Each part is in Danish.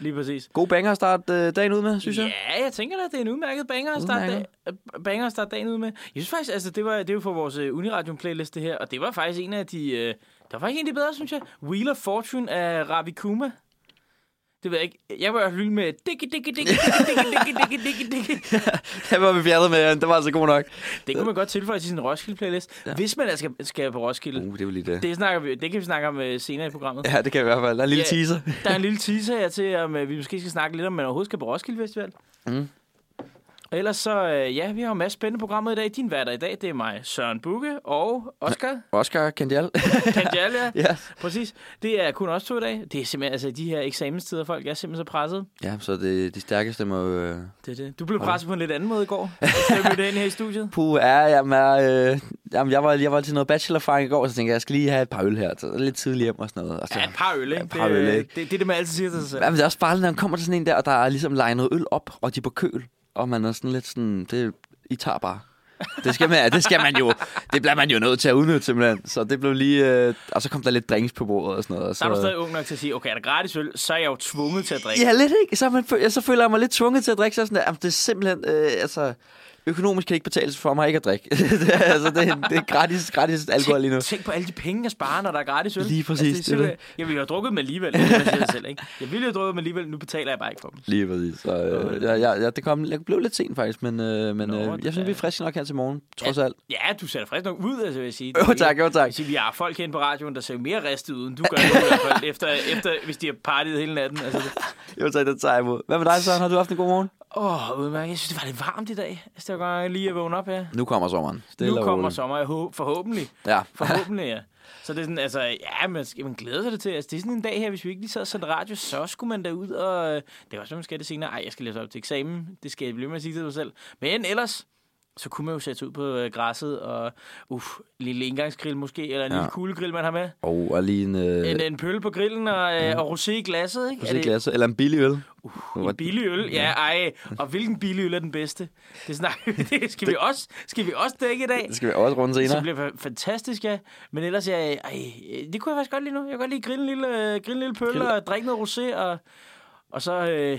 lige præcis. God banger at starte øh, dagen ud med, synes jeg. Ja, jeg tænker da, det er en udmærket banger at starte, dag, øh, banger at starte dagen ud med. Jeg synes faktisk, altså, det var, det var for vores uh, Uniradio-playlist, det her, og det var faktisk en af de... Uh, der var faktisk en af de bedre, synes jeg. Wheel of Fortune af Ravi Kuma. Det ved jeg ikke. Jeg var vild med digge, digge, digge, digge, digge, digge, digge, digge. Det var vi fjernet med, den var altså god nok. Det kunne man godt tilføje til sin Roskilde-playlist. Ja. Hvis man skal, skal på Roskilde. Uh, det var lige det. Det, snakker vi, det kan vi snakke om uh, senere i programmet. Ja, det kan vi i hvert fald. Der er en lille Ja. teaser. Der er en lille teaser her til, om uh, vi måske skal snakke lidt om, man overhovedet skal på Roskilde Festival. Mm. Og ellers så, øh, ja, vi har jo en masse spændende programmer i dag. Din værter i dag, det er mig, Søren Bukke og Oscar Oscar Kandial. Kandial, ja. ja. Præcis. Det er kun os to i dag. Det er simpelthen, altså de her eksamenstider, folk er simpelthen så presset. ja, så det, de stærkeste må... Øh... Det er det. Du blev presset på en lidt anden måde i går. Jeg mødte ind her i studiet. Puh, ja, jamen, jeg, øh, jamen, jeg, var, jeg var til noget bachelorfaring i går, så tænkte jeg, jeg skal lige have et par øl her. Så lidt tidligt hjem og sådan noget. Og så, Ja, et par øl, ikke? Et par det, øl, det, ikke? det, det, er det, man altid siger til sig selv. Jamen, det er også bare, når man kommer til sådan en der, og der er ligesom legnet øl op, og de er på køl. Og man er sådan lidt sådan, det, I tager bare. Det skal, man, det skal man jo, det bliver man jo nødt til at udnytte simpelthen. Så det blev lige, øh, og så kom der lidt drinks på bordet og sådan noget. Og Så er du stadig ung nok til at sige, okay, er der gratis øl, så er jeg jo tvunget til at drikke. Ja, lidt ikke. Så, man, så føler jeg mig lidt tvunget til at drikke. Så sådan der, jamen, det er simpelthen, øh, altså, økonomisk kan det ikke betales for mig ikke at drikke. det, er, altså, det, er, det er gratis, gratis alkohol lige nu. Tænk, tænk på alle de penge, jeg sparer, når der er gratis øl. Lige præcis, Altså, det er det jeg ville jo have drukket dem alligevel. Er, jeg selv, ikke? Jeg ville jo have drukket dem alligevel, nu betaler jeg bare ikke for dem. Lige præcis. Så, øh, ja, ja, ja, det kom, jeg blev lidt sent faktisk, men, øh, men Nå, øh, jeg synes, vi er friske nok her til morgen, trods alt. Ja, du ser da frisk nok ud, altså, vil jeg sige. Jo tak, jo tak. Jeg siger, vi har folk herinde på radioen, der ser mere ristet ud, end du gør nu, i hvert fald, efter, efter, hvis de har partiet hele natten. Altså, Jo tak, det tager jeg imod. Hvad med dig, Søren? Har du haft en god morgen? Åh, oh, udmærket. Jeg synes, det var lidt varmt i dag. Altså, var godt lige at vågne op her. Nu kommer sommeren. Stille nu kommer sommer, jeg håber, forhåbentlig. Ja. Forhåbentlig, ja. Så det er sådan, altså, ja, man, skal, man glæder sig det til. Altså, det er sådan en dag her, hvis vi ikke lige sad og sendte radio, så skulle man derud, og det er også, man skal det senere. Ej, jeg skal læse op til eksamen. Det skal jeg blive med at sige til mig selv. Men ellers, så kunne man jo sætte sig ud på øh, græsset, og uff, en lille indgangsgrill måske, eller en Ja. ja. lille kuglegrill, man har med. Og, og lige en, øh, En, en pølle på grillen, og, øh, og rosé i glasset, ikke? Er det glas, eller en billig øl. en billig øl? Ja, ej. Og hvilken billig øl er den bedste? Det, snakker, det skal, vi også, skal vi også dække i dag. Det skal vi også runde senere. det bliver fa- fantastisk, ja. Men ellers, ja, ej, det kunne jeg faktisk godt lide nu. Jeg kan godt lide grille en lille, øh, grille en lille Grill. og drikke noget rosé, og, og så øh,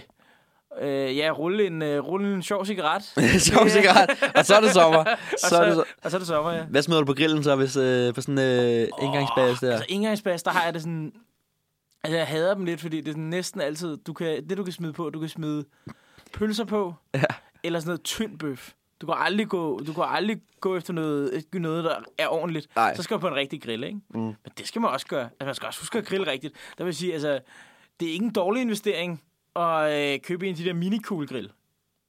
øh, ja, rulle en, øh, rulle en sjov cigaret. Sjov cigaret. Og så er det sommer. og, Så er det så... og så er det sommer, ja. Hvad smider du på grillen så, hvis, øh, på sådan en øh, indgangsbas der? Altså, indgangsbas, der har jeg det sådan... Altså, jeg hader dem lidt, fordi det er næsten altid... Du kan, det, du kan smide på, du kan smide pølser på, Ja. eller sådan noget tynd bøf. Du kan aldrig gå, du kan aldrig gå efter noget, noget, der er ordentligt. Nej. Så skal du på en rigtig grill, ikke? Mm. Men det skal man også gøre. Altså, man skal også huske at grille rigtigt. Der vil sige, altså, det er ikke en dårlig investering at øh, købe en af de der mini cool grill.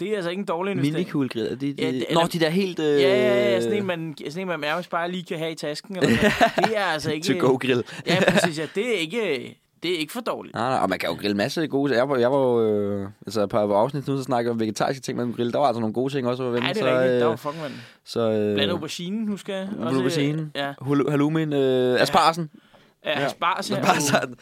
Det er altså ikke en dårlig investering. Mini cool grill. De, de, Ja, ja, det- Nå, eller- de der helt... Øh, Ja, ja, ja, sådan en, man, sådan en, man nærmest bare lige kan have i tasken. Eller det er altså ikke... To go grill. Ja, præcis. Ja. Det er ikke, det er ikke for dårligt. Nej, nej, og man kan jo grille masser af gode ting. Jeg var, jeg var øh, altså på et afsnit nu, så snakker om vegetariske ting, man kan grille. Der var altså nogle gode ting også. Ja, det så, er rigtigt. Der var øh, fucking mand. så, øh, Blandt auberginen, husker jeg. Også, auberginen. Ja, hal- halloumin, øh, asparsen. ja, ja. spars, ja. Sådan.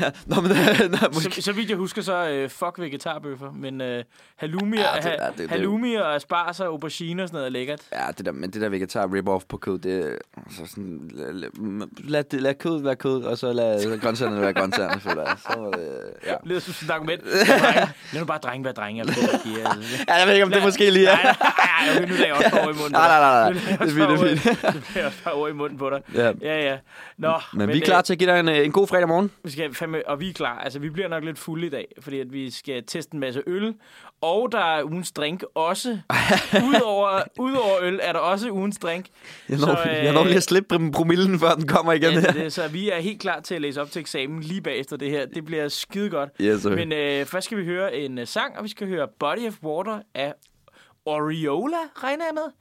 Ja, nå, men, øh, nå, måske. Så, så vidt jeg husker, så øh, fuck vegetarbøffer, men øh, halloumi, Ja, det- det, ja, det- det- halloumi og asparges og aubergine og sådan noget er lækkert. Ja, det der, men det der vegetar rip-off på kød, det er altså sådan, lad, lad, lad, lad kød være kød, og så lad grøntsagerne være grøntsagerne, føler jeg. Så, øh, ja. Det lyder som sådan et argument. Lad nu bare drenge være drenge. Eller hvad det er. Altså. ja, jeg ved ikke, om det måske lige er. Nej, nej, nej, nu lader jeg også bare ord i munden. Nej, nej, nej, nej. Det er fint, det er fint. Nu lader jeg også bare ord i munden på dig. Ja. Ja, ja. Nå, Men, vi er klar til at give dig en, en god fredag morgen. Vi skal fandme, og vi er klar. Altså, vi bliver nok lidt fulde i dag, fordi at vi skal teste en masse øl. Og der er ugens drink også. Udover, udover øl er der også ugens drink. Jeg når, Så, øh, jeg når lige at slippe prom- promillen, før den kommer igen. Ja, her. det, så vi er helt klar til at læse op til eksamen lige bagefter det her. Det bliver skide godt. Yes. Men øh, først skal vi høre en uh, sang, og vi skal høre Body of Water af Oriola, regner jeg med.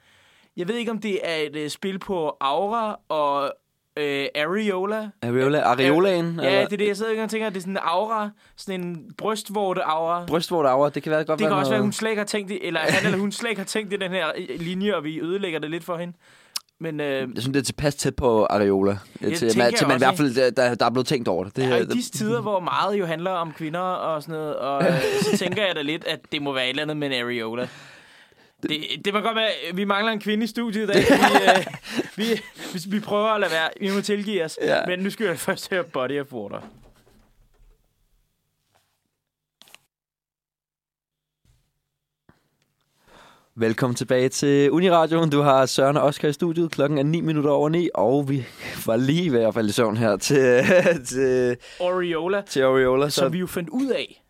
Jeg ved ikke, om det er et uh, spil på Aura og øh, Areola. Areola, areolaen? Ja, det er det, jeg sidder og tænker, at det er sådan en aura, sådan en brystvorte aura. Brystvorte aura, det kan være godt Det kan være også være, at noget- hun slet ikke har tænkt det, eller han eller hun slet ikke har tænkt det, den her øh, linje, og vi ødelægger det lidt for hende. Men øh, Jeg synes, det er tilpas tæt på areola. Jeg til, tænker man, til man i hvert fald, der, der, er blevet tænkt over det. det Ja, i disse tider, hvor meget jo handler om kvinder og sådan noget, og øh, så tænker jeg da lidt, at det må være et eller andet med en areola. Det, det må godt være, øh, vi mangler en kvinde i studiet i dag. Vi, øh, vi, vi, vi prøver at lade være. Vi må tilgive os. Ja. Men nu skal jeg først høre Body of Water. Velkommen tilbage til Uniradioen. Du har Søren og Oscar i studiet. Klokken er 9 minutter over 9, og vi var lige i hvert fald i søvn her til... til Oriola. Til Oriola. Som så... vi jo fandt ud af,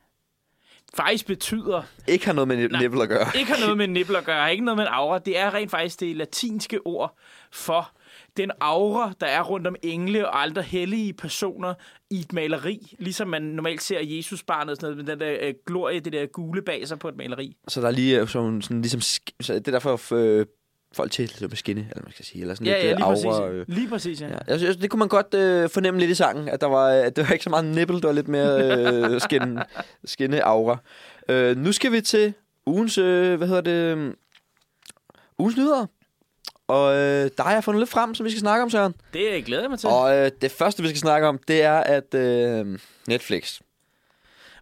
faktisk betyder, ikke har noget med Nej. at gøre. ikke har noget med nibler at gøre, ikke noget med en aura. Det er rent faktisk det latinske ord for den aura, der er rundt om engle og andre hellige personer i et maleri. Ligesom man normalt ser Jesus barnet sådan noget, med den der øh, glorie, det der gule bag sig på et maleri. Så der er lige øh, sådan, sådan ligesom... Så det er derfor, øh, folk til med skinne, eller man skal sige. Eller sådan Ja, lidt ja, øh, lige præcis. aura, øh, Lige præcis, ja. Ja, jeg synes, det kunne man godt øh, fornemme lidt i sangen, at der var, at det var ikke så meget nipple, det var lidt mere øh, skin, skinne aura. Øh, nu skal vi til ugens, øh, hvad hedder det, øh, ugens nyheder. Og øh, der har jeg fundet lidt frem, som vi skal snakke om, Søren. Det glæder jeg mig til. Og øh, det første, vi skal snakke om, det er, at øh, Netflix.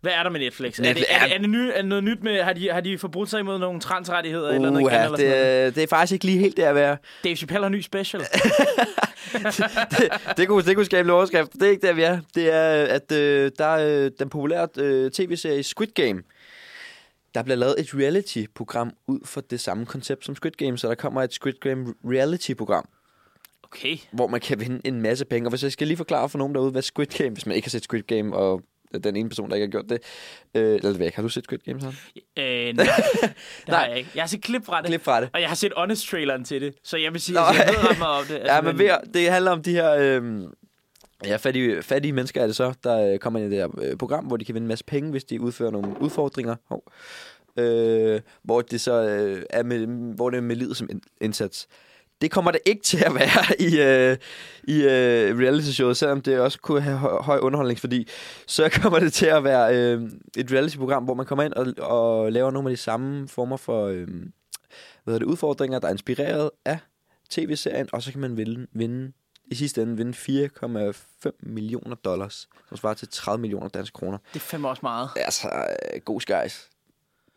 Hvad er der med Netflix? Er, Netflix- det, er, det, er, det ny, er det noget nyt med, har de, har de forbrudt sig imod nogle transrettigheder eller noget Uha, eller sådan det, det er faktisk ikke lige helt det at være. Dave Chappelle har ny special. det, det, kunne, det kunne skabe en overskrift. Det er ikke der, vi er. Det er, at øh, der er øh, den populære øh, tv-serie Squid Game. Der bliver lavet et reality-program ud for det samme koncept som Squid Game, så der kommer et Squid Game reality-program, Okay. hvor man kan vinde en masse penge. Og hvis jeg skal lige forklare for nogen derude, hvad Squid Game, hvis man ikke har set Squid Game, og den ene person, der ikke har gjort det. Øh, eller ikke. Har du set Squid Game, så? Øh, nej, det har jeg ikke. Jeg har set klip fra det. Klip fra det. Og jeg har set Honest-traileren til det, så jeg vil sige, Nå, at jeg ved meget om det. Altså, ja, men at- det handler om de her øh, ja, fattige, fattige mennesker, er det så, der øh, kommer ind i det her øh, program, hvor de kan vinde en masse penge, hvis de udfører nogle udfordringer. Hov. Øh, hvor det så øh, er med, hvor det er med livet som in- indsats. Det kommer det ikke til at være i, øh, i øh, reality-showet, selvom det også kunne have høj, høj underholdningsværdi. Så kommer det til at være øh, et reality-program, hvor man kommer ind og, og laver nogle af de samme former for øh, hvad hedder det, udfordringer, der er inspireret af tv-serien, og så kan man vinde, vinde i sidste ende vinde 4,5 millioner dollars, som svarer til 30 millioner danske kroner. Det er fandme også meget. Altså, øh, god skies.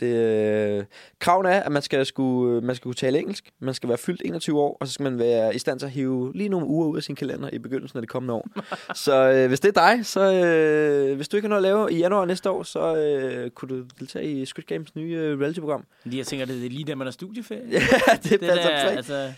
Det, øh, kraven er, at man skal, skulle, man skal kunne tale engelsk, man skal være fyldt 21 år, og så skal man være i stand til at hive lige nogle uger ud af sin kalender i begyndelsen af det kommende år. så øh, hvis det er dig, så øh, hvis du ikke har noget at lave i januar næste år, så øh, kunne du deltage i Squid Games nye øh, reality-program. Jeg tænker, det er lige der, man er studieferie. ja, det, det passer perfekt. altså,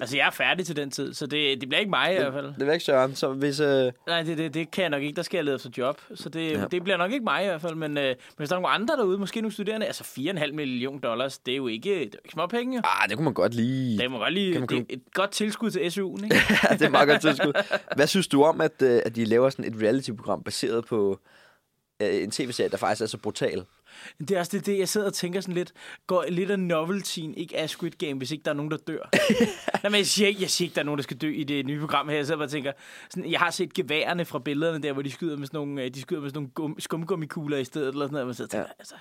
altså, jeg er færdig til den tid, så det, det bliver ikke mig i hvert fald. Det er ikke Søren, så hvis... Øh, Nej, det, det, det kan jeg nok ikke. Der skal jeg lede efter job. Så det, Ja. det bliver nok ikke mig i hvert fald. Men, øh, men hvis der er nogle andre derude, måske nogle studerende, altså 4,5 millioner dollars, det er jo ikke, det er jo ikke små penge. Jo. ah, det kunne man godt lige... Det må godt lige, Kan man det kunne- et godt tilskud til SU'en, ikke? Ja, det er meget godt tilskud. Hvad synes du om, at, øh, at de laver sådan et reality-program baseret på øh, en tv-serie, der faktisk er så brutal? Det er også det, det, jeg sidder og tænker sådan lidt, går lidt af noveltyen ikke af Squid Game, hvis ikke der er nogen, der dør. Nej, men jeg siger, ikke, jeg siger ikke, der er nogen, der skal dø i det nye program her. Jeg sidder bare og tænker, sådan, jeg har set geværerne fra billederne der, hvor de skyder med sådan nogle, øh, de skyder med sådan nogle gum, skumgummikugler i stedet, eller sådan noget, og man sidder og tænker, ja. altså,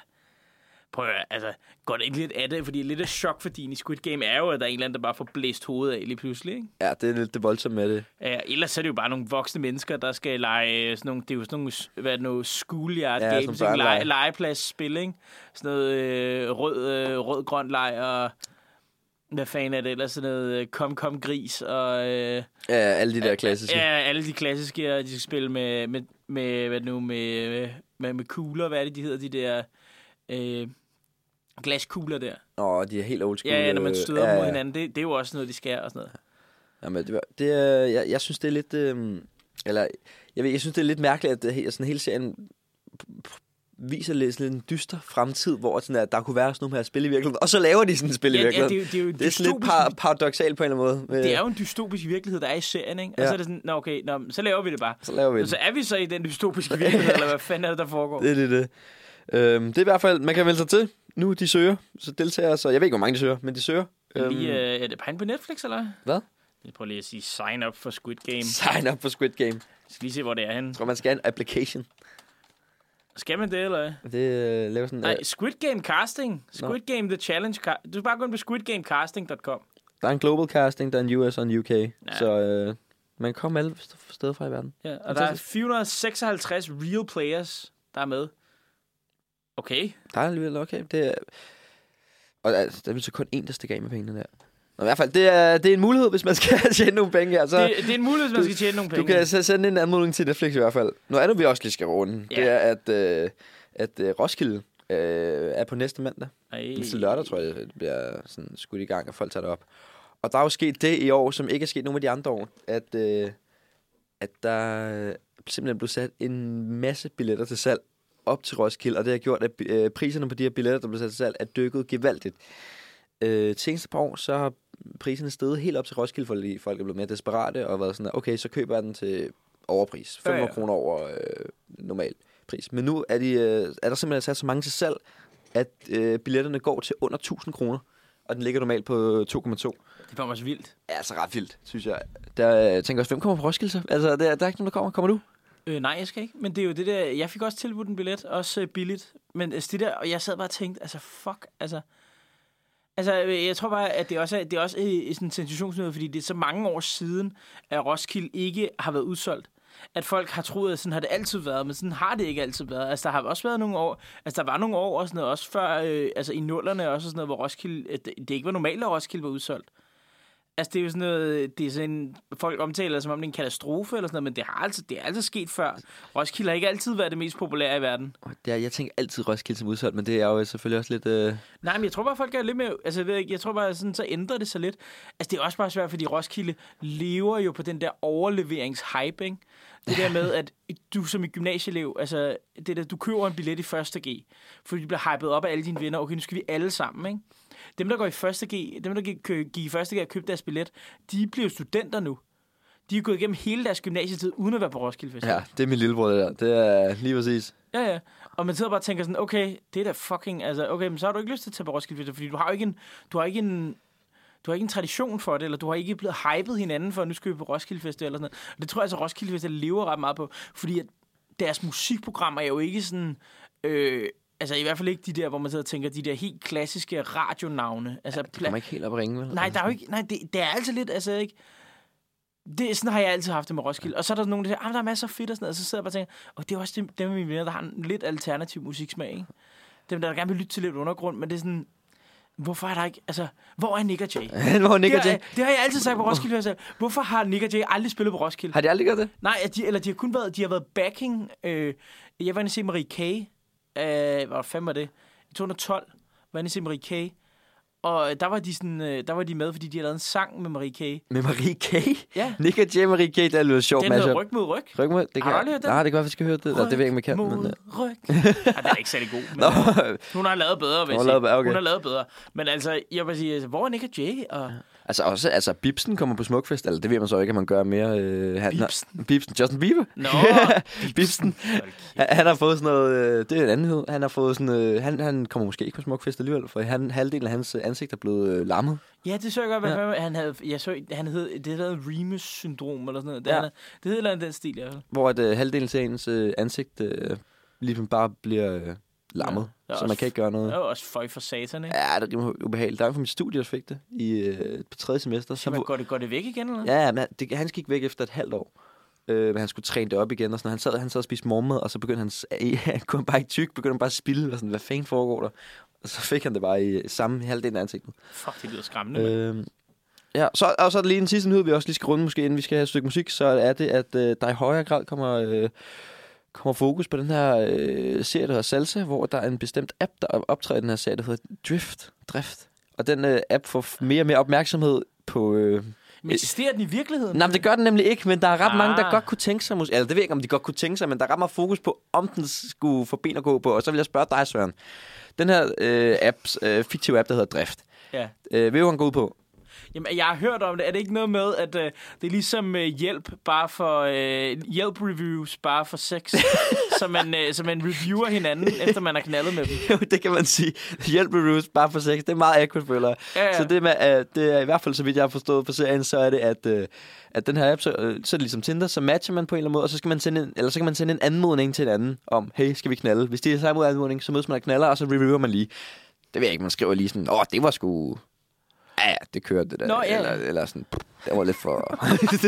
prøv at, altså, går det ikke lidt af det? Fordi lidt af chokværdien i Squid Game er jo, at der er en eller anden, der bare får blæst hovedet af lige pludselig, ikke? Ja, det er lidt det voldsomme med det. Ja, ellers er det jo bare nogle voksne mennesker, der skal lege øh, sådan nogle, det er jo sådan nogle, hvad er det nu, schoolyard Ja, games, ikke? Lege, legepladsspil, ikke? Sådan noget øh, rød, øh, rød-grøn leg, og hvad fanden er det ellers, sådan noget øh, kom-kom-gris, og øh, Ja, alle de der klassiske. ja, alle de klassiske, og de skal spille med, med, med hvad det nu, med, med, med kugler, hvad er det, de hedder, de der øh, glaskugler der. Åh, de er helt old school. Ja, ja, når man støder ja, mod hinanden, det, det er jo også noget, de skærer og sådan noget. Jamen, det, det jeg, jeg synes, det er lidt... Øh, eller, jeg, ved, jeg synes, det er lidt mærkeligt, at det, sådan hele serien viser lidt sådan en dyster fremtid, hvor sådan, at der kunne være sådan nogle her spil i virkeligheden. Og så laver de sådan et spil i Ja, ja, det, er virkeligheden. det er jo det er sådan lidt par, paradoxalt på en eller anden måde. Det er jo en dystopisk virkelighed, der er i serien, ikke? Og Ja. så er det sådan, nå okay, nå, så laver vi det bare. Så laver vi Og det. så er vi så i den dystopiske virkelighed, eller hvad fanden er det, der foregår? Det er det, det. Øhm, det er i hvert fald, man kan vælge sig til. Nu de søger, så deltager så. Jeg ved ikke, hvor mange de søger, men de søger. Lige, Øhm, øh, er det inde på Netflix, eller? Hvad? Jeg prøver lige at sige sign up for Squid Game. Sign up for Squid Game. Jeg Jeg skal lige se, hvor det er henne. tror, man skal have en application. Skal man det, eller? Det øh, laver sådan... Nej, Øh, Squid Game Casting. Squid Game The Challenge. Du skal bare gå ind på squidgamecasting.com. der er en global casting, der er en US og en UK. Ja. Så øh, man kan komme alle st- steder fra i verden. Ja, og der er 456 real players, der er med. Okay. Der er alligevel okay. Det er, og altså, der er så kun én, der stikker af med pengene der. Nå, i hvert fald, det er, det er en mulighed, hvis man skal tjene nogle penge. Altså, Det, det er en mulighed, hvis man skal tjene nogle Du penge. kan s- sende en anmodning til Netflix i hvert fald. Noget andet, vi også lige skal runde, Ja. det er, at, øh, at øh, Roskilde øh, er på næste mandag. Ej. Næste lørdag, tror jeg, det bliver sådan skudt i gang, og folk tager det op. Og der er jo sket det i år, som ikke er sket nogen af de andre år, at, øh, at der simpelthen blev sat en masse billetter til salg op til Roskilde, og det har gjort, at øh, priserne på de her billetter, der blev sat til salg, er dykket gevaldigt. Øh, seneste par år, så har priserne steget helt op til Roskilde, fordi folk er blevet mere desperate, og været sådan, okay, så køber jeg den til overpris. 500 Ja, ja, ja. kroner over øh, normal pris. Men nu er, de, øh, er der simpelthen sat så mange til salg, at øh, billetterne går til under 1000 kroner, og den ligger normalt på 2,2. Det var også vildt. er altså ret vildt, synes jeg. Der, jeg tænker også, hvem kommer på Roskilde så? Altså, der, der er ikke nogen, der kommer. Kommer du? Øh, nej, jeg skal ikke. Men det er jo det der... Jeg fik også tilbudt en billet, også øh, billigt. Men altså, det der... Og jeg sad bare og tænkte, altså fuck, altså... Altså, øh, jeg tror bare, at det også er, det er også øh, sådan en sensationsnød, fordi det er så mange år siden, at Roskilde ikke har været udsolgt. At folk har troet, at sådan har det altid været, men sådan har det ikke altid været. Altså, der har også været nogle år, altså der var nogle år og sådan noget, også før, øh, altså i nullerne også sådan noget, hvor Roskilde, det, det ikke var normalt, at Roskilde var udsolgt. Altså, det er jo sådan noget, det er sådan, folk omtaler det, som om det er en katastrofe eller sådan noget, men det har altid, det er altid sket før. Roskilde har ikke altid været det mest populære i verden. Det er, jeg tænker altid Roskilde som udsolgt, men det er jo selvfølgelig også lidt... Øh... Nej, men jeg tror bare, folk er lidt mere... Altså, jeg, ved ikke, jeg tror bare, sådan, så ændrer det sig lidt. Altså, det er også bare svært, fordi Roskilde lever jo på den der overleveringshype, ikke? Det der med, at du som et gymnasieelev, altså, det der, du køber en billet i første G, fordi du bliver hypet op af alle dine venner. Okay, nu skal vi alle sammen, ikke? Dem, der går i første G, dem, der gik, gik i første G og købte deres billet, de bliver jo studenter nu. De er gået igennem hele deres gymnasietid, uden at være på Roskilde Festival. Ja, det er min lillebror, det der. Det er lige præcis. Ja, ja. Og man sidder bare og tænker sådan, okay, det er da fucking, altså, okay, men så har du ikke lyst til at tage på Roskilde Festival, fordi du har jo ikke en, du har ikke en, du har ikke en tradition for det, eller du har ikke blevet hypet hinanden for, at nu skal vi på Roskilde Festival eller sådan noget. Og det tror jeg altså, Roskilde Festival lever ret meget på, fordi at deres musikprogrammer er jo ikke sådan, øh, altså i hvert fald ikke de der, hvor man sidder og tænker, de der helt klassiske radionavne. Altså, Det kommer ikke helt op at ringe, vel? Nej, der er jo ikke, nej, det, det er altid lidt, altså ikke, det, sådan har jeg altid haft det med Roskilde. Og så er der nogen, der siger, ah, der er masser af fedt og sådan noget. Og så sidder jeg bare og tænker, og det er også dem, dem af mine venner, der har en lidt alternativ musiksmag, ikke? Dem, der gerne vil lytte til lidt undergrund, men det er sådan, hvorfor er der ikke, altså, hvor er Nick og Jay? Hvor Nick og det, Jay? har, det har jeg altid sagt på Roskilde Festival. Hvorfor har Nick og Jay aldrig spillet på Roskilde? Har de aldrig gjort det? Nej, de, eller de har kun været, de har været backing. Øh, jeg var inde og se Marie K. Øh, hvad fanden var det? I 2012 var se Marie K. Og der var de sådan, øh, der var de med, fordi de havde lavet en sang med Marie K. Med Marie K? Ja. Nick og Jay Marie K, det er lidt sjovt Den hedder Ryg mod Ryg. Ryg med? Det Har du hørt den? Nej, det kan være, vi skal høre det. Eller, det ved jeg ikke, jeg kan. mod Men, øh. ryg. ja, den er ikke særlig god. Men, Nå, øh, hun har lavet bedre, jeg Hun har lavet bedre, okay. Hun har lavet bedre. Men altså, jeg vil sige, altså, hvor er Nick og Jay? Og altså også, altså Bibsen kommer på Smukfest, eller det ved man så ikke, at man gør mere. Øh, han, Bibsen? Bibsen, Justin Bieber. Nå, Bibsen. Han, han har fået sådan noget, øh, det er en anden hed. Han har fået sådan, øh, han, han kommer måske ikke på Smukfest alligevel, for han, halvdelen af hans øh, ansigt er blevet øh, lammet. Ja, det så jeg godt, hvad Ja. han havde. Jeg så, han hed, det hedder Remus-syndrom eller sådan noget. Det, Ja. ja. det hedder den stil, i hvert fald. Hvor at, øh, halvdelen til ens øh, ansigt øh, ligesom bare bliver øh, lammet, Ja. så man kan ikke gøre noget. Det er også føj for satan, ikke? Ja, det er ubehageligt. Der er fra mit studie, der fik det i, øh, på tredje semester. Så man, går, det, går det væk igen, eller? Ja, men det, han gik væk efter et halvt år. Øh, men han skulle træne det op igen, og sådan. Han sad, han sad og spiste morgenmad, og så begyndte han, han kunne bare ikke tyk, begyndte han bare at spille, og sådan, hvad fanden foregår der? Og så fik han det bare i samme halvdelen af ansigtet. Fuck, det lyder skræmmende. Øh. Øh, ja, så, og så er der lige en sidste nyhed, vi også lige skal runde, måske inden vi skal have et stykke musik, så er det, at øh, der i højere grad kommer, øh, kommer fokus på den her øh, serie, der hedder Salsa, hvor der er en bestemt app, der optræder i den her serie, der hedder Drift. Drift. Og den øh, app får mere og mere opmærksomhed på... Øh, Men eksisterer den i virkeligheden? Nej, men det gør den nemlig ikke, men der er ret ah. mange, der Ah. godt kunne tænke sig... Eller det ved jeg ikke, om de godt kunne tænke sig, men der er ret meget fokus på, om den skulle få ben at gå på. Og så vil jeg spørge dig, Søren. Den her øh, apps, øh, fiktive app, der hedder Drift. Ja. Øh, du, hvad den går ud på? Jamen, jeg har hørt om det. Er det ikke noget med, at øh, det er ligesom øh, hjælp bare for... Øh, hjælp reviews bare for sex? så, man, øh, så man reviewer hinanden, efter man har knaldet med dem. Jo, det kan man sige. Hjælp reviews bare for sex. Det er meget accurate, føler. Ja, ja. Så det, med, uh, det er i hvert fald, så vidt jeg har forstået på serien, så er det, at, uh, at den her app, så, uh, så er det ligesom Tinder, så matcher man på en eller anden måde, og så, skal man sende en, eller så kan man sende en anmodning til en anden om, hey, skal vi knalde? Hvis det er samme anmodning, så mødes man og knaller, og så reviewer man lige. Det ved jeg ikke, man skriver lige sådan, åh, det var sgu... Ja, det kørte det der. Nå, ja. eller, eller sådan, "Pff, det var lidt for... det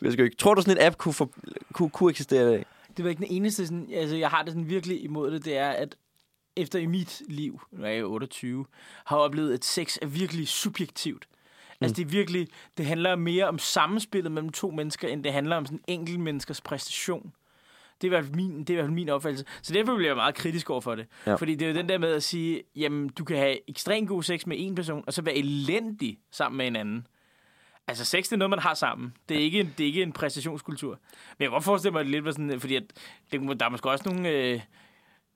ved jeg, ikke. Tror du, sådan en app kunne, for, kunne, kunne eksistere i dag? Det var ikke den eneste, sådan, altså jeg har det sådan virkelig imod det, det er, at efter i mit liv, nu er jeg jo 28, har oplevet, at sex er virkelig subjektivt. Altså det er virkelig, det handler mere om sammenspillet mellem to mennesker, end det handler om sådan enkelt menneskers præstation. Det er i hvert fald min, det er i hvert fald min opfattelse. Så derfor bliver jeg meget kritisk over for det. Ja. Fordi det er jo den der med at sige, jamen, du kan have ekstremt god sex med en person, og så være elendig sammen med en anden. Altså, sex det er noget, man har sammen. Det er ikke en, det er ikke en præstationskultur. Men jeg kan godt forestille mig det lidt, var sådan, fordi at, det, der er måske også nogle... Øh,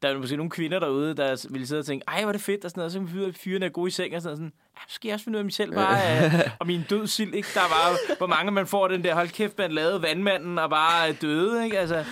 der er måske nogle kvinder derude, der ville sidde og tænke, ej, hvor er det fedt, og sådan noget, så kan at fyrene er gode i seng, og sådan noget. Sådan, skal jeg også finde ud af mig selv, bare, øh, og min død sild, ikke? Der er bare, hvor mange man får den der, hold kæft, man lavede vandmanden, og bare er døde, ikke? Altså,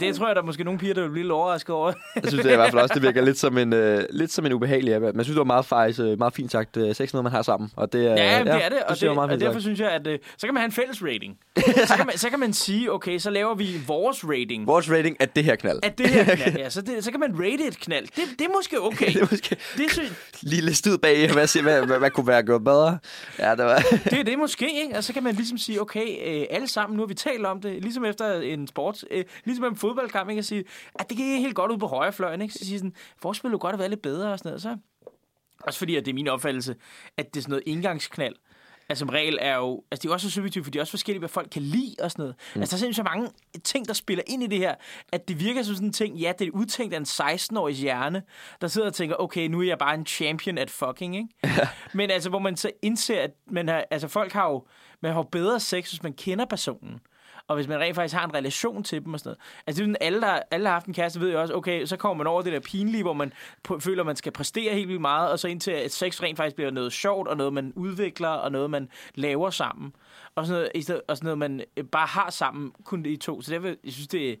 det tror jeg, der er måske nogle piger, der vil blive lidt overrasket over. Jeg synes det er i hvert fald også, det virker lidt som en, øh, lidt som en ubehagelig app. Jeg synes, det var meget, faktisk, øh, meget fint sagt. Øh, sex noget, man har sammen. Og det er, Ja, ja, det er det, og, det, var meget og derfor sagt. synes jeg, at øh, så kan man have en fælles rating. så, kan man, så kan man sige, okay, så laver vi vores rating. Vores rating er det her knald. At det her knald, ja, så, det, så kan man rate et knald. Det, det er måske okay. det er måske Det, synes, lille stid bag, hvad, siger- hvad, hvad, hvad, kunne være gået bedre. Ja, det var... det, det måske, ikke? Og så kan man ligesom sige, okay, øh, alle sammen, nu har vi talt om det, ligesom efter en sport, øh, ligesom en fodboldkamp, ikke? At sige, at det gik helt godt ud på højrefløjen, ikke? Så sige sådan, vores spil godt have været lidt bedre og sådan noget. Så, også fordi, at det er min opfattelse, at det er sådan noget indgangsknald. Altså som regel er jo, altså det er også så subjektivt, for det er også forskelligt, hvad folk kan lide og sådan noget. Mm. Altså der er simpelthen så mange ting, der spiller ind i det her, at det virker som sådan en ting, ja, det er udtænkt af en 16-årig hjerne, der sidder og tænker, okay, nu er jeg bare en champion at fucking, ikke? Men altså, hvor man så indser, at man har, altså folk har jo, man har bedre sex, hvis man kender personen. Og hvis man rent faktisk har en relation til dem og sådan noget. Altså, det er sådan, alle, der, alle, der har haft en kæreste, ved jo også, okay, så kommer man over det der pinlige, hvor man p- føler, man skal præstere helt vildt meget, og så indtil at sex rent faktisk bliver noget sjovt, og noget, man udvikler, og noget, man laver sammen. Og sådan noget, og sådan noget man øh, bare har sammen, kun de to. Så derfor, jeg synes, det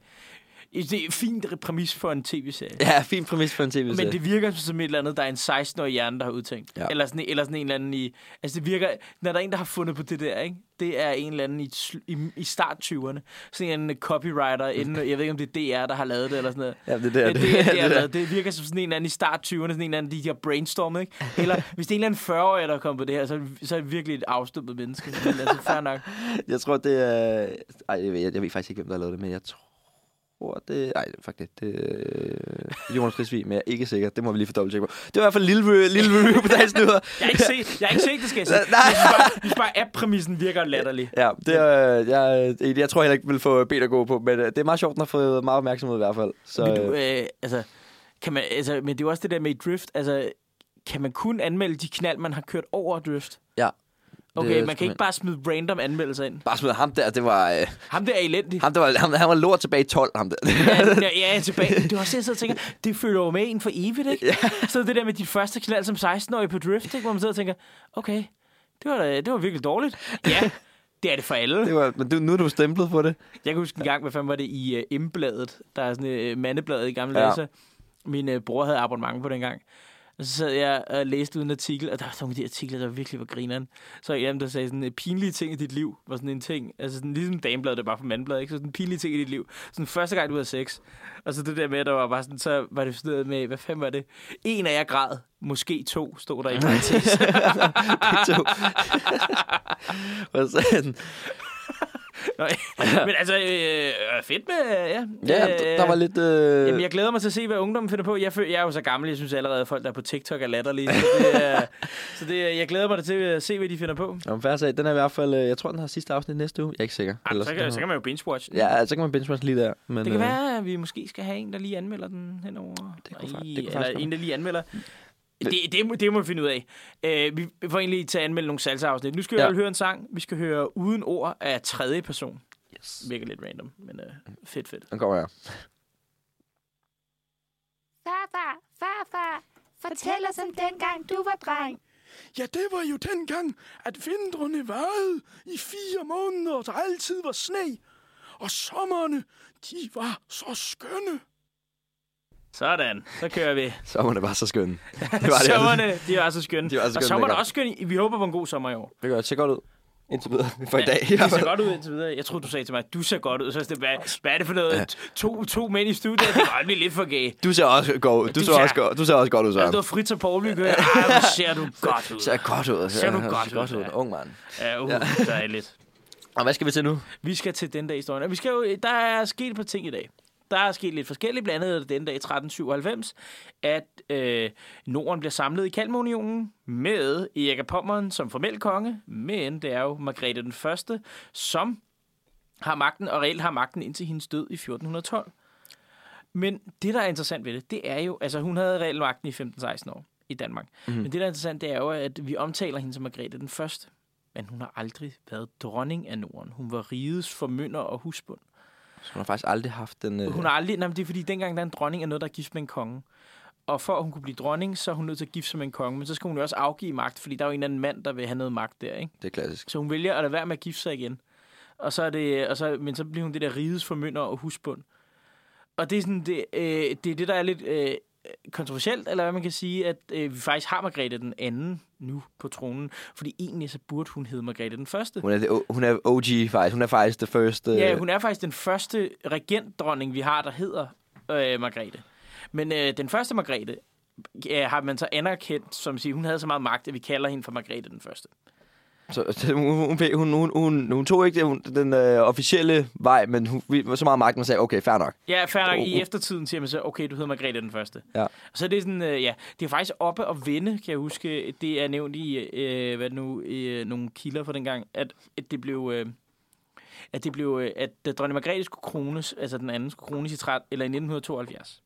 det er en fin præmis for en tv-serie. Ja, fin præmis for en tv Men det virker som et eller andet, der er en 16-årig hjerne, der har udtænkt. Ja. Eller, sådan, eller sådan en eller anden i... Altså det virker... Når der er en, der har fundet på det der, ikke? Det er en eller anden i, i, i start 20'erne. Sådan en eller anden copywriter inden... Jeg ved ikke, om det er DR, der har lavet det, eller sådan noget. Ja, det er der, det, det, det, det, det, det, det, virker som sådan en eller anden i start 20'erne, sådan en eller anden, de har brainstormet, ikke? Eller hvis det er en eller anden 40-årig, der er kommet på det her, så, så er det virkelig et afstumpet menneske. Men altså, fair nok. Jeg tror, det er... Ej, jeg ved, jeg ved faktisk ikke, hvem der har lavet det, men jeg tror, det... Ej, fuck det. Det er Jonas Krisvig, men jeg er ikke sikker. Det må vi lige få dobbelt på. Det var i hvert fald en lille, lille review på dagens nyheder. Jeg har ikke set, jeg har ikke set det, skal jeg sige. Nej. Jeg synes bare, jeg synes bare app-præmissen virker latterlig. Ja, det er, jeg, jeg, jeg tror heller ikke, vil få bedt at gå på, men øh, det er meget sjovt, den har fået meget opmærksomhed i hvert fald. Så, Men, du, øh, øh, altså, kan man, altså, men det er jo også det der med drift. Altså, kan man kun anmelde de knald, man har kørt over drift? ja. Okay, Det man kan ikke bare smide random anmeldelser ind. Bare smid ham der, det var... Øh, Ham der er elendig. ham, der var ham, han var lort tilbage i 12, ham der. Ja, ja, ja, tilbage. Det er også det, jeg tænker, det følger jo med en for evigt, ikke? Ja. Så det der med dit første knald som 16-årig på drift, ikke? hvor man sidder og tænker, okay, det var, da, det var virkelig dårligt. Ja, det er det for alle. det var, men du, nu er du stemplet på det. Jeg kan huske en gang, hvad fanden var det i uh, M-bladet, der er sådan et uh, mandebladet i gamle Ja. læser. Min uh, bror havde abonnement på dengang. Og så sad jeg og læste uden artikel, og der var sådan nogle af de artikler, der virkelig var grineren. Så jamen, der sagde sådan, uh, pinlige ting i dit liv, var sådan en ting. Altså sådan, ligesom damebladet, det var bare for mandbladet, ikke? Så sådan pinlige ting i dit liv. Sådan første gang, du havde sex. Og så det der med, der var bare sådan, så var det sådan noget med, hvad fanden var det? En af jer græd, måske to, stod der i parentes. To. Og sådan, Nå, Men altså, øh, fedt med, ja. ja, Øh, der var lidt... Øh, Jamen, jeg glæder mig til at se, hvad ungdommen finder på. Jeg, jeg er jo så gammel, jeg synes allerede, at folk, der er på TikTok, er latterlige. Så, det så det, jeg glæder mig til at se, hvad de finder på. Om færdig sag, den er i hvert fald... Øh, jeg tror, den har sidste afsnit næste uge. Jeg er ikke sikker. Ej, Ellers så, kan, så kan man jo binge-watch den. Ja, så kan man benchmark lige der. Men, Det kan øh, være, at vi måske skal have en, der lige anmelder den henover. Det kunne I- det kunne Eller en, der lige anmelder. Det, det, må, det må vi finde ud af. Uh, vi får egentlig til at anmelde nogle salsa-afsnit. Nu skal vi Ja. høre en sang. Vi skal høre uden ord af tredje person. Yes. Virker lidt random, men uh, fedt, fedt. Den kommer her. Farfar, farfar, fortæl os om dengang du var dreng. Ja, det var jo dengang, at vintrene varede i fire måneder, og der altid var sne. Og sommerne, de var så skønne. Sådan, så kører vi. Sommerne var så skøn. Det var det. altså. Sommerne, de var så skønne. De var så og skønne sommeren er også skøn. Vi håber på en god sommer i år. Det gør det ser godt ud. Indtil videre. For i dag. Det ser godt ud indtil videre. Jeg troede, du sagde til mig, at du ser godt ud. Så er det, hvad, hvad er det for noget? To, to mænd i studiet, det godt blive lidt for gay. Du ser også godt ud. Du, Du ser også godt, du ser også godt ud, Altså, så. du har frit til Paul, vi. Ej, hvor ser du godt ud. ser godt ud. Ser du Ja, godt godt ud, ja. Ung mand. Ja, uh, dejligt. Og hvad skal vi til nu? Vi skal til den dag i historien. Og vi skal jo, der er sket et par ting i dag. Der er sket lidt forskelligt. Blandt andet det den dag i 1397, at øh, Norden bliver samlet i Kalmarunionen med Erik af Pommern som formel konge. Men det er jo Margrethe den Første, som har magten, og reelt har magten indtil hendes død i 1412. Men det, der er interessant ved det, det er jo, altså hun havde reelt magten i 15-16 år i Danmark. Mm. Men det, der er interessant, det er jo, at vi omtaler hende som Margrethe den Første. Men hun har aldrig været dronning af Norden. Hun var rigets formynder og husbund. Så hun har faktisk aldrig haft den... Øh... Hun har aldrig... Nej, men det er fordi, dengang der er en dronning er noget, der er gift med en konge. Og for at hun kunne blive dronning, så er hun nødt til at gifte sig med en konge. Men så skal hun jo også afgive magt, fordi der er jo en eller anden mand, der vil have noget magt der, ikke? Det er klassisk. Så hun vælger at lade være med at gifte sig igen. Og så er det, og så, men så bliver hun det der rigets formynder og husbund. Og det er, sådan, det, øh, det er det, der er lidt øh, kontroversielt, eller hvad man kan sige, at øh, vi faktisk har Margrethe den anden nu på tronen. Fordi egentlig så burde hun hedde Margrethe den første. Hun er, hun er OG faktisk. Hun er faktisk det første... Ja, hun er faktisk den første regentdronning, vi har, der hedder øh, Margrethe. Men øh, den første Margrethe ja, har man så anerkendt, som siger, hun havde så meget magt, at vi kalder hende for Margrethe den første. Så, så hun, hun, hun, hun, hun, hun tog ikke det, hun, den øh, officielle vej, men hun vi- så meget magt, man sagde, okay, fair nok. Ja, fair nok. I Oh. eftertiden siger man så, okay, du hedder Margrethe den første. Ja. Og så er det sådan, øh, ja, det er faktisk oppe og vende, kan jeg huske. Det er nævnt i, øh, hvad nu, øh, nogle kilder for den gang, at, at det blev... Øh, at det blev, øh, at da dronning Margrethe skulle krones, altså den anden skulle krones i, 13, eller i 1972,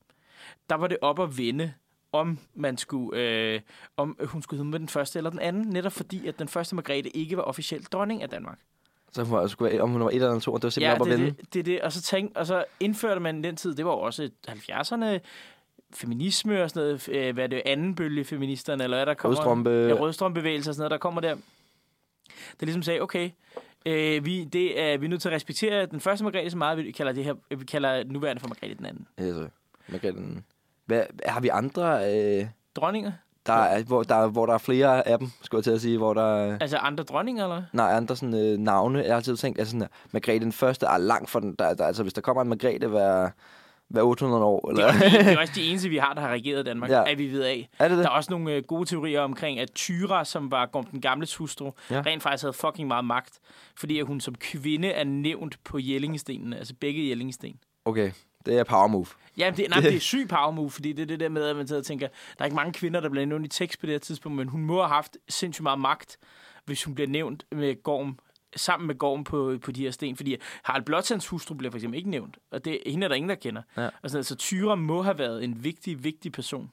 der var det op at vende, om man skulle, øh, om hun skulle hedde med den første eller den anden, netop fordi, at den første Margrethe ikke var officielt dronning af Danmark. Så hun var, skulle, være- om hun var et eller to, og det var simpelthen op det, at vende. det, det, er det. Og så, tænk, og så indførte man den tid, det var også 70'erne, feminisme og sådan noget, øh, hvad er det, anden bølge feministerne, eller hvad der kommer? Rødstrømpe- Ja, rødstrømbevægelser og sådan noget, der kommer der. Der ligesom sagde, okay, øh, vi, det er, vi er nødt til at respektere den første Margrethe så meget, vi kalder det her, vi kalder nuværende for Margrethe den anden. Altså, Margrethe den- Hvad, har vi andre, øh, Dronninger? der, er, hvor, der, hvor der er flere af dem, skulle jeg til at sige, hvor der er- Altså andre dronninger, eller? Nej, andre sådan, øh, navne. Jeg har altid tænkt, at sådan, at Margrethe den første er langt for den. Der, der, altså, hvis der kommer en Margrethe hver, hver 800 år, Det eller... er, også de, det er også de eneste, vi har, der har regeret Danmark, Ja. at vi ved af. er det det? Der er også nogle øh, gode teorier omkring, at Tyra, som var Gorm den gamle hustru, Ja. rent faktisk havde fucking meget magt, fordi at hun som kvinde er nævnt på Jellingestenene, altså begge Jellingesten. Okay, det er power move. Ja, det, nej, det er syg power move, fordi det er det der med, at man sidder og tænker, der er ikke mange kvinder, der bliver nævnt i tekst på det her tidspunkt, men hun må have haft sindssygt meget magt, hvis hun bliver nævnt med Gorm, sammen med Gorm på, på de her sten, fordi Harald Blåtands hustru bliver for eksempel ikke nævnt, og det hende er der ingen, der kender. Ja. Og sådan, så Tyra må have været en vigtig, vigtig person.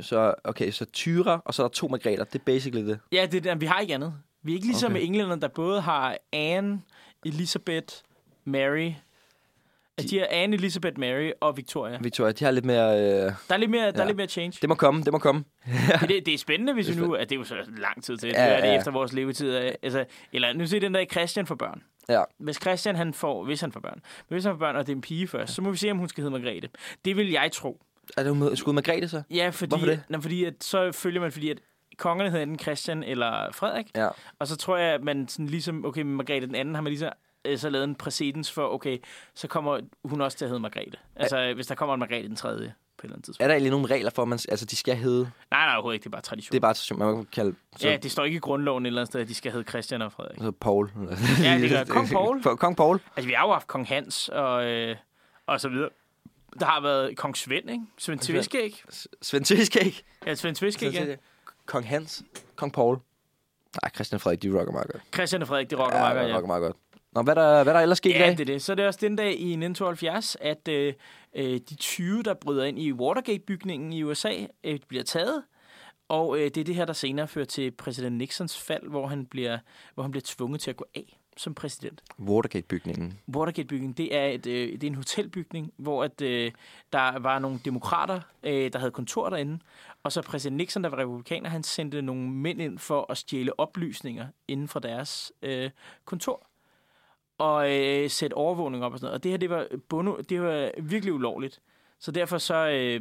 Så, okay, så Tyra, og så er der to Margrether. Det er basically det. Ja, det er, vi har ikke andet. Vi er ikke ligesom Okay. okay. med englænderne, der både har Anne, Elizabeth, Mary. At de har Anne, Elizabeth, Mary og Victoria. Victoria, de har lidt mere... Øh, Der er lidt mere, der Ja. er lidt mere change. det må komme, det må komme. Det, det, det er spændende, hvis Det vi er nu... At det er jo så lang tid til. Ja, Ja, det er det ja. efter vores levetid. Altså, eller nu ser den der Christian for børn. Ja. Hvis Christian han får... Hvis han får børn. Hvis han får børn, og det er en pige først, så må vi se, om hun skal hedde Margrethe. Det vil jeg tro. Er det med, skud Margrethe så? Ja, fordi, Hvorfor det? Nå, fordi at, så følger man, fordi at kongerne hedder enten Christian eller Frederik. Ja. Og så tror jeg, at man sådan ligesom, okay, Margrethe den anden har man ligesom øh, så lavet en præcedens for, okay, så kommer hun også til at hedde Margrethe. Altså, hvis der kommer en Margrethe den tredje på et eller andet tidspunkt. Er der egentlig nogle regler for, at man, altså, de skal hedde? Nej, nej, overhovedet ikke, det er bare tradition. Det er bare, tradition, man kan kalde så, Ja, det står ikke i grundloven et eller andet sted, at de skal hedde Christian og Frederik. så Paul. Ja, det gør Kong Paul. Kong Paul. Altså, vi har jo haft Kong Hans og, øh, og så videre. Der har været Kong Svend, ikke? Svend. Tviskæg. Svend Tviskæg. Ja, Svend Tviskæg, ja. Kong Hans. Kong Paul. Nej, Christian og Frederik, de rocker meget godt. Christian og Frederik, det rocker ja, meget de godt, ja. rocker meget godt. Nå, hvad er der, hvad er der ellers sket i Ja, dag? det er det. Så er det også den dag i 1972, at øh, øh, de 20, der bryder ind i Watergate-bygningen i USA, øh, bliver taget. Og øh, det er det her, der senere fører til præsident Nixons fald, hvor han bliver, hvor han bliver tvunget til at gå af som præsident. Watergate-bygningen. Watergate-bygningen, det er, et, øh, det er en hotelbygning, hvor at, øh, der var nogle demokrater, øh, der havde kontor derinde. Og så præsident Nixon, der var republikaner, han sendte nogle mænd ind for at stjæle oplysninger inden for deres øh, kontor. Og øh, sætte overvågning op og sådan noget. Og det her, det var, bono, det var virkelig ulovligt. Så derfor så... Øh,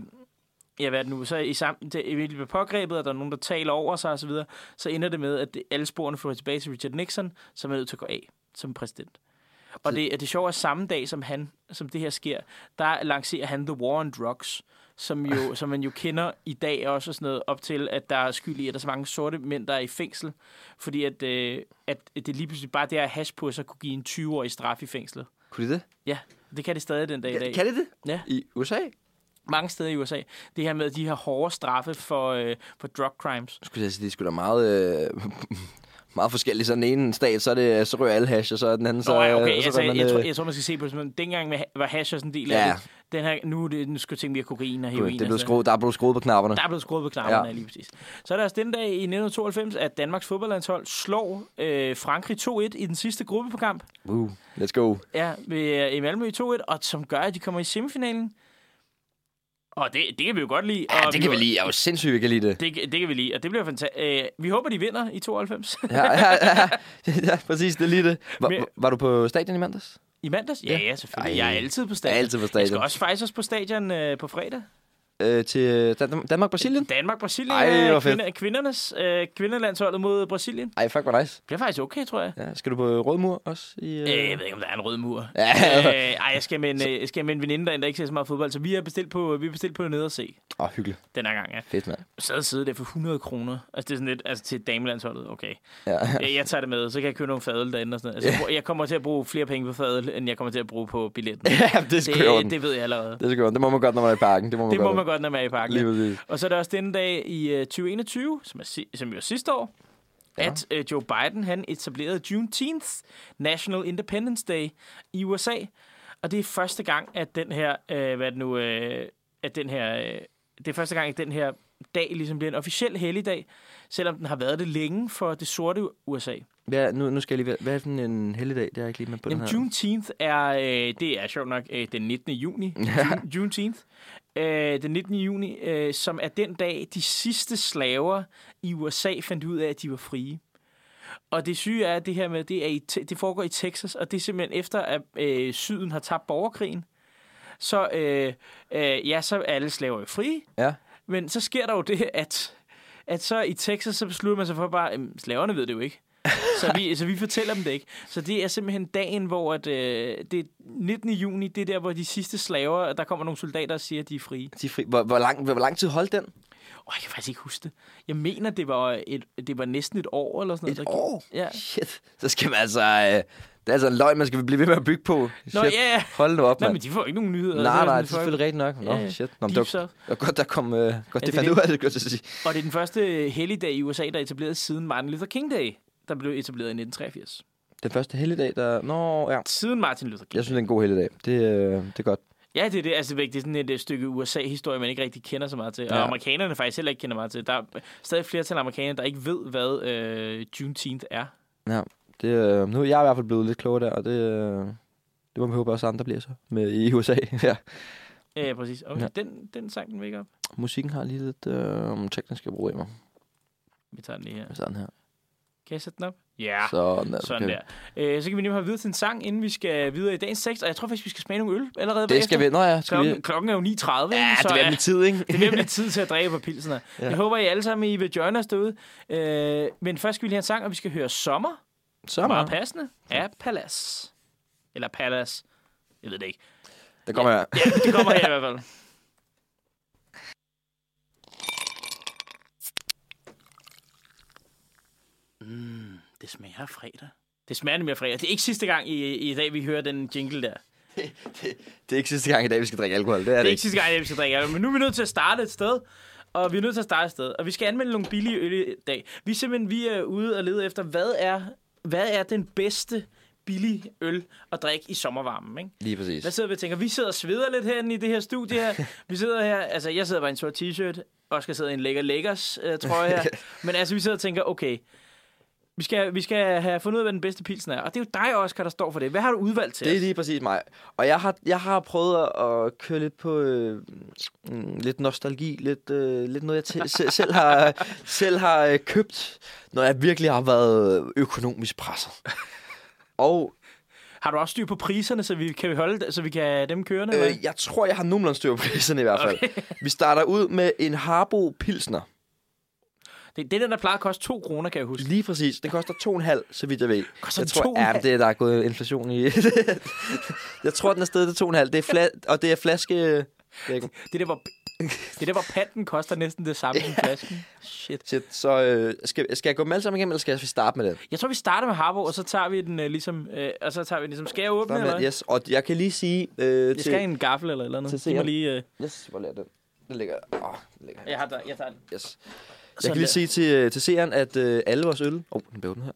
Ja, hvad er det nu? Så i sammen, det, vi bliver pågrebet, og der er nogen, der taler over sig osv., så, så ender det med, at det, alle sporene fører tilbage til Richard Nixon, som er nødt til at gå af som præsident. Og det, det sjove er, at samme dag, som, han, som det her sker, der lancerer han The War on Drugs, som, jo, som man jo kender i dag også og sådan noget, op til, at der er skyld i, at der er så mange sorte mænd, der er i fængsel. Fordi at, øh, at det lige pludselig bare det at hash på, så kunne give en 20-årig straf i fængslet. Kunne de det? Ja, det kan det stadig den dag i dag. Kan de det? Ja. I USA? Mange steder i USA. Det her med de her hårde straffe for, øh, for drug crimes. Jeg skulle sige, det er sgu da meget, øh, meget forskelligt. Så den ene stat, så, er det, så rører alle hash, og så er den anden, så, ja, okay. så Altså, jeg, man, jeg, tror, øh, jeg tror, man skal se på det dengang med, var hash også en del af Ja. det. Den her, nu, er det, nu skal tænke mere kokain og det heroin. blev altså. skruet, der er blevet skruet på knapperne. Der er blevet skruet på knapperne, ja. Lige præcis. Så er der også den dag i 1992, at Danmarks fodboldlandshold slår øh, Frankrig 2-1 i den sidste gruppeprogram. Uh, let's go. Ja, ved, øh, i Malmø i 2-1, og som gør, at de kommer i semifinalen. Og det, det kan vi jo godt lide. Ja, og det kan vi lide. Jeg er jo sindssygt, vi kan lide det. Det, det kan vi lide, og det bliver fantastisk. Øh, vi håber, de vinder i 92. Ja, ja, ja, ja, præcis, det er lige det. Var, Men- var du på stadion i mandags? I mandags? Ja, ja, selvfølgelig. Ej. Jeg er altid på Jeg stadion. er altid på Jeg skal stadion. også faktisk også på stadion øh, på fredag. Øh, til Dan- Danmark-Brasilien? Danmark-Brasilien. Ej, hvor fedt. Kvinder, kvindernes, øh, kvinderlandsholdet mod Brasilien. Ej, fuck, hvor nice. Det bliver faktisk okay, tror jeg. Ja, skal du på Rød Mur også? I, Øh, jeg ved ikke, om der er en rød mur. Ja. øh, ej, jeg skal, med en, øh, jeg skal med en veninde der ikke ser så meget fodbold, så vi har bestilt på, vi har bestilt på nede og se Åh, oh, hyggeligt. den her gang, ja. Fedt, mand. Så siddet der for 100 kroner. Altså, det er sådan lidt, altså til damelandsholdet, okay. Ja. Jeg, jeg tager det med, så kan jeg købe nogle fadøl derinde og sådan noget. Altså, jeg kommer til at bruge flere penge på fadøl, end jeg kommer til at bruge på billetten. ja, det er det, det ved jeg allerede. Det er. Det må man godt, når man er i parken. Det må man Det godt. må man godt, når man er i parken. Lige. Og så er der også denne dag i øh, 2021, som, er, som jo er sidste år, Ja. at øh, Joe Biden han etablerede Juneteenth, National Independence Day, i USA. Og det er første gang, at den her, øh, hvad det nu, øh, at den her, øh, det er første gang, at den her dag ligesom bliver en officiel helligdag, selvom den har været det længe for det sorte USA. Ja, nu, nu skal jeg lige... være- Hvad er for en helligdag? Det er jeg ikke lige med på Jamen, den her. Juneteenth er, øh, det er sjovt nok øh, den 19. juni. June, Juneteenth. Øh, den 19. juni, øh, som er den dag, de sidste slaver i USA fandt ud af, at de var frie. Og det syge er, at det her med, det, er i, det foregår i Texas, og det er simpelthen efter, at øh, syden har tabt borgerkrigen. Så, øh, øh, ja, så er alle slaver jo frie. Ja. Men så sker der jo det, at, at så i Texas, så beslutter man sig for bare, at slaverne ved det jo ikke. Så vi, så vi fortæller dem det ikke. Så det er simpelthen dagen, hvor at, øh, det er 19. juni, det er der, hvor de sidste slaver, der kommer nogle soldater og siger, at de er frie. De er fri. Hvor, hvor, lang, hvor lang tid holdt den? Åh, jeg kan faktisk ikke huske det. Jeg mener, det var, et, det var næsten et år eller sådan noget. Et der gik- år? Ja. Shit. Så skal man altså... Øh, det er altså en løgn, man skal blive ved med at bygge på. Shit. Nå, ja, ja. Hold nu op, Nej, mand. men de får ikke nogen nyheder. Nej, Så nej, det er selvfølgelig rigtigt nok. Nå, Ja, shit. Nå, det South. var godt, der kom... Øh, godt, Ja, det det fandt er ud af det, godt at sige. Og det er den første helligdag i USA, der er etableret siden Martin Luther King Day, der blev etableret i 1983. Den første helligdag, der... Nå, ja. Siden Martin Luther King. Jeg synes, det er en god helligdag. Det, øh, det er godt. Ja, det er det. Altså, det er sådan et øh, stykke USA-historie, man ikke rigtig kender så meget til. Og Ja. amerikanerne faktisk heller ikke kender meget til. Der er stadig flertal af amerikanere, der ikke ved, hvad øh, Juneteenth er. Ja, det, øh, nu er jeg i hvert fald blevet lidt klogere der, og det, øh, det må vi håbe også andre bliver så med i USA. ja. Ja, præcis. Okay, Ja. den, den sang den væk op. Musikken har lige lidt øh, tekniske problemer. Vi tager den lige her. Sådan her. Kan jeg sætte den op? Ja, Sådan der. sådan okay. der. Øh, så kan vi nemlig have videre til en sang, inden vi skal videre i dagens tekst. Og jeg tror faktisk, vi skal smage nogle øl allerede Det skal vi... Nå ja, skal Klokken, vi... klokken er jo 9.30, ikke? Ja, så det vil er- blive tid, ikke? det bliver lidt tid til at på pilsene. Ja. Ja. Jeg håber, I alle sammen I vil join os derude. Øh, men først skal vi lige have en sang, og vi skal høre Sommer. Så Meget passende. Af Palace. Eller Palace. Jeg ved det ikke. Det kommer her. Ja, det kommer her i hvert fald. Mm, det smager af fredag. Det smager nemlig af fredag. Det er ikke sidste gang i, i dag, vi hører den jingle der. Det Det er ikke sidste gang i dag, vi skal drikke alkohol. Det er det er ikke ikke. sidste gang, vi skal drikke. Men nu er vi nødt til at starte et sted. Og vi er nødt til at starte et sted. Og vi skal anmelde nogle billige øl i dag. Vi er simpelthen vi er ude og lede efter, hvad er, hvad er den bedste billige øl at drikke i sommervarmen, ikke? Lige præcis. Hvad sidder vi og tænker? Vi sidder og sveder lidt herinde i det her studie her. Vi sidder her, altså jeg sidder bare i en sort t-shirt. Oscar sidder i en lækker lækkers øh, trøje her. Men altså vi sidder og tænker, okay, vi skal, vi skal have fundet ud af, hvad den bedste pilsen er. Og det er jo dig, Oscar, der står for det. Hvad har du udvalgt til Det er lige præcis mig. Og jeg har, jeg har prøvet at, køre lidt på øh, mm, lidt nostalgi, lidt, øh, lidt noget, jeg til, selv, har, selv har øh, købt, når jeg virkelig har været økonomisk presset. Og Har du også styr på priserne, så vi kan vi holde, så vi kan dem kørende? øh, jeg tror, jeg har nogenlunde styr på priserne i hvert fald. Okay. Vi starter ud med en Harbo Pilsner. Det, det er den, der plejer at koste 2 kroner, kan jeg huske. Lige præcis. Den koster 2,5, så vidt jeg ved. Koster jeg tror, 2,5? ja, det er, der er gået inflation i. jeg tror, den er stedet til 2,5. Det er fla- og det er flaske... Det er der, hvor, det der, hvor panten koster næsten det samme som flasken. Shit. Shit, så øh, skal, skal jeg gå dem alle sammen igennem, eller skal jeg starte med det? Jeg tror, vi starter med Harbo, og så tager vi den øh, ligesom... Øh, og så tager vi den ligesom... Skal jeg åbne, eller med, hvad? yes. Og jeg kan lige sige øh, Jeg til... skal en gaffel eller eller andet. til Giv mig lige... Øh, Yes, hvor er den? Den ligger... Åh, den ligger her. jeg, har der, jeg tager den. Yes. Jeg kan lige sige til, til seeren, at øh, alle vores øl... Åh, oh, den blev den her.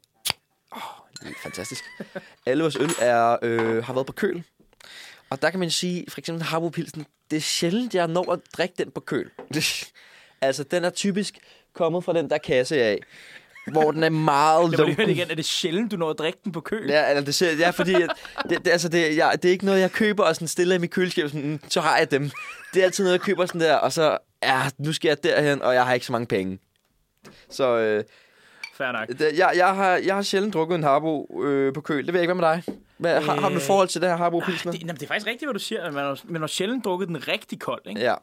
Er fantastisk. Alle vores øl er, øh, har været på køl. Og der kan man sige, for eksempel Harbo Pilsen, det er sjældent, jeg når at drikke den på køl. altså, den er typisk kommet fra den der kasse af, hvor den er meget Jeg må lige høre det lunken. igen. Er det sjældent, du når at drikke den på køl? Ja, eller det, ser, ja, fordi at det, det, altså det, jeg, det er ikke noget, jeg køber og sådan stiller i mit køleskab, sådan, "Mm, så har jeg dem. Det er altid noget, jeg køber sådan der, og så, ja, nu skal jeg derhen, og jeg har ikke så mange penge. Så øh, Fair nok. jeg, jeg, har, jeg har sjældent drukket en Harbo øh, på køl. Det ved jeg ikke, hvad med dig? Hvad, har, har du et Øh, forhold til det her Harbo Pilsner? Det, jamen, det er faktisk rigtigt, hvad du siger. Man har, man har sjældent drukket den rigtig kold, ikke? Ja.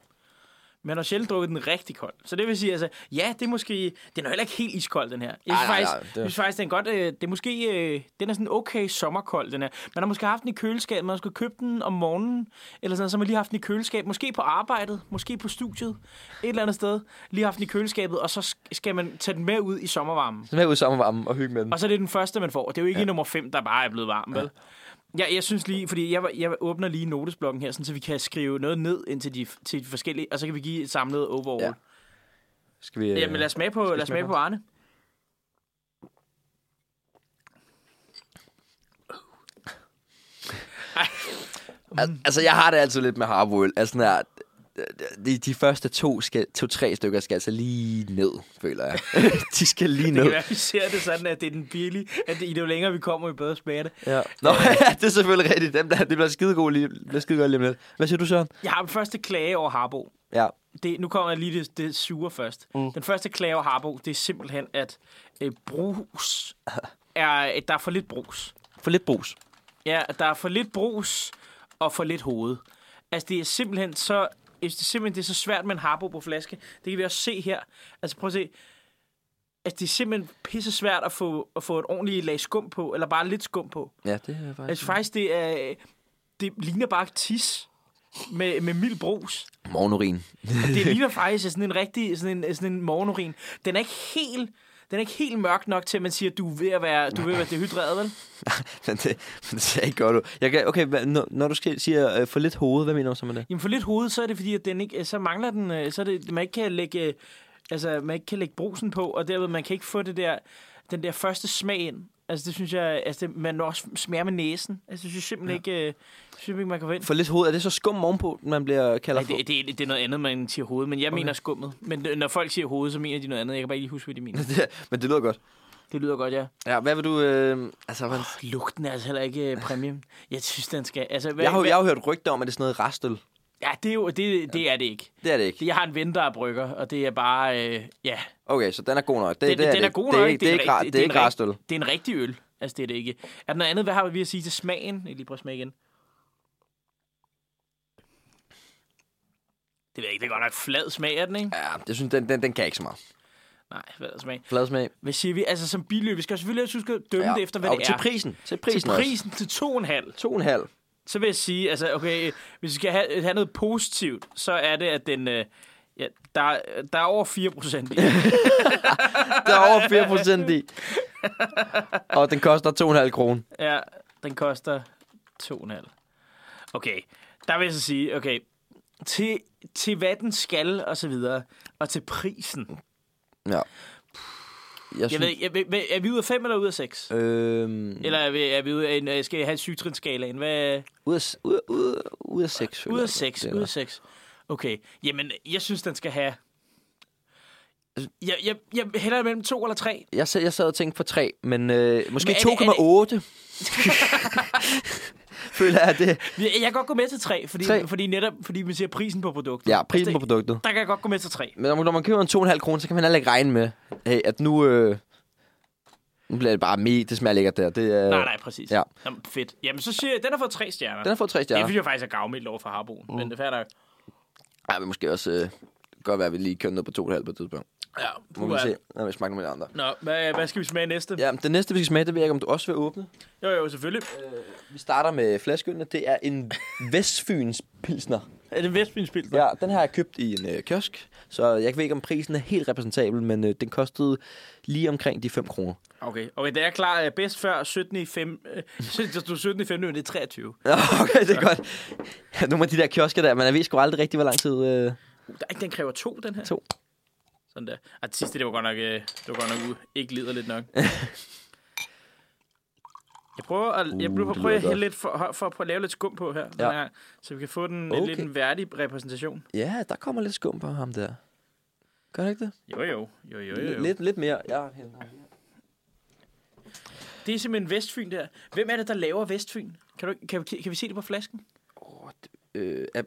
Man har sjældent drukket den rigtig kold. Så det vil sige, altså, ja, det er måske... Den er heller ikke helt iskold, den her. Jeg synes, nej, faktisk, nej, det- jeg synes faktisk, den er godt... Øh, det er måske... Øh, den er sådan okay sommerkold, den her. Man har måske haft den i køleskabet. Man har skulle købe den om morgenen. Eller sådan, så har man lige haft den i køleskabet. Måske på arbejdet. Måske på studiet. Et eller andet sted. Lige haft den i køleskabet. Og så sk- skal man tage den med ud i sommervarmen. Så med ud i sommervarmen og hygge med den. Og så er det den første, man får. Det er jo ikke ja. nummer 5, der bare er blevet varm, vel? Ja, jeg synes lige, fordi jeg, jeg åbner lige notesblokken her, sådan, så vi kan skrive noget ned ind til de, til de forskellige, og så kan vi give et samlet overall. Ja. Skal vi... Jamen lad os smage på, lad os smage på? Arne. Al- altså, jeg har det altid lidt med Harbo-øl. Altså, sådan her, de, de første to, skal, to-tre stykker skal altså lige ned, føler jeg. de skal lige Det ned. kan være, vi ser det sådan, at det er den billige, at det, jo længere vi kommer, jo bedre smager det. Ja. Nå, ja, det er selvfølgelig rigtigt. Dem der, det bliver skidegod lige, det bliver skidegod lige om lidt. Hvad siger du, Søren? Jeg har den første klage over Harbo. Ja. Det, nu kommer jeg lige det, det sure først. Mm. Den første klage over Harbo, det er simpelthen, at øh, brus er, der er for lidt brus. For lidt brus. Ja, der er for lidt brus og for lidt hoved. Altså, det er simpelthen så... Det er simpelthen det er så svært med en harbo på flaske. Det kan vi også se her. Altså, prøv at se. Altså, det er simpelthen pisse svært at få, at få et ordentligt lag skum på, eller bare lidt skum på. Ja, det er faktisk... Altså, faktisk, det er... Det ligner bare tis med, med mild brus. Morgenurin. Det ligner faktisk sådan en rigtig sådan en, sådan en morgenurin. Den er ikke helt... Den er ikke helt mørk nok til, at man siger, at du er ved at være, du er ved at være dehydreret, vel? men, det, men det ser ikke godt ud. Jeg kan, okay, når, når du skal, siger øh, for lidt hoved, hvad mener du så med det? Jamen for lidt hoved, så er det fordi, at den ikke, så mangler den, øh, så er det, man ikke kan lægge, øh, altså man ikke kan lægge brusen på, og derved man kan ikke få det der, den der første smag ind. Altså det synes jeg, altså det, man også smager med næsen. Altså det synes jeg simpelthen ja. ikke, øh, synes ikke, man kan få ind. For lidt hoved, er det så skum ovenpå, man bliver kalder Nej, for? det, det, det, er noget andet, man siger hoved, men jeg okay. mener skummet. Men øh, når folk siger hoved, så mener de noget andet. Jeg kan bare ikke lige huske, hvad de mener. Det- men det lyder godt. Det lyder godt, ja. Ja, hvad vil du... Øh, altså, hvad, Lugten er altså heller ikke øh, præmie. Jeg synes, den skal... Altså, hvad, jeg, har, jo- hvad, jeg har hørt rygter om, at det er sådan noget restøl. Ja, det er jo, det, det er det ikke. Det er det ikke. Jeg har en ven, der er brygger, og det er bare... Øh, ja, Okay, så den er god nok. Det, Det, det, er den det. er god nok. er ikke- det er ikke, er restøl. Det er en rigtig øl. Altså, det er det ikke. Er der noget andet? Hvad har vi at sige til smagen? Jeg lige prøve at smage igen. Det ved jeg ikke. Det er godt nok flad smag af den, ikke? Ja, jeg synes, den, den, den kan ikke så meget. Nej, flad smag. Flad smag. Hvad siger vi? Altså, som biløb, vi skal selvfølgelig også huske at dømme det efter, hvad og det til er. prisen. Til til prisen, prisen til to og en halv. også. To og en halv. Så vil jeg sige, altså, okay, hvis vi skal have, have noget positivt, så er det, at den... Øh, ja, der, der er over 4 procent i. Der er over 4 procent i. Og den koster 2,5 kroner. Ja, den koster 2,5. Okay, der vil jeg så sige, okay, til, til hvad den skal, og så videre, og til prisen. Ja. Jeg Jeg synes, ved, jeg, ved, er vi ude af 5 eller ude af 6? øhm, Eller er vi, er vi ude af en, øh, skal jeg have sygetrinsskalaen? Hvad? ud, af, ud, af- ud, af- ud af 6. Ude af 6, ude af 6. Okay, jamen, jeg synes, den skal have... Jeg, jeg, jeg hælder mellem 2 eller 3. Jeg, sad- jeg sad og tænkte på 3, men øh, måske Men er det- er 2,8. Føler jeg, det... Jeg kan godt gå med til 3, fordi, Tre. fordi netop fordi man siger prisen på produktet. Ja, prisen på Altså, produktet. Der kan jeg godt gå med til 3. Men når man- køber en 2,5 kroner, så kan man heller ikke regne med, hey, at nu... Øh, nu bliver det bare me, det smager lækkert der. Det, er, Nej, nej, præcis. ja. Jamen, fedt. Jamen, så siger jeg, den har fået 3 stjerner. Den har fået 3 Det stjerner. synes jeg faktisk er gavmildt over for Harboen, mm. men det er fair nok. Ja, men måske også øh, godt være, at vi lige kører ned på 2,5 på et tidspunkt. Ja, Må vi se, når vi smager nogle andre. Nå, hvad, hvad skal vi smage næste? Ja, det næste, vi skal smage, det ved jeg ikke, om du også vil åbne. Jo, jo, selvfølgelig. Vi starter med flaskeølene. Det er en Vestfyns Pilsner. Er det Vestbyen Ja, den har jeg købt i en øh, kiosk, så jeg ved ikke, om prisen er helt repræsentabel, men øh, den kostede lige omkring de 5 kroner. Okay, okay, det er klar øh, bedst før 17 i 5. Øh, så du er 17 i 5, men det er 23. Ja, okay, det er godt. Nogle af de der kiosker der, man ved sgu aldrig rigtigt, hvor lang tid... Øh... Der, er- den kræver to, den her. To. Sådan der. Og det sidste, det var godt nok, øh, det var godt nok ikke lider lidt nok. Jeg prøver at, jeg Uh, prøver, det prøver at lyder hælde lidt for, for, for at lave lidt skum på her, ja. Her, så vi kan få den Okay. okay. lidt en værdig repræsentation. Ja, der kommer lidt skum på ham der. Gør det ikke det? Jo, jo. jo, jo, jo, jo. Lidt, lidt mere. Ja, Det er simpelthen Vestfyn der. Hvem er det, der laver Vestfyn? Kan, du, kan, vi- kan vi se det på flasken? oh, øh, er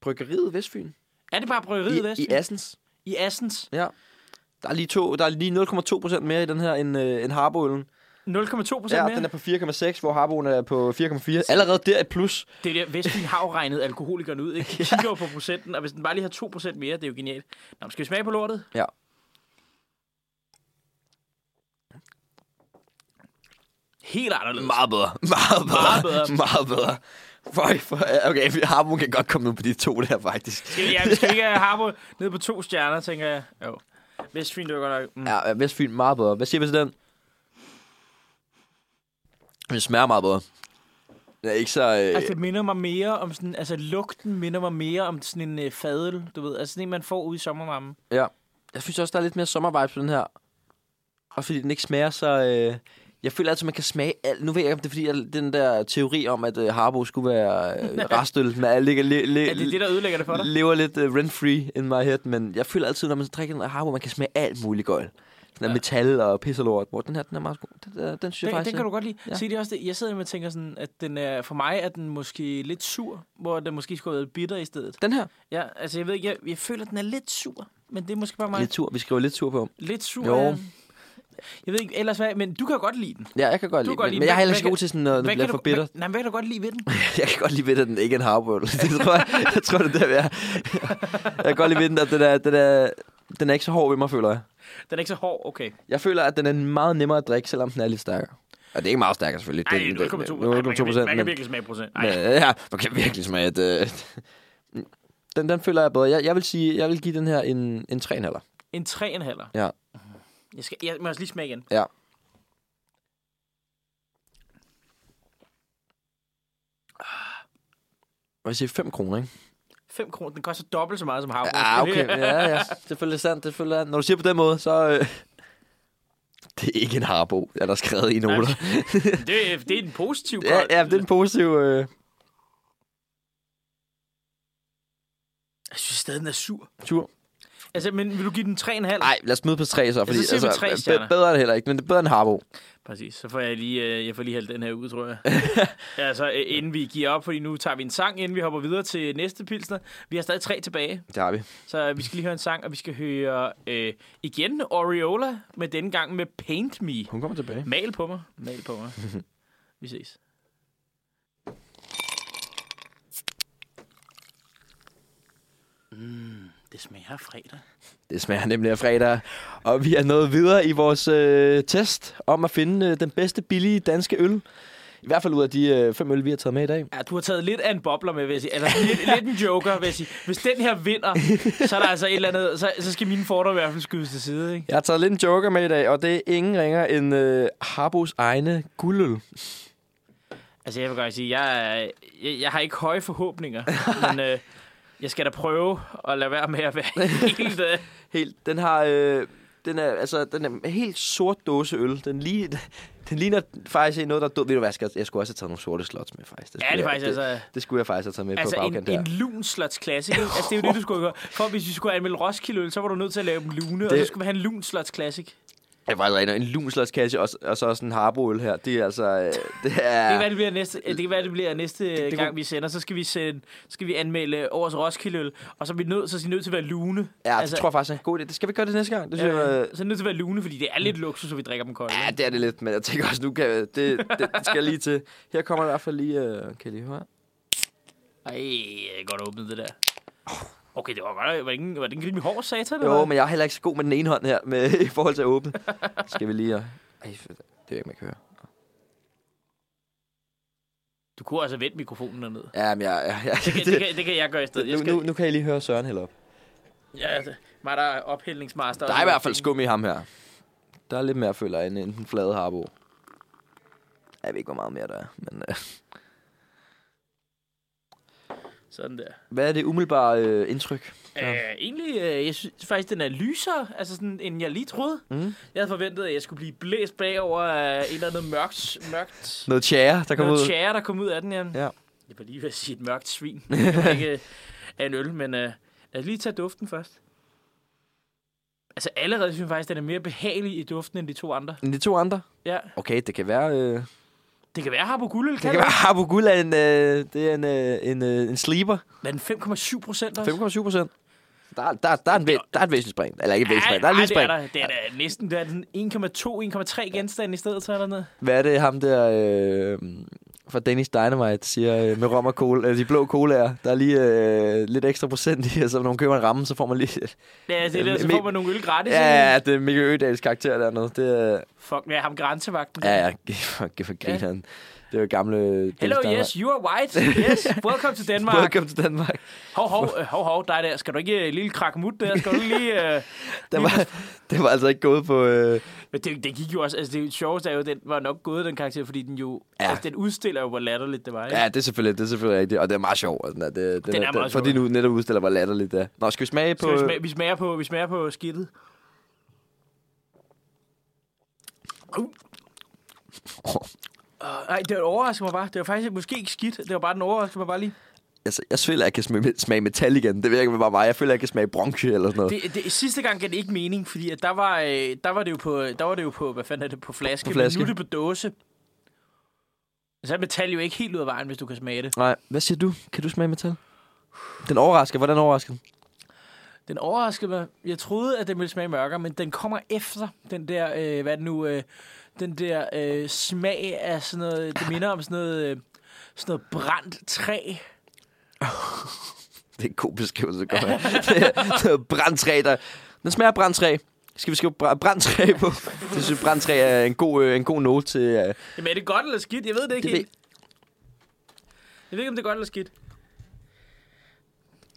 bryggeriet Vestfyn? Er det bare bryggeriet I, Vestfyn? I Assens. I Assens. Ja. Der er lige, to, der er lige 0,2 procent mere i den her end, øh, end Harboølen. 0,2 procent Ja, mere. den er på 4,6, hvor Harboen er på 4,4. Allerede der et plus. Det er der, Vestfyn har jo regnet alkoholikerne ud, ikke? De kigger jo på procenten, og hvis den bare lige har 2 procent mere, det er jo genialt. Nå, skal vi smage på lortet? Ja. Helt anderledes. Meget bedre. Meget bedre. Meget bedre. Meget bedre. Føj, for, okay, Harboen kan godt komme ud på de to der, faktisk. Skal vi, ja, vi skal ikke have Harbo ned på to stjerner, tænker jeg. Jo. Vestfyn, det var godt nok... Mm. Ja, Vestfyn meget bedre. Hvad siger vi til den? Den smager meget bedre. Den er ikke så... Øh, Altså, det minder mig mere om sådan... Altså, lugten minder mig mere om sådan en øh, fadel, du ved. Altså, sådan en, man får ude i sommervarmen. ja. Jeg synes også, der er lidt mere sommervibes på den her. Og fordi den ikke smager så... Øh, jeg føler altid, man kan smage alt. Nu ved jeg ikke, om det er fordi, at den der teori om, at øh, Harbo skulle være øh, restøl, men jeg ligger, li, li, Er det det, der ødelægger det for dig? lever lidt uh, rent-free in my head, men jeg føler altid, når man drikker den Harbo, man kan smage alt muligt gøjl. Sådan ja. Metal og pis og lort. Hvor den her, den er meget god. Den, den, den synes jeg Den, faktisk... den kan du godt lide. Ja. Se, det er også det. Jeg sidder og tænker sådan, at den er, for mig er den måske lidt sur, hvor den måske skulle have været bitter i stedet. Den her, Ja, altså jeg ved ikke, jeg, jeg føler, at den er lidt sur, men det er måske bare mig. lidt tur. Vi skriver lidt tur på. Lidt sur. Jo. ja. Jeg ved ikke ellers hvad, men du kan jo godt lide den. Ja, jeg kan godt Du lide den. lide Men jeg er heller ikke god til sådan, det Hvad bliver for bitter. Nej, men hvad kan du godt lide ved den? Jeg kan godt lide ved, at den ikke er en havbøl. Det tror jeg, jeg tror, det er der, er. Jeg kan godt lide ved den, at den er, den er, den er ikke så hård ved mig, føler jeg. Den er ikke så hård, okay. Jeg føler, at den er meget nemmere at drikke, selvom den er lidt stærkere. Og det er ikke meget stærkere, selvfølgelig. Nej, Det er- 0,2 det er- Nej, man, 0,2 kan, procent. man kan men- virkelig smage procent. Men, ja, man kan virkelig smage, at... Øh, den, den føler jeg bedre. Jeg, jeg vil sige, jeg vil give den her en, en 3,5. en 3,5. Ja. Jeg, skal, jeg må også lige smage igen. Ja. Hvad siger 5 kroner, ikke? 5 kroner, den koster dobbelt så meget som havre. Ja, okay. Ja, ja. Selvfølgelig sandt. Det selvfølgelig sandt. Når du siger på den måde, så... Øh, det er ikke en harbo, er der skrevet i noter. det, er- det er en positiv Ja, kold. ja, det er en positiv... Øh, Jeg synes stadig, den er sur. tur. Altså, men vil du give den 3,5? Nej, lad os møde på 3 så. Fordi, så siger vi tre be- stjerner. bedre er det heller ikke, men det er bedre end harbo. Præcis, så får jeg lige, øh, jeg får lige hældt den her ud, tror jeg. altså, øh, inden vi giver op, fordi nu tager vi en sang, inden vi hopper videre til næste pilsner. Vi har stadig tre tilbage, Det har vi. så øh, vi skal lige høre en sang, og vi skal høre øh, igen Oriola, med denne gang med Paint Me. Hun kommer tilbage. Mal på mig, mal på mig. vi ses. Mm, det smager af fredag. Det smager nemlig af fredag. Og vi er nået videre i vores øh, test om at finde øh, den bedste billige danske øl. I hvert fald ud af de øh, fem øl, vi har taget med i dag. Ja, du har taget lidt af en bobler med, vil jeg sige. Eller lidt, lidt en joker, vil jeg sige. Hvis den her vinder, så er der altså et eller andet... Så, så skal mine fordomme i hvert fald skydes til side, ikke? Jeg har taget lidt en joker med i dag, og det er ingen ringer end øh, Harbos egne guldøl. Altså, jeg vil godt sige, jeg, jeg, jeg har ikke høje forhåbninger, men øh, jeg skal da prøve at lade være med at være helt... Øh, Helt, den har... Øh, den er, altså, den er helt sort dåse øl. Den, lige, den ligner faktisk noget, der er død. Ved du hvad, jeg, skal, jeg skulle også have taget nogle sorte slots med, faktisk. Det ja, det er jeg, faktisk det, altså... det skulle jeg faktisk have taget med Altså på en, bagkant der. en lun slots classic, ikke? Altså, det er jo det, du skulle gøre. For hvis vi skulle anmelde Roskilde øl, så var du nødt til at lave dem lune, det... og så skulle vi have en lun slots classic. Jeg var en, en lun slotskasse, og, og så også en Harbo-øl her. Det er altså... Øh, det er... Det kan være, det bliver næste, det kan være, det bliver næste det, det gang, kunne- vi sender. Så skal vi, sende, skal vi anmelde årets Roskilde øl, og så er vi nødt, så er vi nødt til at være lune. Ja, altså, det tror jeg faktisk er en god idé. Det skal vi gøre det næste gang. Det synes Øh, jeg, øh, så er vi nødt til at være lune, fordi det er lidt luksus, at vi drikker dem kolde. Ja, det er det lidt, men jeg tænker også, nu kan jeg, det, det, det skal lige til. Her kommer i hvert fald lige, uh, kan I lige høre? Ej, jeg godt åbnet det der. Okay, det var godt. Var det ikke, var det ikke rimelig hård satan? Jo, men jeg er heller ikke så god med den ene hånd her, med, i forhold til at åbne. skal vi lige... Ej, det er ikke, man kan høre. Du kunne altså vente mikrofonen derned. Ja, men jeg... jeg, jeg Det kan, det, kan, det kan jeg gøre i stedet. Jeg nu, skal, nu, nu kan I lige høre Søren hælde op. Ja, altså, mig der er ophældningsmaster. Der er i hvert fald skum i ham her. Der er lidt mere, føler jeg, end den flade harbo. Jeg ved ikke, hvor meget mere der er, men... Uh, Sådan der. Hvad er det umiddelbare øh, indtryk? Ja. Øh, egentlig, øh, jeg synes faktisk, den er lysere, altså sådan, end jeg lige troede. Mm. Jeg havde forventet, at jeg skulle blive blæst bagover af en eller anden mørkt, mørkt Noget tjære, der kommer noget ud. tjære, der kom ud af den, ja. Ja. Jeg var lige ved at sige et mørkt svin. Ikke øh, af en øl, men øh, lad os lige tage duften først. Altså allerede synes jeg faktisk, den er mere behagelig i duften end de to andre. Men de to andre? Ja, Okay, det kan være... Øh, det kan være Harbo Guldøl, det kan være Harbo Guld er en, øh, det er en, øh, en, øh, en sleeper. Men 5,7 procent også. 5,7 procent. Der, der, der, er en, der er et væsentligt spring. Eller ikke et væsentligt spring. Der er et det lille er spring. der. Det er da næsten det er sådan 1,2-1,3 genstande i stedet, så er der noget. Hvad er det ham der øh, fra Danish Dynamite siger øh, med rom og cola, øh, de blå colaer? Der er lige øh, lidt ekstra procent i, og så når man køber en ramme, så får man lige... Ja, det er der, så får man nogle øl gratis. Ja, ja, det er Mikkel Ødals karakter dernede. Det er... Fuck, ja, ham grænsevagten. Ja, ja, for, for grineren. Det er jo gamle... Hello, Dynamite. yes, you are white. Yes, welcome to Denmark. Welcome to Danmark. Hov, hov, øh, hov, hov, dig der. Skal du ikke øh, lille krakmut der? Skal du lige... Øh... Det var, det var altså ikke gået på... Øh, Men det, det gik jo også... Altså, det sjoveste er jo, den var nok gået, den karakter, fordi den jo... Ja. Altså, den udstiller jo, hvor latterligt det var, ikke? ja, det er selvfølgelig, det er selvfølgelig rigtigt, og det er meget sjovt. Den er, det, Den er meget sjov, Fordi nu netop udstiller, hvor latterligt det er. Nå, skal vi smage på... Skal vi, smage, vi, smager på, vi smager på skidtet. Uh. Uh, nej, det overrasker mig bare. Det var faktisk måske ikke skidt. Det var bare, den overrasker mig bare lige. Altså, jeg føler, at jeg kan smage, smage metal igen. Det hvad bare mig. Jeg føler, at jeg kan smage bronze eller sådan noget. Det, det, sidste gang gav det ikke mening, fordi at der, var, øh, der, var det jo på, der var det jo på, hvad fanden er det, på flaske, På flaske. men nu er det på dåse. Så er metal jo ikke helt ud af vejen, hvis du kan smage det. Nej, hvad siger du? Kan du smage metal? Den overrasker. Hvordan overrasker den? Den overraskede mig. Jeg troede, at den ville smage mørkere, men den kommer efter den der, øh, hvad er det nu, øh, den der øh, smag af sådan noget, det minder om sådan noget, øh, sådan noget brændt træ. Det er en god beskrivelse, godt. brandtræ, der... Den smager af brandtræ. Skal vi skrive br- brandtræ på? Det synes brandtræ er en god, øh, en god note til... Øh, Jamen er det godt eller skidt? Jeg ved det ikke Det helt. Jeg ved ikke, om det er godt eller skidt.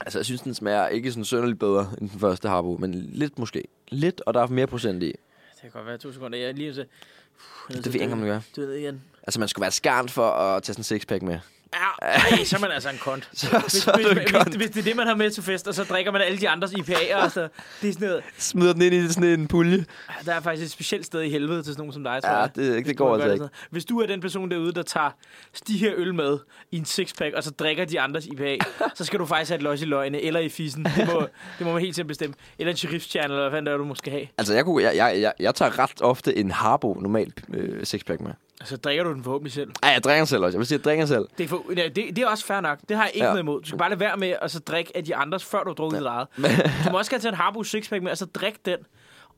altså, jeg synes, den smager ikke sådan sønderligt bedre end den første Harbo, men lidt måske. Lidt, og der er mere procent i. Det kan godt være to sekunder. Jeg er lige så... Det ved jeg ikke, om det gør. Du ved igen. Altså, man skulle være skarn for at tage sådan en sixpack med. Ja, ej, så er man altså en kont. Så, Hvis, så er du hvis, en hvis, kont. hvis, det er det, man har med til fest, og så drikker man alle de andres IPA'er, og så, det er sådan noget, Smider den ind i sådan en pulje. der er faktisk et specielt sted i helvede til sådan nogen som dig, tror Ja, jeg. det, Hvis det du går altså ikke. Hvis du er den person derude, der tager de her øl med i en sixpack, og så drikker de andres IPA, så skal du faktisk have et løs i løgne, eller i fissen. Det må, det må man helt selv bestemme. Eller en sheriff's channel, eller hvad fanden det er, du måske have. Altså, jeg, kunne, jeg, jeg, jeg, jeg tager ret ofte en Harbo normalt øh, sixpack med. Så drikker du den forhåbentlig selv. Ej, jeg drikker selv også. Jeg vil sige, jeg drikker selv. Det er, for, ja, det, det er også fair nok. Det har jeg ikke Ja. noget imod. Du skal bare lade være med at så drikke af de andres, før du har drukket ja. dit eget. Du må også gerne tage en Harbo sixpack med, og så drikke den.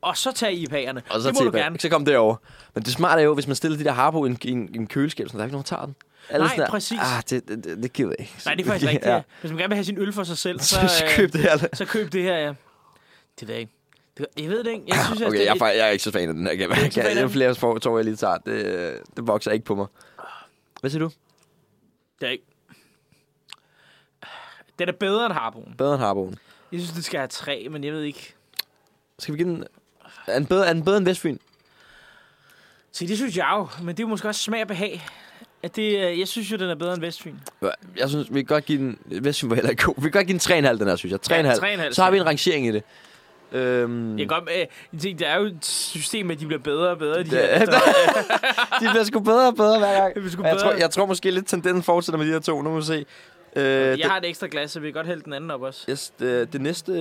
Og så tage IPA'erne. Og så, det må du gerne. så kom det over. Men det smarte er jo, hvis man stiller de der Harbo i en, i en, i en køleskab, så der er ikke nogen, der tager den. Alle Nej, sådan præcis. Ah, det, det, det, det gider jeg ikke. Nej, det er faktisk rigtigt. ja. Hvis man gerne vil have sin øl for sig selv, så, Så, køb det her. så køb det her, ja. Det ved jeg ikke. Jeg ved det ikke. Jeg synes, Okay, det, jeg, er, jeg er ikke så fan af den her. Jeg, er så jeg, jeg, den? flere for, tår, jeg lige tager. Det, det vokser ikke på mig. Hvad siger du? det er ikke. Den er bedre end Harboen. Bedre end Harboen. Jeg synes, det skal have tre, men jeg ved ikke. Skal vi give den... Er den bedre, er den bedre end Vestfyn? Se, det synes jeg jo, men det er jo måske også smag og behag. At det, øh, jeg synes jo, den er bedre end Vestfyn. Jeg synes, vi kan godt give den... Vestfyn var heller ikke god. Vi kan godt give den 3,5, den her, synes jeg. 3,5. Ja, 3,5. Så har vi en rangering i det. Øhm, Jeg kan godt, øh, der er jo et system, at de bliver bedre og bedre. De Det- her, de bliver sgu bedre og bedre hver gang. Det Og jeg, tror, bedre. jeg tror måske lidt tendensen fortsætter med de her to. Nu må vi se. Øh, det, jeg har et ekstra glas, så vi kan godt hælde den anden op også. yes, det, det næste,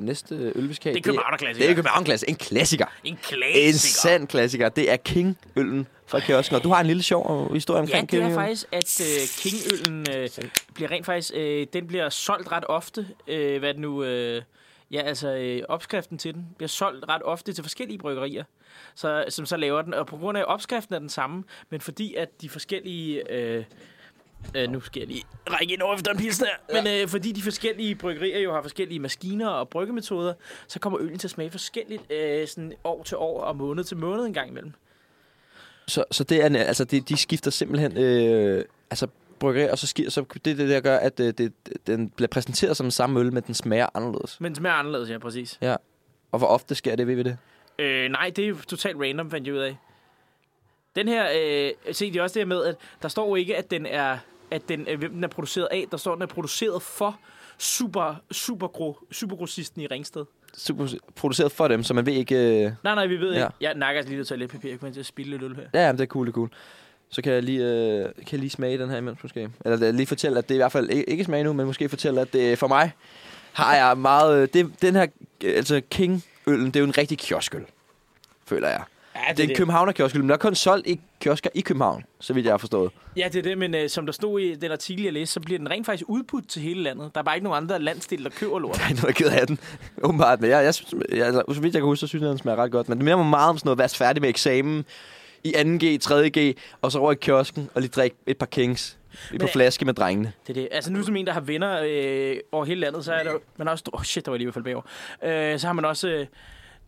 næste øl, vi skal have, Det er Københavner-klassiker. Det er København klassiker. En klassiker. En En klassiker. sand klassiker. Det er King-øllen fra kiosken. Og du har en lille sjov historie Ja, omkring det er faktisk, at øh, King-øllen øh, bliver rent faktisk, øh, den bliver solgt ret ofte. Øh, hvad det nu? Øh, ja, altså øh, opskriften til den bliver solgt ret ofte til forskellige bryggerier, så, som så laver den. Og på grund af, at opskriften er den samme, men fordi at de forskellige... Øh, Øh, nu skal jeg lige række ind over efter en pilsner. Ja. Men øh, fordi de forskellige bryggerier jo har forskellige maskiner og bryggemetoder, så kommer øllen til at smage forskelligt øh, sådan år til år og måned til måned en gang imellem. Så, så det er, altså, det, de skifter simpelthen... Øh, altså, bryggeri, og så, sker, så det er det, der gør, at øh, det, den bliver præsenteret som den samme øl, men den smager anderledes. Men smager anderledes, ja, præcis. Og hvor ofte sker det, ved vi det? Øh, nej, det er jo totalt random, fandt jeg ud af. Den her, øh, se, det er også det med, at der står ikke, at den er at den, øh, hvem den er produceret af. Der står, at den er produceret for super, super, gro, supergrossisten i Ringsted. Super produceret for dem, så man ved ikke... Øh... Nej, nej, vi ved Ja. ikke. Jeg nakker altså lige noget toiletpapir. Jeg kommer til at spille lidt øl her. Ja, jamen, det er cool, det er cool. Så kan jeg lige, øh, kan jeg lige smage den her imens måske. Eller øh, lige fortælle, at det er i hvert fald ikke, ikke smage nu, men måske fortælle, at det for mig har jeg meget... Øh, det, den her, øh, altså King-øllen, det er jo en rigtig kiosköl, føler jeg. Ja, Det er en københavner kiosköl, men der er kun solgt i kiosker i København, så vidt jeg har forstået. Ja, det er det, men øh, som der stod i den artikel, jeg læste, så bliver den rent faktisk udbudt til hele landet. Der er bare ikke nogen andre landsdel, der køber lort. Der er noget ked af den, åbenbart. Men jeg, jeg, synes, jeg, altså, så vidt jeg kan huske, så synes jeg, den smager ret godt. Men det minder mig meget om sådan noget, være færdig med eksamen i 2G, 3G, og så over i kiosken og lige drikke et par kings på Men- flaske med drengene. Det er det. Altså nu som en, der har venner øh, over hele landet, så er der man også... Åh, oh, shit, der var lige ved at falde bagover. Øh, så har man også øh,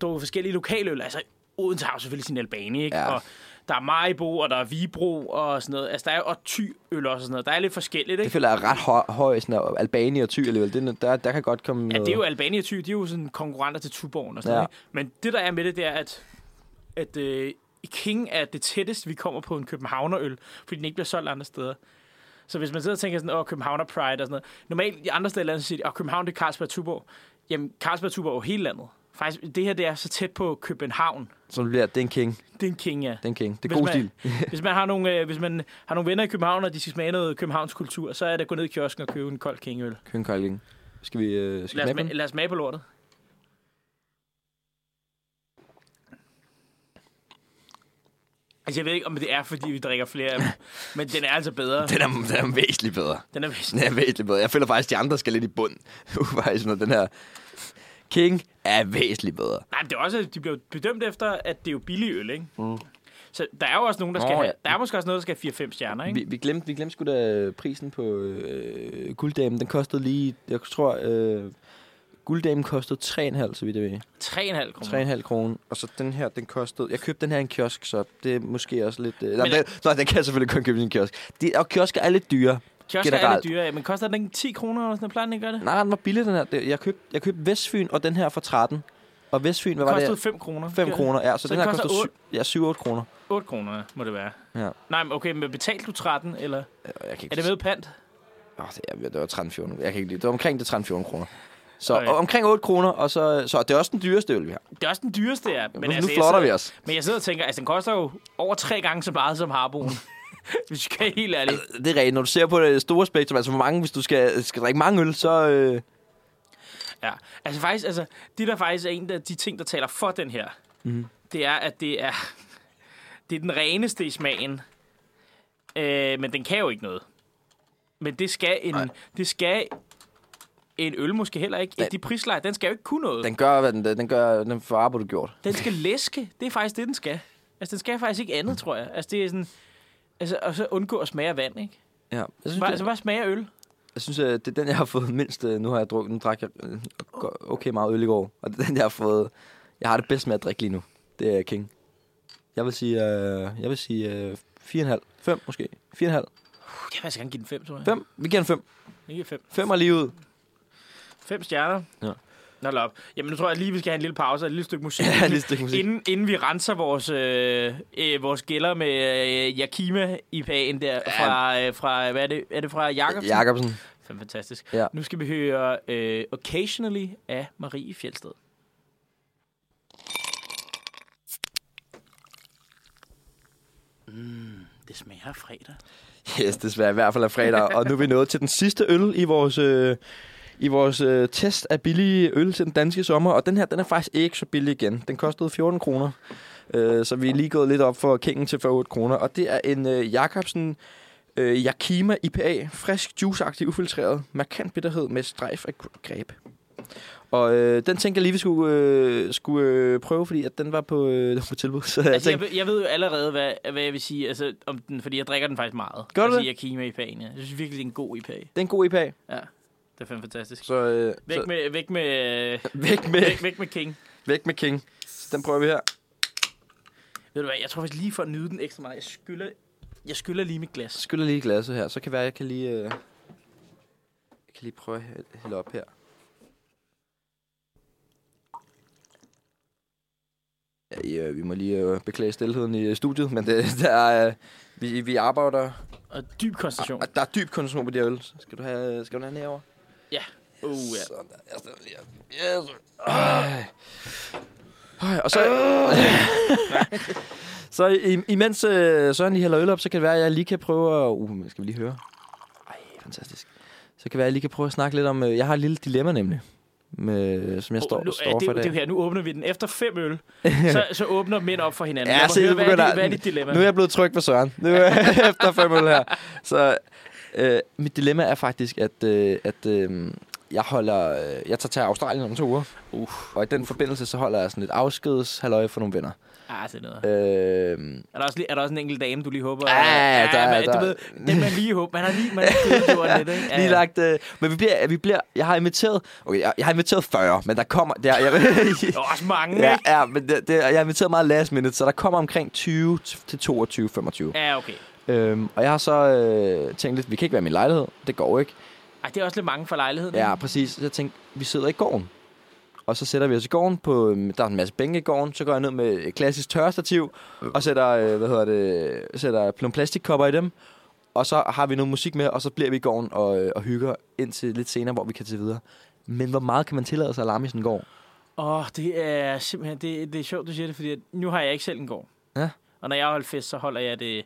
drukket forskellige lokaløl. Altså Odense har jo selvfølgelig sin Albani, ikke? Ja. Og der er Majbo, og der er Vibro og sådan noget. Altså der er og også og sådan noget. Der er lidt forskelligt, Det ikke? føler jeg er ret høj, høj sådan noget, Albani og Ty alligevel. Det, er der, der kan godt komme Ja, noget... det er jo Albani og Ty, de er jo sådan konkurrenter til Tuborgen og sådan Ja. noget. Ikke? Men det, der er med det, det er, at, at øh, King er det tætteste, vi kommer på en københavnerøl, fordi den ikke bliver solgt andre steder. Så hvis man sidder og tænker sådan, åh, Københavner Pride og sådan noget. Normalt i andre steder i landet siger de, åh, København det er Carlsberg Tuborg. Jamen, Carlsberg Tuborg er jo hele landet. Faktisk, det her det er så tæt på København. Bliver, det er en king. Det er en king, ja. Det er en king. Det er Hvis god man- stil. Hvis man, har nogle, øh, hvis man har nogle venner i København, og de skal smage noget Københavns kultur, så er det at gå ned i kiosken og købe en kold kingøl. King Carling. Skal vi, øh, skal vi Lad os, smage den? lad os smage på lortet. Altså, jeg ved ikke, om det er, fordi vi drikker flere af dem, men den er altså bedre. Den er, den er væsentligt bedre. Den er vist. Den er væsentligt bedre. Jeg føler faktisk, at de andre skal lidt i bund. Nu faktisk, når den her King er væsentligt bedre. Nej, men det er også, de bliver bedømt efter, at det er jo billig øl, ikke? Mm. Så der er jo også nogen, der skal have, ja. der er måske også noget, der skal have 4-5 stjerner, ikke? Vi, vi, glemte, vi glemte sgu da prisen på øh, gulddamen. Den kostede lige, jeg tror, øh, gulddamen kostede 3,5, så vidt jeg ved. 3,5 kroner. 3,5 kroner. Og så den her, den kostede... Jeg købte den her i en kiosk, så det er måske også lidt... Øh, Men- men, den, nej, den kan jeg selvfølgelig kun købe i en kiosk. De, og kiosker er lidt dyre. Kiosker er generelt. lidt dyre, ja, men koster den ikke 10 kroner eller sådan noget? Plejer den ikke gøre det? Nej, den var billig, den her. Jeg købte, jeg købte Vestfyn, og den her for 13. Og Vestfyn, hvad var Kostede det? 5 kroner. 5 kroner, ja. Så, Så den den her koster kostede otte- 7, ja, 7-8 kroner. 8 kroner må det være. Ja. Nej, men okay, men betalte du 13, eller Jeg kan ikke er det med pant? Åh, det, er, det var 13-14. Jeg kan ikke lide. Det var omkring det 13-14 kroner. Så Okay. okay. omkring 8 kroner, og så, så det er også den dyreste øl, vi har. Det er også den dyreste, ja. Men Men nu, altså, nu flotter sidder- vi os. Men jeg sidder og tænker, altså den koster jo over tre gange så meget som Harboen. Hvis vi skal helt ærligt. Det er rigtigt. Når du ser på det store spektrum, altså hvor mange, hvis du skal, skal drikke mange øl, så... Øh, Ja. Altså faktisk, altså, det der faktisk er en af de ting, der taler for den her, Mhm. det er, at det er, det er den reneste i smagen. Øh, men den kan jo ikke noget. Men det skal en, Nej. det skal en øl måske heller ikke. Nej. De prisleje, den skal jo ikke kunne noget. Den, den gør, hvad den, den gør, den får arbejdet gjort. den skal læske. Det er faktisk det, den skal. Altså, den skal faktisk ikke andet, tror jeg. Altså, det er sådan... Altså, og så undgå at smage vand, ikke? Ja. Jeg synes, Bare, det, altså, bare smage øl. jeg synes at det er den, jeg har fået mindst. øh, Nu har jeg drukket, nu drak jeg øh, okay meget øl i går. Og det er den, jeg har fået... Jeg har det bedst med at drikke lige nu. Det er King. Jeg vil sige, øh, jeg vil sige øh, 4,5. 5 måske. 4,5. Jeg vil altså gerne give den 5, tror jeg. 5. Vi giver den 5. Ikke 5. 5 er lige ud. Fem stjerner. Ja. Nå, op. Jamen, nu tror jeg lige, vi skal have en lille pause og et lille stykke musik. Ja, et stykke musik. Inden, inden vi renser vores, øh, øh, vores gælder med øh, Yakima IPA'en der fra, øh, fra, hvad er det, er det fra Jacobsen? Jacobsen. Fem fantastisk. Ja. Nu skal vi høre øh, Occasionally af Marie Fjeldsted. Mm, det smager af fredag. Yes, det smager i hvert fald af fredag. og nu er vi nået til den sidste øl i vores, øh, i vores øh, test af billige øl til den danske sommer. Og den her, den er faktisk ikke så billig igen. Den kostede 14 kroner. Øh, så vi er lige gået lidt op for kingen til for 8 kroner. Og det er en øh, Jacobsen øh, Yakima IPA. Frisk, juiceagtig, ufiltreret. Markant bitterhed med strejf af gr- greb. Og øh, den tænker jeg lige, vi skulle, øh, skulle øh, prøve, fordi at den var på, øh, den var på tilbud. Så jeg Altså, jeg, tænkte, ved- jeg ved jo allerede, hvad, hvad jeg vil sige altså, om den, fordi jeg drikker den faktisk meget. Gør du altså, det? Yakima IPA'en, ja. Jeg synes virkelig, det er en god IPA. det er en god IPA. Ja, det er fandme fantastisk. Så, øh, Væk så, med, væk med, væk med, væk, væk med King. væk med King. Så den prøver vi her. Ved du hvad, jeg tror faktisk lige for at nyde den ekstra meget, jeg skylder, jeg skylder lige mit glas. skyller lige glasset her, så kan være, jeg kan lige, øh, jeg kan lige prøve at hæ- hælde op her. Ja, I, øh, vi må lige øh, beklage stillheden i øh, studiet, men det, der er, øh, vi, vi arbejder Og dyb koncentration. Der er dyb koncentration på de her øl. Skal du have, skal du have den herovre? Uh, ja. Sådan der. Jeg stiller lige her. Yes. Ej. Ej, Og så... så i- imens øh, Søren lige hælder øl op, så kan det være, at jeg lige kan prøve at... Uh, skal vi lige høre? Ej, fantastisk. Så kan det være, at jeg lige kan prøve at snakke lidt om... øh, Jeg har et lille dilemma nemlig, med, som jeg står, nu, står ja, for det, det er her, nu åbner vi den. Efter fem øl, så, så åbner mænd op for hinanden. Ja, se, høre, nu hvad, er dit, hvad er dit dilemma? Nu er jeg blevet tryg på Søren. Nu er efter fem øl her. Så øh, mit dilemma er faktisk, at, øh, at øh, jeg holder... Øh, jeg tager til Australien om to uger. Uh. Og i den forbindelse, så holder jeg sådan lidt afskedshalløje for nogle venner. Ah, det er noget. Øh, Er der, også, lige- er der også en enkelt dame, du lige håber? Ja, der er- man, der- Du ved, det man lige håber. Man har lige, man har lidt, ikke? Ja, lige lagt... Øh, men vi bliver, vi bliver... Jeg har inviteret... Okay, jeg, jeg har inviteret 40, men der kommer... Der, jeg, Der er også mange, ja, ikke? ja, men det, det, jeg har inviteret meget last minute, så der kommer omkring 20 til 22, 25. Ja, okay. Øhm, og jeg har så øh, tænkt lidt, vi kan ikke være i min lejlighed. Det går ikke. Ej, det er også lidt mange for lejligheden. Ja, præcis. Så jeg tænkte, vi sidder i gården. Og så sætter vi os i gården på, øhm, der er en masse bænke i gården, så går jeg ned med et klassisk tørrestativ, og sætter, øh, hvad hedder det, sætter nogle plastikkopper i dem, og så har vi noget musik med, og så bliver vi i gården og, øh, og hygger indtil lidt senere, hvor vi kan til videre. Men hvor meget kan man tillade sig at larme i sådan en gård? Åh, oh, det er simpelthen, det, det er sjovt, du siger det, fordi nu har jeg ikke selv en gård. Ja. Og når jeg holder fest, så holder jeg det,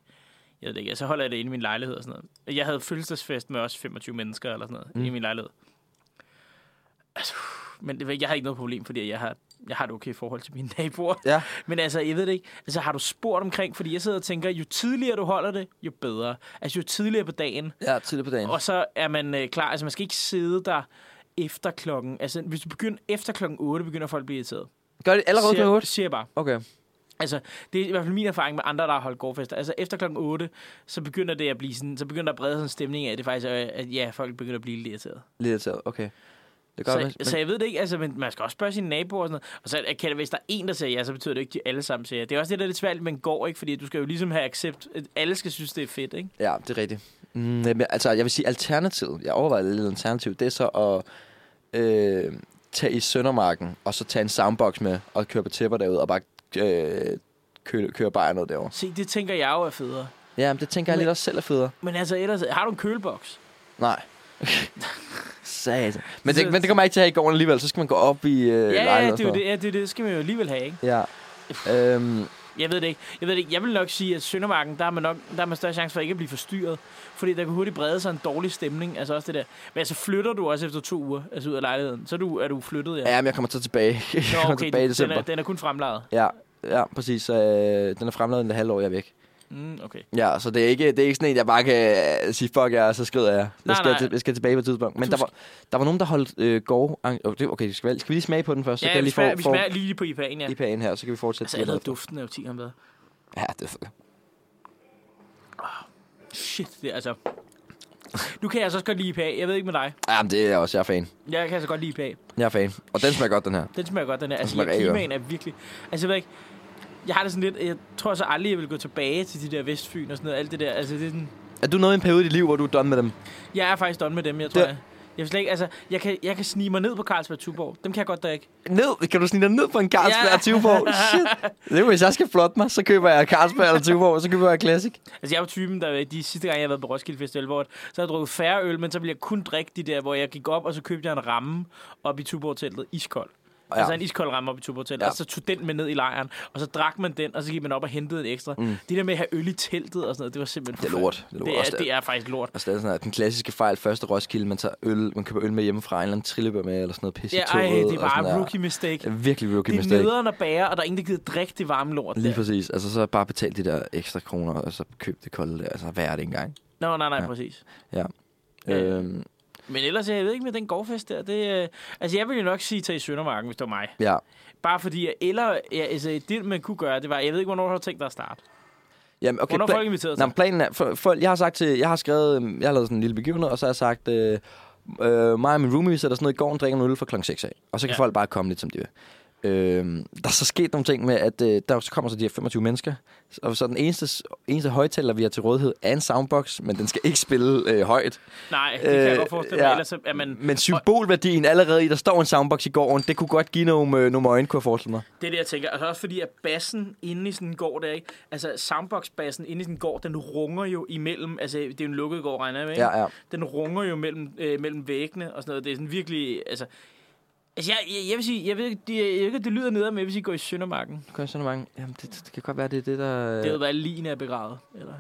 jeg ved det ikke, så holder jeg det inde i min lejlighed og sådan noget. Jeg havde fødselsdagsfest med også 25 mennesker eller sådan noget, Mm. i min lejlighed. Altså, men det, jeg har ikke noget problem, fordi jeg har, jeg har det okay i forhold til mine naboer. Ja. Men altså, jeg ved det ikke. Altså, har du spurgt omkring, fordi jeg sidder og tænker, jo tidligere du holder det, jo bedre. Altså, jo tidligere på dagen, Ja, tidligt på dagen. og så er man øh, klar. Altså, man skal ikke sidde der efter klokken... Altså, hvis du begynder efter klokken 8, begynder folk at blive irriteret. Gør det allerede siger, kl. 8? Siger jeg bare. Okay. Altså, det er i hvert fald min erfaring med andre, der har holdt gårdfester. Altså, efter klokken 8, så begynder det at blive sådan... Så begynder der at brede sådan en stemning af, at det faktisk er, at ja, folk begynder at blive lidt irriteret. Lidt irriteret. Okay. Det gør Så, men, så, jeg ved det ikke, altså, men man skal også spørge sine naboer og sådan noget. Og så kan det, hvis der er en, der siger ja, så betyder det ikke, at de alle sammen siger ja. Det er også det, der er lidt svært, men går ikke, fordi du skal jo ligesom have accept. at Alle skal synes, det er fedt, ikke? Ja, det er rigtigt. Mm, men, altså, jeg vil sige, alternativet, jeg overvejer lidt alternativ, det er så at øh, tage i Søndermarken, og så tage en soundbox med, og køre på tæpper derud, og bare øh, køre, køre bare noget derovre. Se, det tænker jeg jo er federe. Ja, men det tænker jeg Men- lidt også selv er federe. Men altså, ellers, har du en køleboks? Nej. Satan. Men det, men det kommer jeg ikke til at have i gården alligevel, så skal man gå op i øh, Ja, ja, det er det, ja, det, det, skal man jo alligevel have, ikke? Ja. Øhm, Jeg ved det ikke. Jeg ved det ikke. Jeg vil nok sige, at Søndermarken, der er man nok der er man større chance for ikke at blive forstyrret. Fordi der kan hurtigt brede sig en dårlig stemning. Altså også det der. Men altså flytter du også efter to uger, altså ud af lejligheden. Så er du, er du flyttet, ja. ja, men jeg kommer så tilbage. Nå, okay, tilbage i den, er, den er kun fremlejet. Ja, ja, præcis. Øh, den er fremlaget en halvt år, jeg er væk. Mm, okay. Ja, så det er ikke, det er ikke sådan en, jeg bare kan øh, sige, fuck jer, så skrider jeg. Jeg Nej, skal, nej. til- jeg skal tilbage på et tidspunkt. Men der var, der var nogen, der holdt øh, gård... Okay, skal vi, skal vi lige smage på den først? Så Ja, kan jeg vi lige smager, få, vi smager lige på IPA'en, ja. IPA'en her, så kan vi fortsætte. Altså allerede duften er jo 10 gange bedre. Ja, det er fedt. Shit, det er altså... Nu kan jeg altså også godt lide IPA. Jeg ved ikke med dig. Ja, men det er jeg også, jeg er fan. Jeg kan altså godt lide IPA. Jeg er fan. Og den smager godt, den her. Den smager godt, den her. Altså, smager ja, rigtig klimaen er virkelig... Altså, jeg ved ikke... Jeg har det sådan lidt... Jeg tror så aldrig, jeg vil gå tilbage til de der Vestfyn og sådan noget. Alt det der. Altså, det er sådan... Er du nået en periode i dit liv, hvor du er done med dem? Jeg er faktisk done med dem, jeg tror. Det- Jeg. Jeg, slet ikke, altså, jeg, kan, jeg kan snige mig ned på Carlsberg Tuborg. Dem kan jeg godt drikke. Ned? Kan du snige dig ned på en Carlsberg Ja. Tuborg? Shit. Det er, hvis jeg skal flotte mig, så køber jeg Carlsberg eller Tuborg, så køber jeg Classic. Altså, jeg var typen, der de sidste gang, jeg har været på Roskilde Festival, hvor så har jeg drukket færre øl, men så ville jeg kun drikke de der, hvor jeg gik op, og så købte jeg en ramme op i Tuborg-teltet, iskold. Ja. Altså en iskold ramme op i Tuborg-teltet, ja. Og så tog den med ned i lejren, og så drak man den, og så gik man op og hentede en ekstra. Mm. Det der med at have øl i teltet og sådan noget, det var simpelthen Det er lort. Det er lort. Det Også er, det er faktisk lort. Altså, det er sådan, at den klassiske fejl, første Roskilde, man tager øl, man køber øl med hjemmefra, en eller anden trillebør med, eller sådan noget pisse Ja, ej, det er og sådan bare der. rookie mistake. Det er virkelig rookie Det er mistake. nederen at bære, og der er ingen, der gider drikke det varme lort. Lige der. præcis. Altså, så bare betalt de der ekstra kroner, og så køb det kolde der. Altså, hvad er det engang? Nå, nej, nej, Ja. præcis. Ja. Ja. Øhm, Men ellers, jeg ved ikke med den gårdfest der, det, øh, altså jeg ville jo nok sige, tage i Søndermarken, hvis det var mig. ja. Bare fordi, eller, ja, altså, det man kunne gøre, det var, jeg ved ikke, hvornår du har tænkt dig at starte. Jamen, okay, Hvornår er folk inviteret men planen er, for, for, jeg har sagt til, jeg har skrevet, øhm, jeg har lavet sådan en lille begivenhed, og så har jeg sagt, øh, øh, mig og min roomie, vi sætter sådan noget i går og drikker en øl fra klokken 6 af. Og så kan ja. folk bare komme lidt, som de vil. Øh, der er så sket nogle ting med, at øh, der så kommer så de her 25 mennesker, og så den eneste, eneste højtaler, vi har til rådighed, er en soundbox, men den skal ikke spille øh, højt. Nej, det kan jeg Øh, godt forestille mig. ja. Ellers er man, Men symbolværdien allerede i, der står en soundbox i gården, det kunne godt give nogle, øh, nogle øjne, kunne jeg forestille mig. Det er det, jeg tænker. Altså også fordi, at bassen inde i sådan en gård der, ikke? Altså soundbox-bassen inde i sådan en gård, den runger jo imellem, altså det er jo en lukket gård, regner jeg med, ikke? Ja, ja. Den runger jo mellem, øh, mellem væggene og sådan noget. Det er sådan virkelig, altså... Altså, jeg, jeg, jeg vil sige, jeg ved ikke, det, jeg ved ikke, det lyder ned, men jeg vil sige, gå i Søndermarken. Gør sådan mange. Jamen, det, det, kan godt være, det er det, der... Det ved være lige er begravet, eller?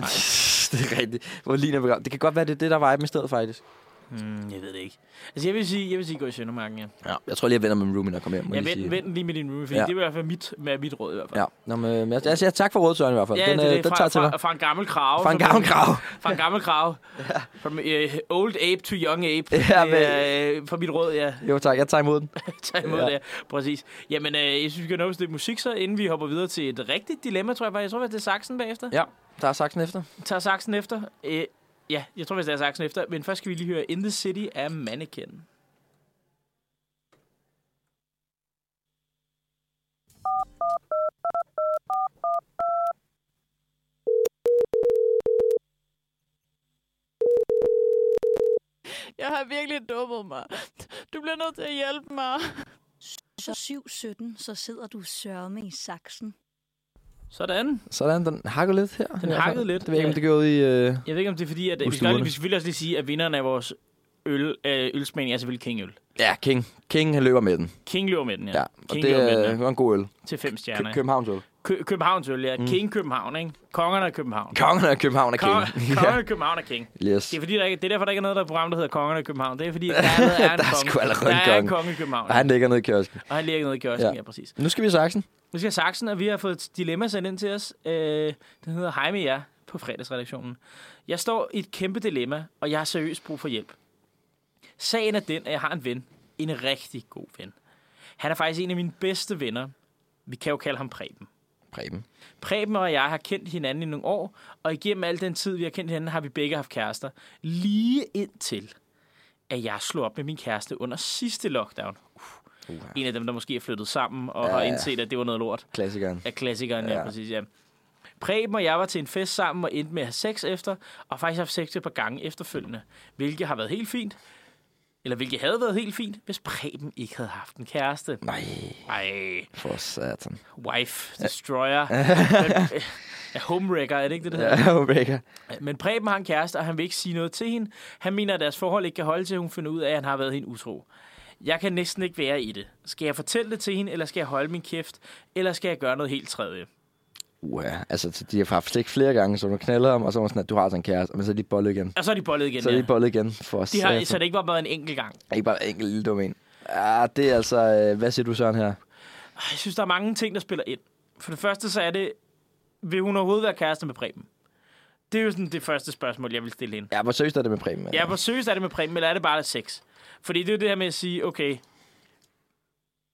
det er rigtigt. Hvor Lina begravet. Det kan godt være, det er det, der var i stedet, faktisk. Hmm, jeg ved det ikke. Altså, jeg vil sige, jeg vil sige, gå i Søndermarken, ja. Ja. Jeg tror lige, jeg vender med min roomie, når jeg kommer hjem. Jeg vent, sige. vent lige med din roomie, fordi Ja. ja. det vil i hvert fald mit, med mit råd i hvert fald. Ja, Nå, men, men jeg, jeg siger tak for rådet, Søren, i hvert fald. Ja, den, det, øh, er det, den fra, tager jeg til fra, mig. fra, en gammel krav. Fra en gammel krav. Fra en gammel krav. ja. From uh, old ape to young ape. Ja, er, øh, for mit råd, ja. Jo, tak. Jeg tager imod den. Tag imod Ja. ja. det. Præcis. Jamen, øh, jeg synes, vi kan nå det musik så, inden vi hopper videre til et rigtigt dilemma, tror jeg. Jeg tror, det er saksen bagefter. Ja, der er saksen efter. Tager saksen efter. Øh, ja, jeg tror, det er saksen efter. Men først skal vi lige høre In the City af Mannequin. Jeg har virkelig dummet mig. Du bliver nødt til at hjælpe mig. Så 7.17, så sidder du sørme i saksen. Sådan. Sådan, den hakker lidt her. Den hakkede lidt. Det ved jeg ikke, om det ud i... Øh... Jeg ved ikke, om det er fordi, at... Vi skal, vi skal selvfølgelig også lige sige, at vinderen af vores øl, øh, ølsmagning er selvfølgelig King Øl. Ja, King. King, han løber med den. King løber med den, ja. Ja, og King det løber med er den, ja. det var en god øl. Til fem Kø- stjerner. Københavns øl. Kø- Københavns øl, ja. Mm. King København, ikke? Kongerne af København. Kongen af København er Kong- King. Kongerne af København er King. yes. Det er, fordi, der ikke, det er derfor, der ikke er noget, der er program, der hedder Kongerne af København. Det er fordi, der allerede er en Der er konge. allerede der er en konge. i København. Og han ligger nede i kiosken. og han ligger nede i kiosken, Ja. ja. præcis. Nu skal vi i saksen. Nu skal Saxen, og vi har fået et dilemma sendt ind til os. Øh, den hedder Hej med jer på fredagsredaktionen. Jeg står i et kæmpe dilemma, og jeg har seriøst brug for hjælp. Sagen er den, at jeg har en ven. En rigtig god ven. Han er faktisk en af mine bedste venner. Vi kan jo kalde ham Preben. Preben. Preben og jeg har kendt hinanden i nogle år, og igennem al den tid, vi har kendt hinanden, har vi begge haft kærester. Lige indtil, at jeg slog op med min kæreste under sidste lockdown. Uh, en af dem, der måske er flyttet sammen og Ja, ja, har ja. indset, at det var noget lort Klassikeren. af klassikeren, ja, Ja. ja præcis, ja. Preben og jeg var til en fest sammen og endte med at have sex efter, og faktisk haft sex et par gange efterfølgende, hvilket har været helt fint. Eller hvilket havde været helt fint, hvis Preben ikke havde haft en kæreste. Nej, Ej, for satan. wife, destroyer, ja, homewrecker, er det ikke det, det hedder? Ja, Rebecca. Men Preben har en kæreste, og han vil ikke sige noget til hende. Han mener, at deres forhold ikke kan holde til, at hun finder ud af, at han har været hende utro. Jeg kan næsten ikke være i det. Skal jeg fortælle det til hende, eller skal jeg holde min kæft, eller skal jeg gøre noget helt tredje? Uh, altså, de har haft sex flere gange, så du knaller ham, og så var sådan, at du har sådan en kæreste, men så er de bollet igen. Og så er de bollet igen, Så er de bollet igen for De har, så det ikke bare været en enkelt gang. Ikke bare en enkelt lille dum en. Ja, det er altså... øh, Hvad siger du, Søren, her? Jeg synes, der er mange ting, der spiller ind. For det første, så er det, vil hun overhovedet være kæreste med Preben? Det er jo sådan det første spørgsmål, jeg vil stille hende. Ja, hvor seriøst er det med Preben? Ja, hvor seriøst er det med Preben, eller er det bare sex? Fordi det er jo det her med at sige, okay...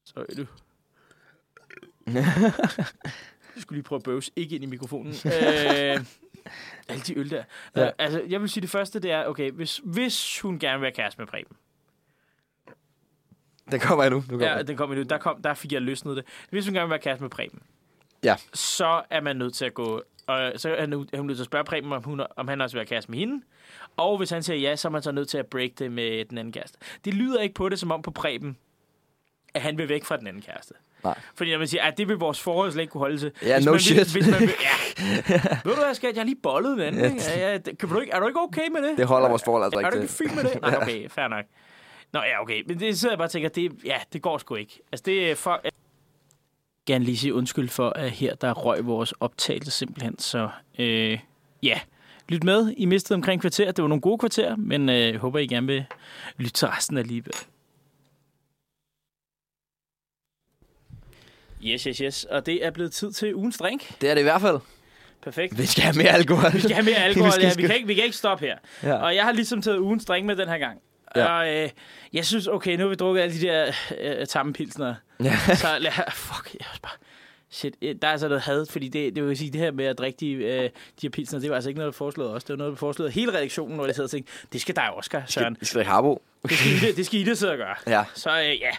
Så er du... Jeg skulle lige prøve at bøvse ikke ind i mikrofonen. øh, alle de øl der. Ja. Øh, altså, jeg vil sige, det første, det er, okay, hvis, hvis hun gerne vil være kæreste med Preben, Det kommer jeg nu. kommer Ja, den kom nu. Der, kom, der fik jeg løsnet det. Hvis hun gerne vil være kæreste med Preben, Ja. så er man nødt til at gå... Og så er nu- er hun nødt til at spørge Preben, om, hun, om han også vil være kæreste med hende. Og hvis han siger ja, så er man så nødt til at break det med den anden kæreste. Det lyder ikke på det, som om på Preben, at han vil væk fra den anden kæreste. Nej. Fordi når man siger, at det vil vores forhold slet ikke kunne holde til. Ja, hvis no man shit. Vil, hvis man vil, ja. Ved du hvad, skat? Jeg har lige bollet den anden. Ja. ikke? Ja, kan du ikke, er du ikke okay med det? Det holder vores forhold altså Er du ikke ikke fint med det? Nej, okay, fair nok. Nå ja, okay. Men det sidder jeg bare og tænker, det, ja, det går sgu ikke. Altså, det er for... gerne lige sige undskyld for, at her der røg vores optagelse simpelthen. Så øh, ja, lyt med. I mistede omkring kvarter. Det var nogle gode kvarter, men øh, jeg håber, I gerne vil lytte til resten alligevel. Yes, yes, yes. Og det er blevet tid til ugens drink. Det er det i hvert fald. Perfekt. Vi skal have mere alkohol. Vi skal have mere alkohol. Vi skal ja. Vi, kan ikke, vi kan ikke stoppe her. Ja. Og jeg har ligesom taget ugens drink med den her gang. Ja. Og øh, jeg synes, okay, nu har vi drukket alle de der øh, tamme pilsner. Ja. Så lad, fuck, jeg bare... Shit, øh, der er altså noget had, fordi det, det vil sige, det her med at drikke de, øh, de her pilsner, det var altså ikke noget, der foreslået os. Det var noget, der foreslået hele redaktionen, hvor jeg sidder og tænkte, det skal dig, Oscar, Søren. Vi skal drikke harbo. Det skal I, det skal I det sidde og gøre. Ja. Så øh, ja.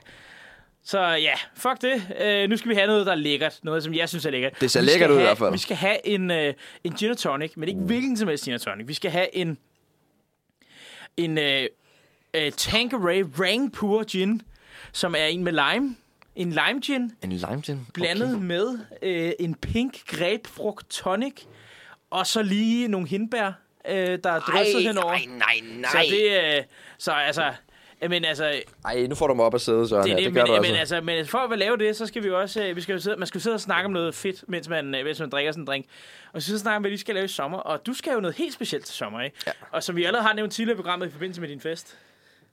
Så ja, fuck det. Øh, nu skal vi have noget, der er lækkert. Noget, som jeg synes er lækkert. Det ser Vi lækkert ud i hvert fald. Vi skal have en, øh, en gin and tonic, men ikke hvilken som helst gin and tonic. Vi skal have en, en øh, øh, Tanqueray Rangpur gin, som er en med lime. En lime gin, En lime gin? blandet okay. med øh, en pink grapefrugt tonic, og så lige nogle hindbær, øh, der er drysset henover. Nej, nej, nej. Så det, øh, så altså, men altså, Ej, nu får du mig op at sidde, Søren. det, det, det gør men, du altså. men, altså, men for at lave det, så skal vi jo også, øh, vi skal jo sidde, man skal jo sidde og snakke om noget fedt, mens man, øh, mens man drikker sådan en drink. Og så sidde og snakke om, hvad vi skal lave i sommer. Og du skal jo noget helt specielt til sommer, ikke? Ja. Og som vi allerede har nævnt tidligere i programmet i forbindelse med din fest.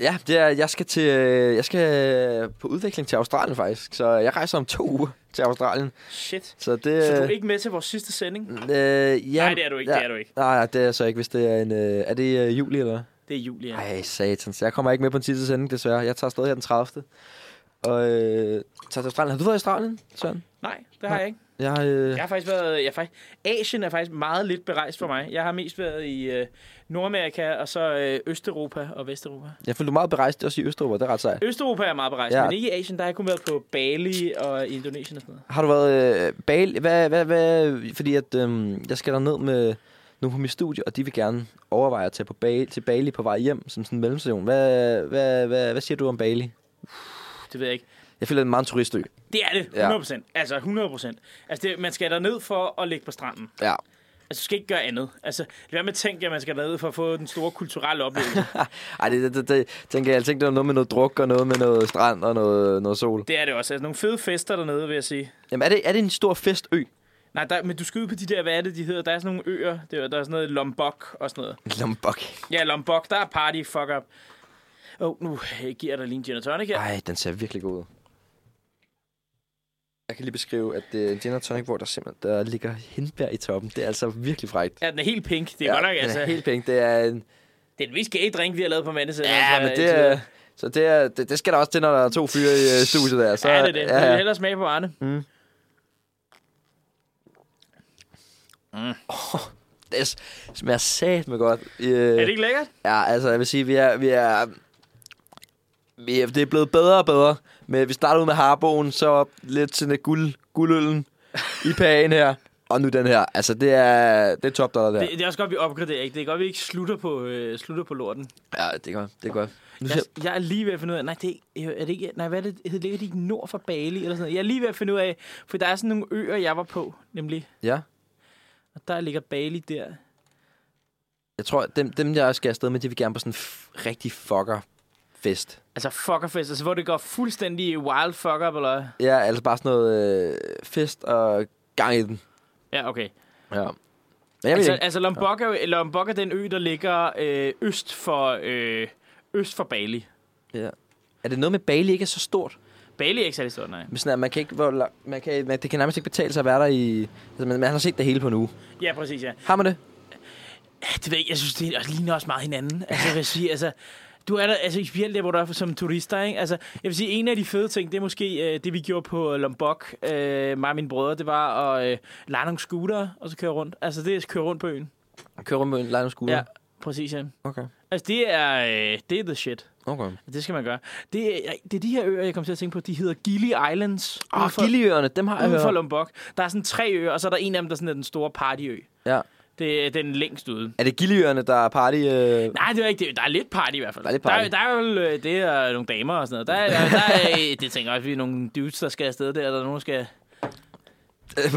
Ja, det er, jeg skal til, øh, jeg skal på udvikling til Australien faktisk. Så jeg rejser om to uger til Australien. Shit. Så det... Så du er ikke med til vores sidste sending? Øh, ja, Nej, det er du ikke, ja, det er du ikke. Nej, det er så ikke, hvis det er en... Øh, er det øh, juli, eller? Det er Julia. Ej, satans. Jeg kommer ikke med på en sidste sending, desværre. Jeg tager afsted her den 30. Og øh, tager til Australien. Har du været i Australien, Søren? Nej, det har jeg ikke. Jeg, øh, Jeg har faktisk været... Jeg faktisk, Asien er faktisk meget lidt berejst for mig. Jeg har mest været i øh, Nordamerika, og så øh, Østeuropa og Vesteuropa. jeg følte meget berejst også i Østeuropa. Det er ret sejt. Østeuropa er meget berejst, ja. men ikke i Asien. Der har jeg kun været på Bali og Indonesien og sådan noget. Har du været øh, Bali? Hvad, hvad, hvad, fordi at, øh, jeg skal ned med nogle på mit studie, og de vil gerne overveje at tage på Bali, til Bali på vej hjem, som sådan en mellemstation. Hvad, hvad, hvad, hvad siger du om Bali? Det ved jeg ikke. Jeg føler, det er en meget turistø. Det er det, Ja. 100%. Altså 100%. Altså det, man skal derned for at ligge på stranden. Ja. Altså du skal ikke gøre andet. Altså det er med at tænke, at man skal derned for at få den store kulturelle oplevelse. Ej, det, det, det, det tænker jeg, jeg tænkte, det var noget med noget druk og noget med noget strand og noget, noget sol. det er det også. Altså nogle fede fester dernede, vil jeg sige. Jamen, er det, er det en stor festø? Nej, der, men du skal ud på de der, hvad er det, de hedder? Der er sådan nogle øer. Det er, der er sådan noget Lombok og sådan noget. Lombok. Ja, Lombok, der er party, fuck up. Åh, oh, nu øh, giver jeg dig lige en gin and tonic her. Ej, den ser virkelig god ud. Jeg kan lige beskrive, at det er en gin and tonic, hvor der simpelthen der ligger hindbær i toppen. Det er altså virkelig frækt. Ja, den er helt pink. Det er ja, godt nok, den altså. er helt pænt. Det er en... Det er den mest gay drink, vi har lavet på mandag. Ja, men det er... Så det, er, det, det skal der også til, når der er to fyre i øh, studiet der. Så, ja, det er det. Ja, Ja, ja. ja. hellere smage på Arne. Det smager sat med godt. Øh, Er det ikke lækkert? Ja, altså, jeg vil sige, vi er... Vi er vi er, det er blevet bedre og bedre. Men vi startede ud med harboen, så lidt sådan et guld, guldøllen i pagen her. Og nu den her. Altså, det er, det er top dollar der. Det, det er også godt, vi opgraderer. Ikke? Det er godt, vi ikke slutter på, øh, slutter på lorten. Ja, det er godt. Det er godt. Nu Jeg, ser, jeg er lige ved at finde ud af... Nej, det er, er det ikke... Nej, hvad er det? det ligger de ikke nord for Bali eller sådan noget? Jeg er lige ved at finde ud af... For der er sådan nogle øer, jeg var på, nemlig. ja. Og der ligger Bali der. Jeg tror, dem, dem jeg skal afsted med, de vil gerne på sådan en f- rigtig fucker fest. Altså fuckerfest, altså hvor det går fuldstændig wild fuck up, eller... Ja, altså bare sådan noget øh, fest og gang i den. Ja, okay. Ja. Men jeg Altså, altså Lombok, er, jo, Lombok er den ø, der ligger øh, øst for... Øh, øst for Bali. Ja. Er det noget med Bali ikke er så stort? Bali er ikke særlig stort, nej. Men sådan, at man kan ikke, hvor, man kan, man, det kan nærmest ikke betale sig at være der i... Altså, man, man har set det hele på nu. Ja, præcis, ja. Har man det? Det ved jeg, jeg synes, det også ligner også meget hinanden. Altså, jeg vil sige, altså... Du er der, altså specielt der, hvor du er som turister, ikke? Altså, jeg vil sige, en af de fede ting, det er måske øh, det, vi gjorde på Lombok, øh, mig og mine brødre, det var at øh, lege nogle scooter, og så køre rundt. Altså, det er at køre rundt på øen. Kører rundt med en lejende skulder? Ja, præcis, ja. Okay. Altså, det er, øh, det er the shit. Okay. Det skal man gøre. Det er, det er de her øer, jeg kom til at tænke på. De hedder Gili Islands. Ah, ude for- Gilliøerne, dem har jeg Ude for hørt. Lombok. Der er sådan tre øer, og så er der en af dem, der sådan er den store partyø. Ja. Det er den længst ude. Er det Gilliøerne, der er party? Øh... Nej, det er ikke det. Der er lidt party i hvert fald. Der er lidt party. Der, der er jo øh, det er nogle damer og sådan noget. Der, er- der, der er, det tænker jeg også, vi er nogle dudes, der skal afsted der. Der er nogen, skal...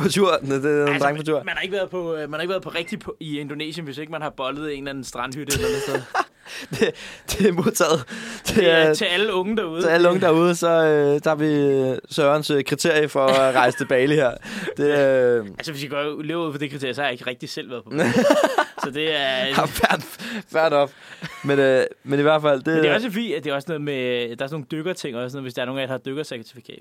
på tur? Det er nogle altså, drenge på tur. man, man, har ikke været på, øh, man har ikke været på rigtig på, i Indonesien, hvis ikke man har bollet en eller anden strandhytte eller noget sted. det, det er modtaget. Det Det er til alle unge derude. til alle unge derude, så øh, der er vi øh, Sørens øh, kriterie for at rejse til Bali her. Det øh, Altså, hvis I går lever ud for det kriterie, så har jeg ikke rigtig selv været på. så det er... er fair, fair enough. Men, øh, men i hvert fald, det, Men det er også fordi, at det er også noget med... Der er sådan nogle dykkerting og sådan noget, hvis der er nogen af jer, der har dykkercertifikat.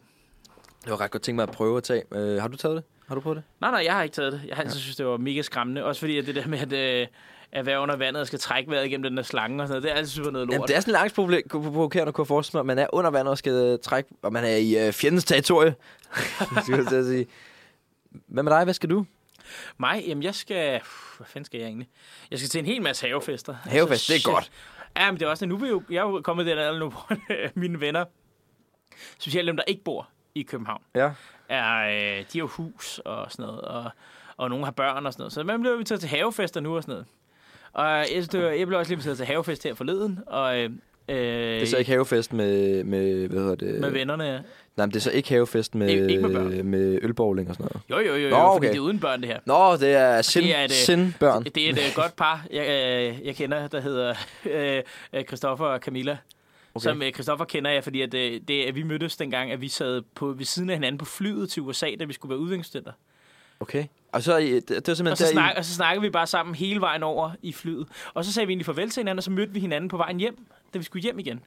det var ret godt tænkt mig at prøve at tage. Øh, har du taget det? Har du prøvet det? Nej, nej, jeg har ikke taget det. Jeg har altid synes, det var mega skræmmende. Også fordi, at det der med, at, øh, at være under vandet og skal trække vejret igennem den der slange og sådan noget, det er altid super noget lort. Jamen, det er sådan lidt angstprovokerende at kunne forestille mig, man er under vandet og skal øh, trække, og man er i øh, fjendens territorie. skal jeg sige. Hvad med dig? Hvad skal du? Mig, jamen jeg skal... Hvad fanden skal jeg egentlig? Jeg skal til en hel masse havefester. Havefest, det er shit. godt. Ja, men det er også. Nu er vi jo, jeg er jo kommet alder nu, hvor mine venner specielt dem, der ikke bor i København, Ja. er, øh, de har hus og sådan noget, og, og nogle har børn og sådan noget. Så man bliver inviteret til havefester nu og sådan noget. Og jeg, jeg blev også lige inviteret til havefest her forleden, og øh, Det er så ikke havefest med, med hvad hedder det? med vennerne. Nej, men det er så ikke havefest med, Ikke- med børn. med ølbowling og sådan noget. Jo, jo, jo, Nå, okay. fordi det er uden børn, det her. Nå, det er sind, Det er et, øh, sindbørn. Det er et øh, godt par, jeg, øh, jeg kender, der hedder øh, øh, Christoffer og Camilla. Okay. Som øh, Christoffer kender jeg, fordi at, øh, det, at vi mødtes dengang, at vi sad på, ved siden af hinanden på flyet til USA, da vi skulle være udviklingsstudenter. Okay. Og så, I- det, det var Og simpelthen så, der, snak, I, og så snakkede vi bare sammen hele vejen over i flyet. Og så sagde vi egentlig farvel til hinanden, og så mødte vi hinanden på vejen hjem, da vi skulle hjem igen.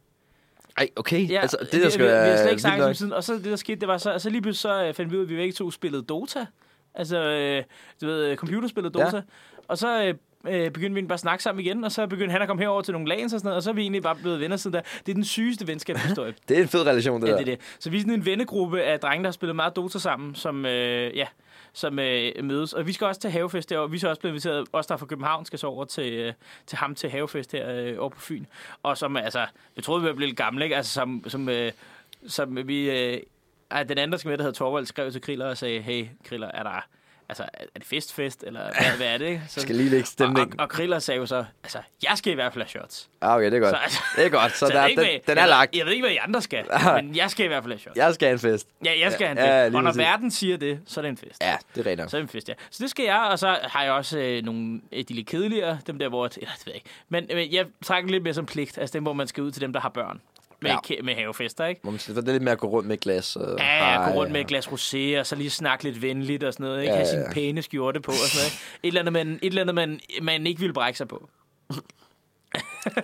Ej, okay. Ja, altså, det vi, der skal vi, vi har være slet ikke snakket om siden. Og så det, der skete, det var så, og så lige pludselig så øh, fandt vi ud af, at vi begge to spillede Dota. Altså, øh, du ved, øh, computerspillet Dota. Ja. Og så øh, øh, begyndte vi bare at snakke sammen igen, og så begyndte han at komme herover til nogle lagens og sådan noget, og så er vi egentlig bare blevet venner siden der. Det er den sygeste venskabshistorie. Det er en fed relation, det ja, der. det er det. Så vi er sådan en vennegruppe af drenge, der har spillet meget Dota sammen, som, øh, ja, som øh, mødes. Og vi skal også til havefest derovre. Vi skal også blive inviteret, os der er fra København, skal så over til, øh, til ham til havefest her øh, over på Fyn. Og som, altså, jeg troede, vi var blevet lidt gamle, ikke? Altså, som, som, øh, som vi... Øh, ej, den anden, der skal med, der hedder Torvald, skrev til Kriller og sagde, hey, Kriller, er der... Altså, er det festfest, eller hvad, hvad er det? Så, skal lige lægge og, stemning. og, og Kriller sagde jo så, altså, jeg skal i hvert fald have shots. Ah, okay, det er godt. Så, altså, Det er godt, så, så der, er ikke, den, hvad- den er jeg, lagt. Jeg ved ikke, hvad I andre skal, men jeg skal i hvert fald have shots. Jeg skal have en fest. Ja, jeg skal have en Ja, fest. ja, og når præcis. verden siger det, så er det en fest. Ja, det er nok. Så er det en fest, ja. Så det skal jeg, og så har jeg også øh, nogle af de lidt kedeligere, dem der, hvor... Eller, det ved jeg ikke. Men øh, jeg trækker lidt mere som pligt, altså dem, hvor man skal ud til dem, der har børn. Med, Ja. med havefester, ikke? Hvor man skal, det er lidt med at gå rundt med et glas. Og, Ja, ja, gå rundt med et glas rosé, og så lige snakke lidt venligt og sådan noget. Ikke? Ja, Ja, have sin pæne skjorte på og sådan noget. ikke? Et eller andet, man, et eller andet man, man ikke vil brække sig på.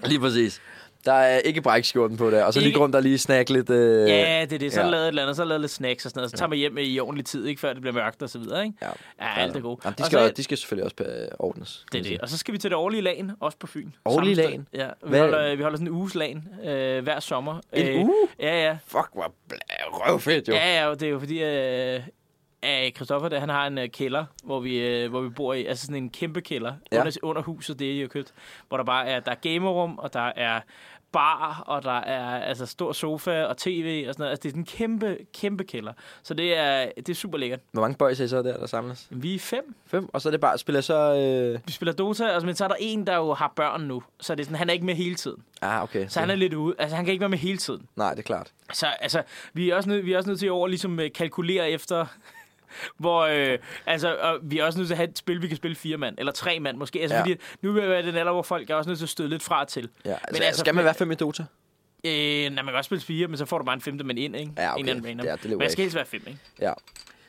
Lige præcis. Der er ikke brækskjorten på der. Og så lige Ikke- grund der lige snakke lidt. Øh, Ja, det er det. Så ja. lavet et eller andet, så lavet lidt snacks og sådan noget. Så tager man hjem i ordentlig tid, ikke? Før det bliver mørkt og så videre, ikke? Ja. Ja, alt er godt. Jamen, de, Og skal, så- de skal selvfølgelig også øh, ordnes. Det er det. Og så skal vi til det årlige lagen, også på Fyn. Årlige lagen? Ja, vi Hvad- holder, vi holder sådan en uges lagen øh, hver sommer. En øh, uge? Ja, ja. Fuck, hvor røvfedt jo. Ja, ja, det er jo fordi, øh, at Christoffer, der, han har en øh, kælder, hvor vi, øh, hvor vi bor i. Altså sådan en kæmpe kælder Ja. under, under huset, det er jo købt. Hvor der bare er, der er gamerum, og der er bar, og der er altså stor sofa og tv og sådan noget. Altså det er sådan en kæmpe, kæmpe kælder. Så det er, det er super lækkert. Hvor mange boys er I så der, der samles? Vi er fem. Fem? Og så er det bare, spiller så... Øh... Vi spiller Dota, altså, men så er der en, der jo har børn nu. Så det er sådan, han er ikke med hele tiden. Ah, okay. Så han er lidt ude. Altså han kan ikke være med hele tiden. Nej, det er klart. Så altså, vi er også nødt, vi er også nødt til i år ligesom øh, kalkulere efter, hvor, øh, altså, og vi er også nødt til at have et spil, vi kan spille fire mand, eller tre mand måske. Altså, Ja. fordi nu vil jeg være den alder, hvor folk er også nødt til at støde lidt fra til. Ja, altså, Men altså, skal man være fem i Dota? Øh, nej, man kan også spille fire, men så får du bare en femte mand ind, ikke? Ja, okay. En anden random. Ja, det men jeg skal helst være fem, ikke? Ja.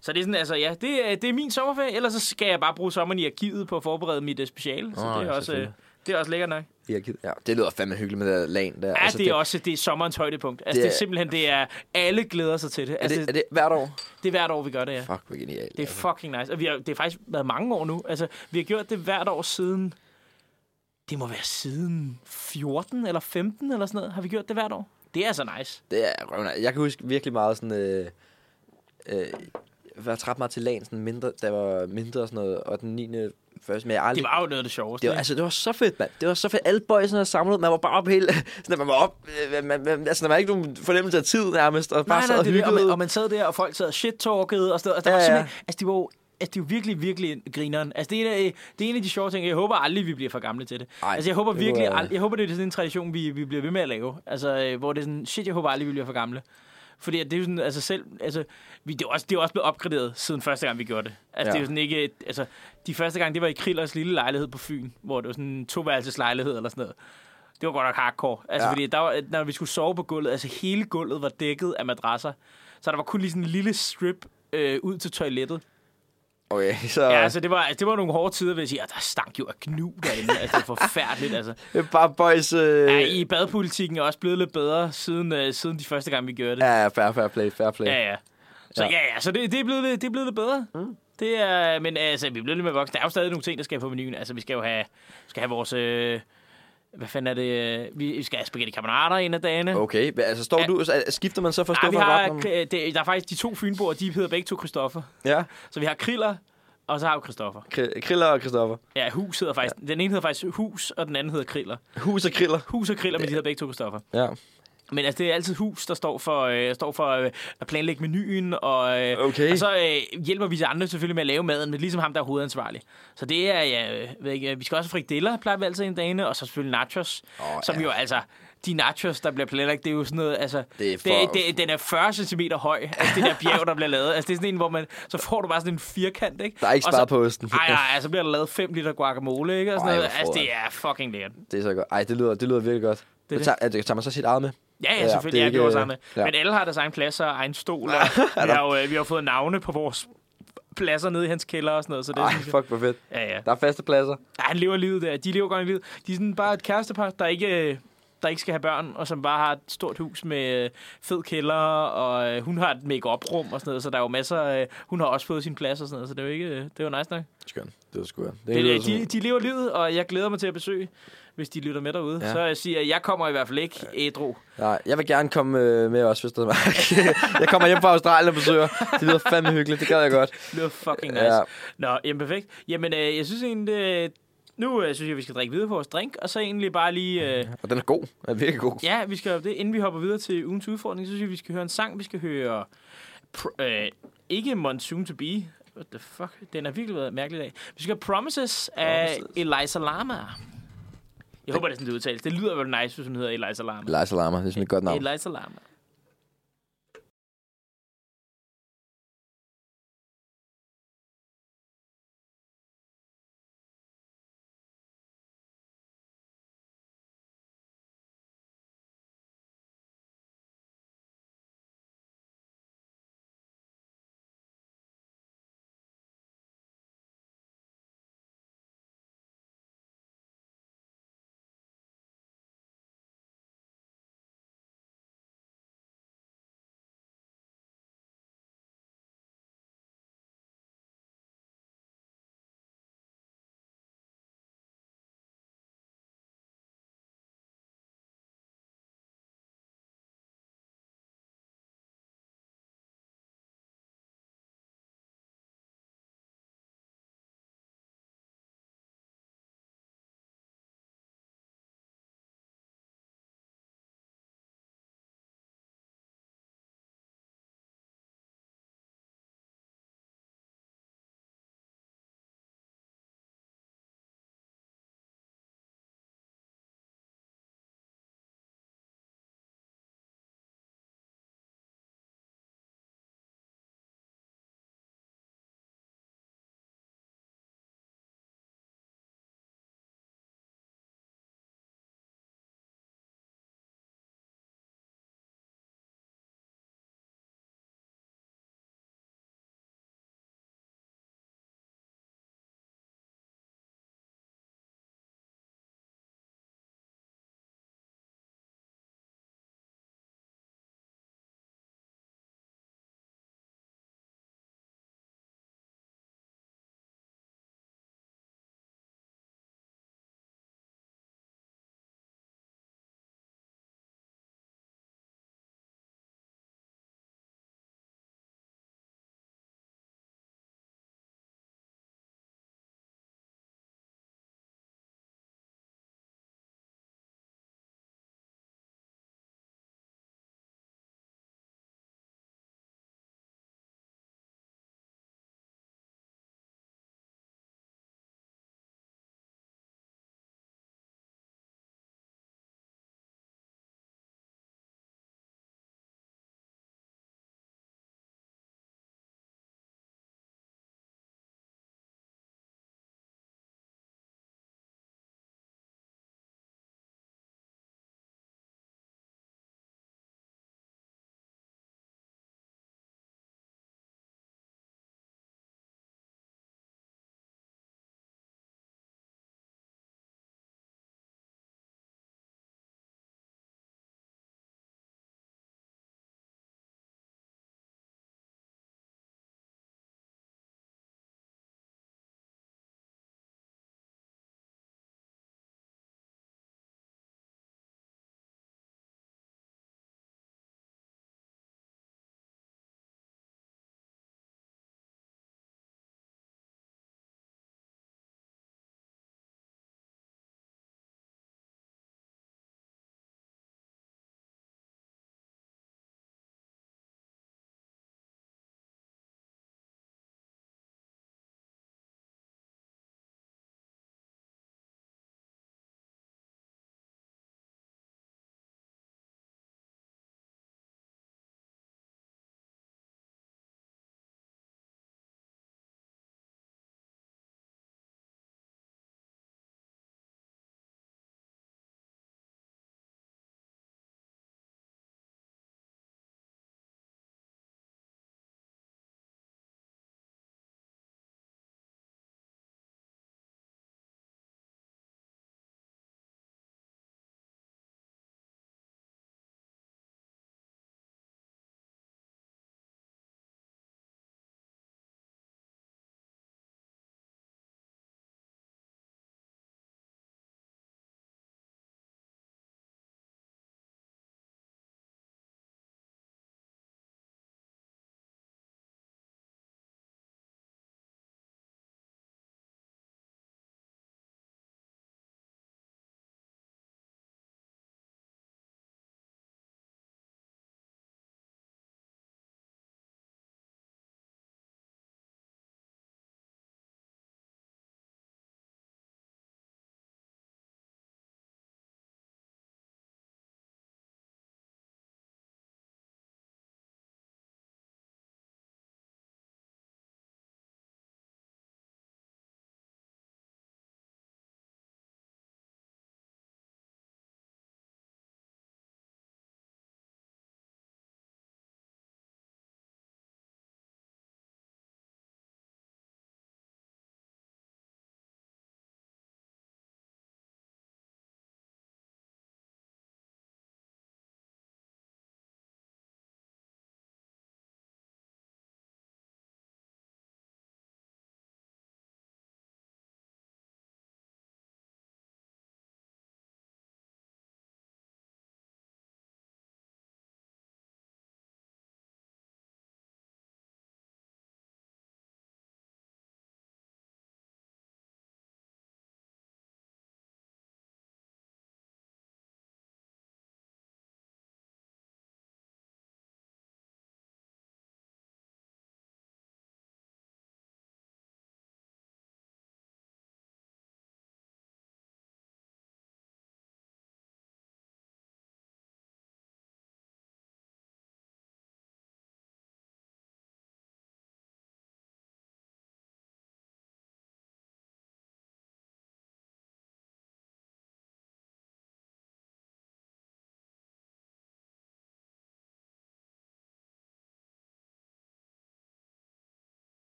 Så det er sådan, altså, ja, det, det er min sommerferie, ellers så skal jeg bare bruge sommeren i arkivet på at forberede mit uh, speciale. Så Åh, det, er også, øh. Det er også lækkert nok. Arkivet. Ja, det lyder fandme hyggeligt med det der lag der. Ja, altså, det er også det er sommerens højdepunkt. Altså, Det det, er- er simpelthen, det er, alle glæder sig til det. Er Altså, det, er det hvert år? det er hvert år, vi gør det, ja. Fuck, hvor genialt. Det er fucking nice. Og vi har, det har faktisk været mange år nu. Altså, vi har gjort det hvert år siden... Det må være siden 14 eller 15 eller sådan noget. Har vi gjort det hvert år? Det er altså nice. Det er røvende. Jeg kan huske virkelig meget sådan... Øh, øh, jeg var ret meget til lagen, sådan mindre, der var mindre og sådan noget, og den 9. først, men jeg aldrig... Det var jo noget af det sjoveste. Det var, altså, det var så fedt, mand. Det var så fedt. Alle boysene havde samlet. Man var bare op hele... Sådan, man var op... øh, Man, man, altså, der var ikke nogen fornemmelse af tid nærmest. Og bare nej, sad nej, og det det. Og man, og man sad der, og folk sad og shit-talkede. Og, sådan, og der Ja, var ja. Altså, de var Altså, det er jo virkelig, virkelig grineren. Altså, det er, en af, det er en af de sjove ting. Jeg håber aldrig, vi bliver for gamle til det. Ej, altså, jeg håber det virkelig, jeg håber, det er sådan en tradition, vi, vi bliver ved med at lave. Altså, øh, hvor det er sådan, shit, jeg håber aldrig, vi bliver for gamle. Fordi det er jo sådan, altså selv, altså, vi, det, er også, det er også blevet opgraderet siden første gang, vi gjorde det. Altså, Ja. det er jo sådan ikke, et- altså, de første gang, det var i Krillers lille lejlighed på Fyn, hvor det var sådan en toværelses lejlighed eller sådan noget. Det var godt nok hardcore. Altså, ja. fordi der var, når vi skulle sove på gulvet, altså hele gulvet var dækket af madrasser. Så der var kun lige sådan en lille strip øh, ud til toilettet. Okay, så... Ja, altså det var, altså, det var nogle hårde tider, vil jeg sige. Og der stank jo af gnu derinde. altså, det var forfærdeligt, altså. det er bare boys... Øh... Ja, i badpolitikken er også blevet lidt bedre, siden, øh, siden de første gang, vi gjorde det. Ja, fair, fair play, fair play. Ja, ja. Så Ja. ja, ja, så det, det, er blevet, lidt- det er blevet lidt bedre. Mm. Det er, men altså, vi er blevet lidt mere voksne. Der er jo stadig nogle ting, der skal på menuen. Altså, vi skal jo have, skal have vores... Øh, hvad fanden er det? Vi skal have spaghetti carbonara en af dagene. Okay, altså står Ja. du... Så skifter man så fra Ja, vi stå for har, det, der er faktisk de to fynboer, de hedder begge to Christoffer. Ja, Så vi har Kriller, og så har vi Christoffer. Kri- Kriller og Christoffer. Ja, Hus hedder faktisk... Den ene hedder faktisk Hus, og den anden hedder Kriller. Hus og Kriller. Hus og Kriller, men de hedder begge to Christoffer. Ja. Men altså, det er altid hus, der står for, øh, står for øh, at planlægge menuen, og, øh, Okay. og så øh, hjælper vi de andre selvfølgelig med at lave maden, men ligesom ham, der er hovedansvarlig. Så det er, ja, øh, ved ikke, vi skal også have frikadeller, plejer vi altid en dagene, og så selvfølgelig nachos, Åh, som ja. jo altså, de nachos, der bliver planlagt, det er jo sådan noget, altså, Det er det, for- det, den er 40 cm høj, altså det der bjerg, der bliver lavet. Altså det er sådan en, hvor man, så får du bare sådan en firkant, ikke? Der er ikke Og så- sparet på osten. Nej, nej, altså bliver der lavet 5 liter guacamole, ikke? Og sådan Ej, noget. Altså, det er fucking lækkert. Det er så godt. Ej, det lyder, det lyder virkelig godt. Det Det, er det. Tager, tager man så sit eget med? Ja, ja, Ja, selvfølgelig. det er Ja, det var ikke, sammen. ja. Men alle har deres egen plads og egen stol. Og vi, har jo, øh, vi har fået navne på vores pladser nede i hans kælder og sådan noget. Så det Ej, synes jeg- fuck, hvor fedt. Ja, ja. Der er faste pladser. ja. han lever livet der. De lever godt i livet. De er sådan bare et kærestepar, der ikke, øh, der ikke skal have børn, og som bare har et stort hus med øh, fed kælder, og øh, hun har et make-up-rum og sådan noget, så der er jo masser øh, Hun har også fået sin plads og sådan noget, så det er jo ikke... øh, Det er jo nice nok. Skønt. Det var sgu godt. Det, lyder det, de, de lever livet, og jeg glæder mig til at besøge, hvis de lytter med derude. Ja. Så jeg siger, at jeg kommer i hvert fald ikke ædru. Nej, jeg vil gerne komme øh, med også, hvis det er jeg kommer hjem fra Australien og besøger. Det lyder fandme hyggeligt. Det gad jeg godt. Det lyder fucking nice. Ja. Nå, jamen perfekt. Jamen, øh, jeg synes egentlig, øh, nu øh, synes jeg, vi skal drikke videre på vores drink, og så egentlig bare lige... Øh, Og den er god. Den er virkelig god. ja, vi skal det. Inden vi hopper videre til ugens udfordring, så synes jeg, vi skal høre en sang. Vi skal høre... Pr- øh, ikke Monsoon to Be. What the fuck? Den har virkelig været mærkelig dag. Vi skal høre Promises af Promises. Eliza Lama. Jeg håber, det er sådan, det udtales. Det lyder vel nice, hvis hun hedder Eliza Lama. Liza Lama, det er sådan et godt navn. Eliza Lama.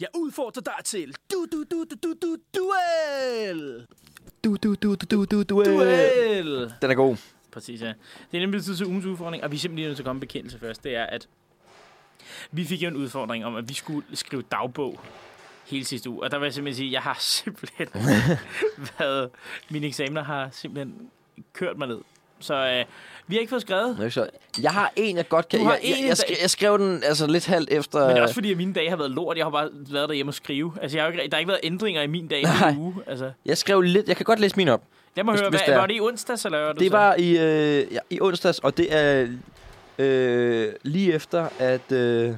Jeg udfordrer dig til du du du du du du duel. Du, du, du, du, du, du, du, Duel. Den er god. Præcis, ja. Det er nemlig tid til ugens udfordring, og vi er simpelthen nødt til at komme bekendelse først. Det er, at vi fik jo en udfordring om, at vi skulle skrive dagbog hele sidste uge. Og der vil jeg simpelthen sige, at jeg har simpelthen været... Mine eksamener har simpelthen kørt mig ned. Så øh, vi har ikke fået skrevet. Nå, så- Jeg har en, jeg godt kan... Du har jeg, jeg, en, jeg, der- skrev, jeg skrev den altså lidt halvt efter... Men det er også fordi, at mine dage har været lort. Jeg har bare været derhjemme og skrive. Altså, jeg har ikke, der har ikke været ændringer i min dag i uge. Altså, Jeg skrev lidt... Jeg kan godt læse min op. jeg må Hvis- høre, hvis hvad, det er. var det i onsdags, eller var det, Det var i, øh, ja, i onsdags, og det er øh, lige efter, at øh,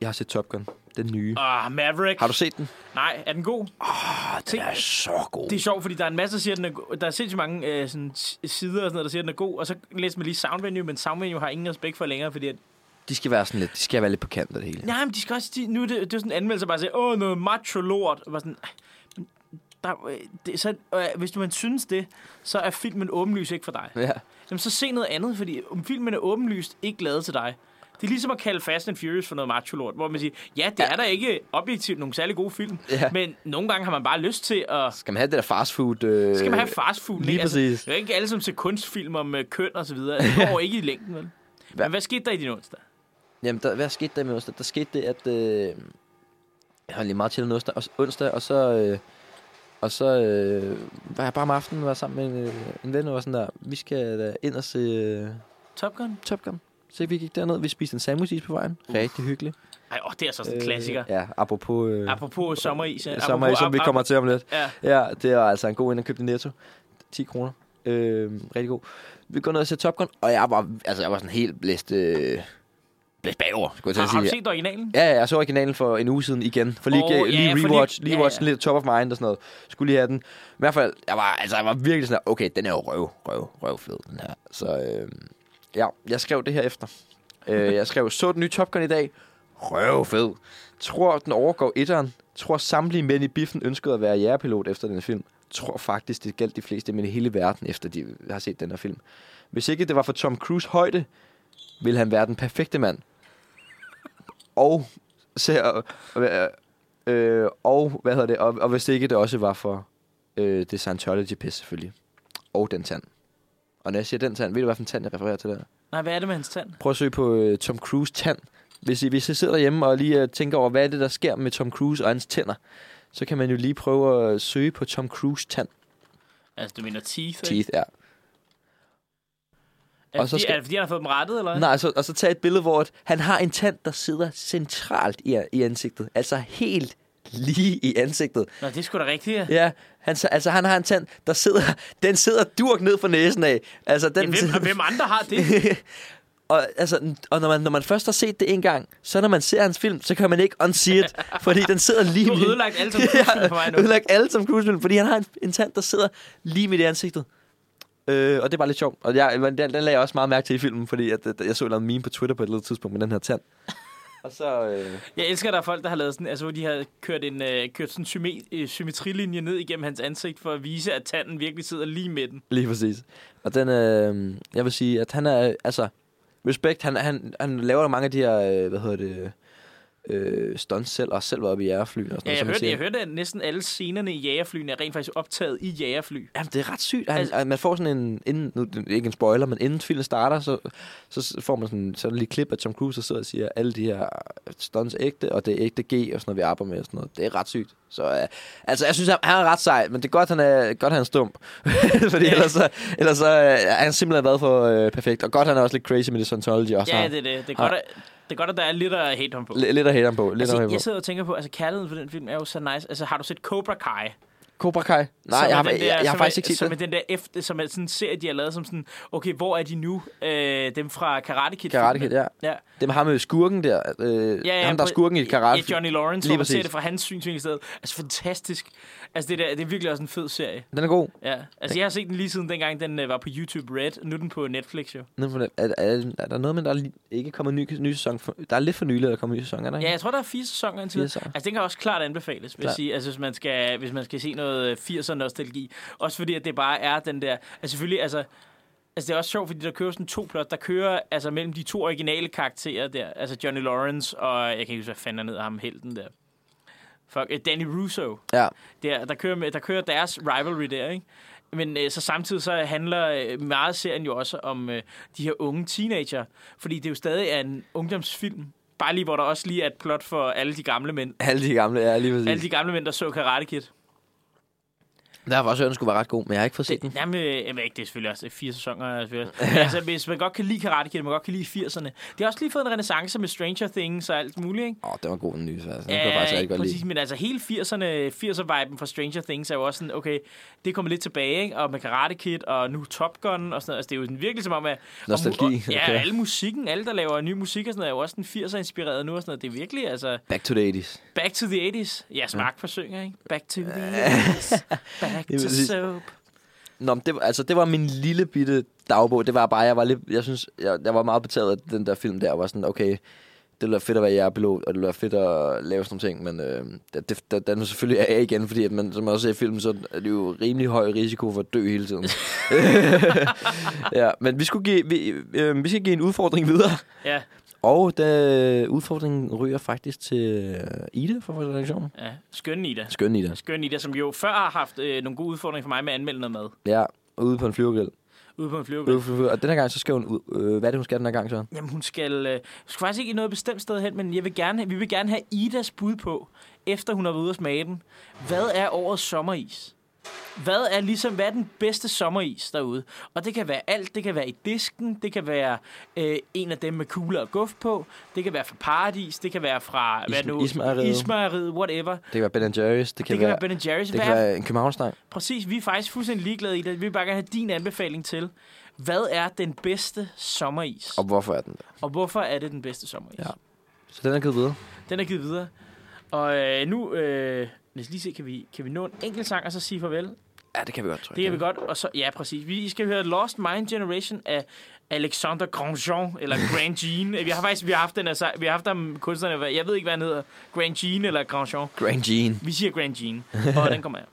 jeg har set Top Gun. Den nye. Ah, Maverick. Har du set den? Nej, er den god? Ah, den er så god. Det er sjovt, fordi der er en masse, der siger, at den er go- Der er sindssygt mange øh, sådan, sider og sådan noget, der siger, at den er god. Og så læser man lige Soundvenue, men Soundvenue har ingen respekt for længere, fordi at, De skal være sådan lidt, de skal være lidt på kant af det hele. nej, men de skal også, de, nu er det, det er sådan en anmeldelse, bare siger, åh, noget macho lort. Og bare sådan, "Ej, men der, øh, det, så, øh, hvis du man synes det, så er filmen åbenlyst ikke for dig. Ja. Jamen, så se noget andet, fordi om filmen er åbenlyst ikke lavet til dig. Det er ligesom at kalde Fast and Furious for noget macho lort, hvor man siger, ja, det Ja. er der ikke objektivt nogle særlig gode film, Ja. men nogle gange har man bare lyst til at Skal man have det der fast food? Øh, skal man have fast food. lige ikke? præcis. Altså, det er ikke alle, som ser kunstfilm om uh, køn og så videre. Det går ikke i længden, vel? Hvad? Men hvad skete der i din onsdag? Jamen, der, hvad skete der med onsdag? Der skete det, at... Øh, jeg har lige meget til onsdag, og, onsdag, og så... Øh, og så øh, var jeg bare om aftenen var sammen med en, øh, en ven, og var sådan der, vi skal da ind og se øh, Top Gun? Top Gun. Så vi gik derned, vi spiste en sandwich på vejen. Rigtig hyggeligt. Ej, åh, det er så sådan en klassiker. Øh, ja, apropos... Øh, Apropos sommeris. ja. sommer, Apropos som vi ap- kommer til om lidt. Ja. Ja, det er altså en god ind at købe i Netto. 10 kroner. Øh, rigtig god. Vi går ned og ser Top Gun, og jeg var, altså, jeg var sådan helt blæst, øh, blæst bagover, skulle jeg til Har, at har du sige. set originalen? Ja, ja, jeg så originalen for en uge siden igen. For lige, oh, ja, lige for rewatch, lige- lige, ja, watch ja. lidt top of mind og sådan noget. Skulle lige have den. I hvert fald, jeg var, altså, jeg var virkelig sådan, okay, den er jo røv, røv, røv fed, den her. Så øh, ja, jeg skrev det her efter. øh, jeg skrev, så den nye Top Gun i dag. Røv fed. Tror, den overgår etteren. Tror, samtlige mænd i biffen ønskede at være jægerpilot efter den film. Tror faktisk, det galt de fleste mænd i hele verden, efter de har set den her film. Hvis ikke det var for Tom Cruise højde, ville han være den perfekte mand. Og så, øh, øh, og hvad hedder det, og, og hvis ikke det også var for øh, det Scientology-pis selvfølgelig. Og den tand. Og når jeg siger den tand, ved du, hvad for en tand jeg refererer til der? Nej, hvad er det med hans tand? Prøv at søge på øh, Tom Cruise tand. Hvis I, hvis I sidder hjemme og lige øh, tænker over, hvad er det, der sker med Tom Cruise og hans tænder, så kan man jo lige prøve at søge på Tom Cruise tand. Altså, du mener teeth, ikke? Teeth, ja. Er, Og så skal- er det fordi, han har fået dem rettet, eller? Nej, så, og så tage et billede, hvor han har en tand, der sidder centralt i, i ansigtet. Altså helt lige i ansigtet. Nå, det er sgu da rigtigt, ja. Ja, han, altså, han har en tand, der sidder, den sidder durk ned for næsen af. Altså, den, ja hvem, hvem andre har det? og, altså, og når man, når man først har set det en gang, så når man ser hans film, så kan man ikke unsee it, fordi den sidder lige Du har ødelagt alle som for mig nu. ødelagt alle som skuespil, fordi han har en, en tand, der sidder lige midt i ansigtet. Øh, og det er bare lidt sjovt. Og jeg, den, den lagde jeg også meget mærke til i filmen, fordi at, at jeg så en meme på Twitter på et eller andet tidspunkt med den her tand. Og så... Øh, Jeg elsker, at der er folk, der har lavet sådan, altså hvor de har kørt en øh, kørt sådan syme, øh, symmetrilinje ned igennem hans ansigt, for at vise, at tanden virkelig sidder lige med den. Lige præcis. Og den, øh, jeg vil sige, at han er, altså, respekt, han, han, han laver mange af de her, øh, hvad hedder det, øh, stunts selv, og selv var oppe i jægerfly og sådan Ja, jeg som man hørte, jeg hørte, at næsten alle scenerne i jægerflyene er rent faktisk optaget i jægerfly. Jamen, det er ret sygt. Han, Altså- man får sådan en, inden, nu, ikke en spoiler, men inden filmen starter, så, så får man sådan, så der lige klip af Tom Cruise, der sidder og siger, alle de her stunts ægte, og det er ægte G, og sådan noget, vi arbejder med, og sådan noget. Det er ret sygt. Så øh, altså, jeg synes, han, han er ret sej, men det er godt, han er, godt, han er stump. Fordi Ja. ellers, så, ellers så, øh, er han simpelthen været for øh, perfekt. Og godt, han er også lidt crazy med det Scientology. Og så Ja, det er det. Det er godt, at, det er godt, at der er lidt at hate ham på. L- lidt at hate ham på. Lidt Altså, at jeg sidder og tænker på, altså kærligheden for den film er jo så nice. Altså, har du set Cobra Kai? Cobra Kai. Nej, jeg har, den jeg, jeg, jeg har faktisk er, ikke set som det. den der efter, som er sådan en serie, de har lavet som sådan, okay, hvor er de nu? Øh, dem fra Karate Kid. Karate Kid, ja. Ja. Det med ham med skurken der. Øh, Ja, ja, ham, der er skurken i Karate. Ja, Johnny Lawrence, Lige hvor man ser det fra hans synsvinkel i stedet. Altså, fantastisk. Altså, det, der, det er virkelig også en fed serie. Den er god. Ja. Altså, jeg har set den lige siden dengang, den øh, var på YouTube Red. Nu er den på Netflix, jo. Nu Er, er, er der noget med, der er ikke kommet en ny, ny sæson? For, der er lidt for nylig, at der kommer en ny sæson, er der ikke? Ja, jeg tror, der er fire sæsoner indtil Fire sæsoner. Altså, den kan også klart anbefales, Klart. sige. Altså, hvis man, skal, hvis man skal se noget 80'er nostalgi. Også fordi, at det bare er den der... Altså, selvfølgelig, altså... Altså, det er også sjovt, fordi der kører sådan to plot. Der kører altså mellem de to originale karakterer der. Altså, Johnny Lawrence og... Jeg kan ikke huske, hvad fanden er ned af ham, helten der. Fuck, øh, Danny Russo. Ja. Der, der, kører, med, der kører deres rivalry der, ikke? Men øh, så samtidig så handler øh, meget af serien jo også om øh, de her unge teenager. Fordi det jo stadig er en ungdomsfilm. Bare lige, hvor der også lige er et plot for alle de gamle mænd. Alle de gamle, ja, lige præcis. Alle de gamle mænd, der så Karate Kid. Der var også, den skulle være ret god, men jeg har ikke fået set den. Jamen, øh, jeg ved ikke, det er selvfølgelig også fire sæsoner. selvfølgelig. Men altså, hvis man godt kan lide Karate Kid, man godt kan lide 80'erne. Det har også lige fået en renaissance med Stranger Things og alt muligt, ikke? Åh, oh, det var god den nye, så altså. Den jeg faktisk rigtig godt præcis, lide. men altså hele 80'erne, 80'er-viben fra Stranger Things er jo også sådan, okay, det kommer lidt tilbage, ikke? Og med Karate Kid og nu Top Gun og sådan noget. Altså, det er jo sådan virkelig som om, at... Nostalgi, Og, og, ja, okay. alle musikken, alle der laver ny musik og sådan noget, er jo også sådan 80'er-inspireret nu og sådan noget. Det er virkelig, altså, Back to the 80's. back to the 80's. Ja, smagt for synger, ikke? Back to the 80's. Back Det er to soap. Nå, men det, var- altså, det var min lille bitte dagbog. Det var bare, jeg var lidt, jeg synes, jeg, jeg var meget betaget af den der film der. Jeg var sådan, okay, det ville fedt at være jægerpilot, og det ville fedt at lave sådan nogle ting, men øh, det, det, det, den er selvfølgelig af igen, fordi at man, som man også ser i filmen, så er det jo rimelig høj risiko for at dø hele tiden. ja, men vi, skulle give, vi, øh, vi skal give en udfordring videre, Ja, og da, udfordringen ryger faktisk til øh, Ida fra vores redaktion. ja. Skøn Ida. Skøn Ida. Skøn Ida, som jo før har haft øh, nogle gode udfordringer for mig med at anmelde noget mad. Ja, ude på en flyvergrill. Ude på en flyvebil. Og den her gang, så skal hun ud. Øh, hvad er det, hun skal den her gang, så? Jamen, hun skal, øh, skal faktisk ikke i noget bestemt sted hen, men jeg vil gerne, vi vil gerne have Idas bud på, efter hun har været ude at smage den. Hvad er årets sommeris? Hvad er ligesom, hvad er den bedste sommeris derude? Og det kan være alt. Det kan være i disken. Det kan være øh, en af dem med kugler og guf på. Det kan være fra Paradis. Det kan være fra hvad Is- nu? Ismejeriet. Ismejeriet, whatever. Det kan være Ben Jerry's. Det Det kan, kan være, være Ben Jerry's. det Hvad kan er være en københavnstang. Præcis, vi er faktisk fuldstændig ligeglade i det. Vi vil bare gerne have din anbefaling til. Hvad er den bedste sommeris? Og hvorfor er den der? Og hvorfor er det den bedste sommeris? Ja. Så den er givet videre. Den er givet videre. Og øh, nu, øh, lad os lige se, kan vi, kan vi nå en enkelt sang og så sige farvel? Ja, det kan vi godt, tror jeg. Det kan vi godt. Og så, ja, præcis. Vi skal høre Lost Mind Generation af Alexander Grandjean, eller Grand Jean. Vi har faktisk vi har haft den altså, vi har haft ham kunstnerne, jeg ved ikke, hvad han hedder. Grand Jean eller Grandjean. Grand Jean. Vi siger Grand Jean, og den kommer her.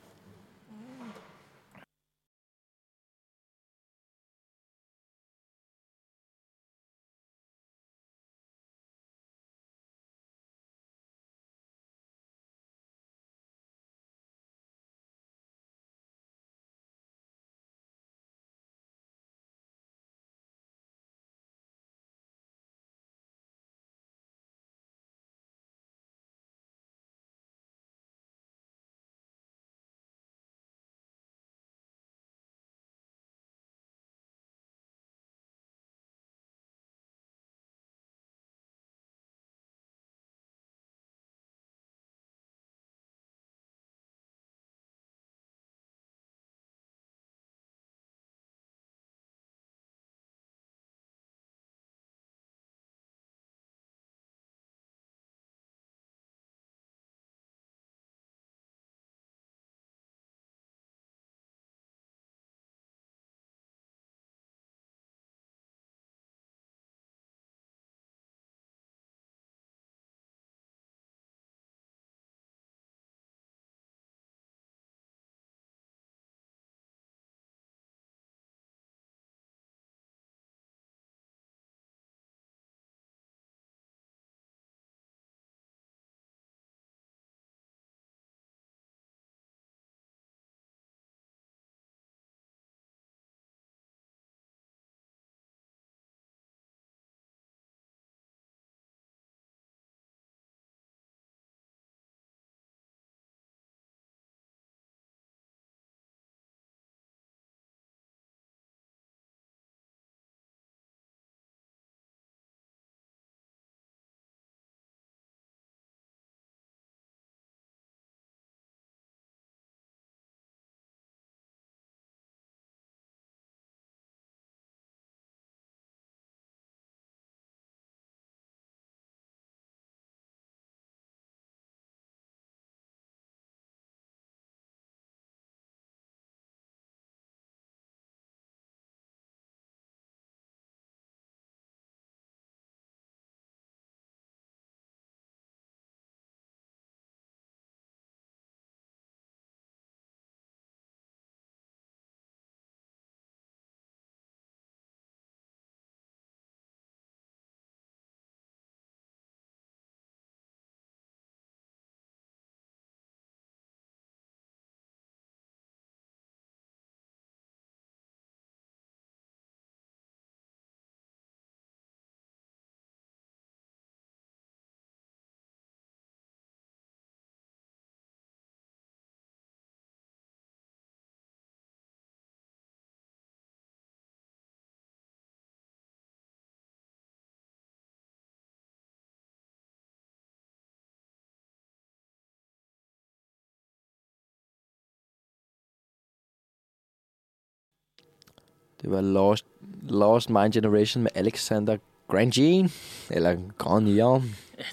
Det var Lost, Lost Mind Generation med Alexander Grandjean. Eller Grandjean.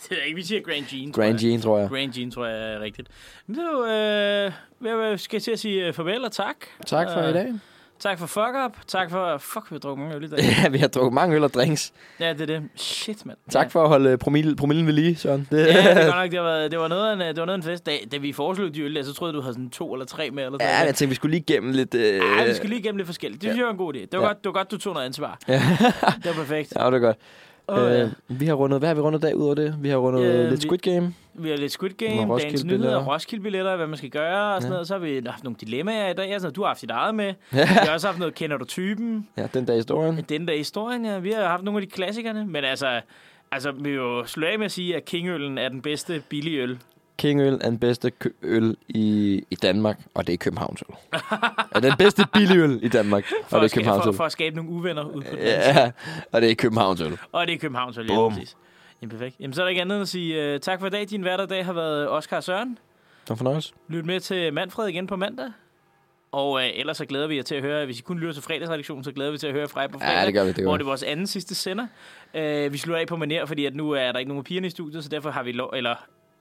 Det er ikke, vi siger Grand Jean. tror jeg. Grandjean, tror jeg. Grand Jean, tror jeg er rigtigt. Jo, øh, hvad skal jeg til at sige øh, farvel og tak. Tak for Øh, i dag. Tak for fuck up. Tak for... Fuck, vi har drukket mange øl i dag. Ja, vi har drukket mange øl og drinks. ja, det er det. Shit, mand. Tak for at holde promille, promillen ved lige, Søren. Det, Ja, det godt nok, det var, det var noget af en, det var noget en fest. Da, da vi foreslog de øl, der, så troede jeg, du havde sådan to eller tre med. Eller ja, jeg tænkte, vi skulle lige gennem lidt... Øh... Ja, vi skal lige igennem lidt forskelligt. Det synes jeg var en god idé. Det var, Ja. godt, det var godt, du tog noget ansvar. Ja. Det var perfekt. Ja, det er godt. Øh, vi har rundet, hvad har vi rundet dag ud over det? Vi har rundet Øh, lidt vi- Squid Game. Vi har lidt Squid Nogle Game, dagens Roskilde-billetter. nyheder, Roskilde-billetter, hvad man skal gøre og sådan Ja. noget. Så har vi haft nogle dilemmaer i dag. Altså, du har haft dit eget med. Vi har også haft noget, kender du typen? Ja, den i historien. Den der historien, ja. Vi har haft nogle af de klassikerne. Men altså, altså vi vil jo slå af med at sige, at Kingøllen er den bedste billige øl. Kingøl er den bedste kø- øl i, i Danmark, og det er Københavns øl. er den bedste billigøl i Danmark, For, og det er Københavns for, øl. for at skabe nogle uvenner ud på. Ja, og det er Københavns øl. Og det er Københavns øl, ja, præcis. Jamen, perfekt. Jamen, så er der ikke andet end at sige uh, tak for i dag. Din hverdag har været Oscar Søren. Det var fornøjelse. Lyt med til Manfred igen på mandag. Og øh, ellers så glæder vi jer til at høre, hvis I kun lytter til fredagsredaktionen, så glæder vi til at høre fra jer på fredag. Ja, det gør vi, det gør hvor det er vores anden sidste sender. Øh, vi slutter af på maner, fordi at nu er der ikke nogen af pigerne i studiet, så derfor har vi lov, eller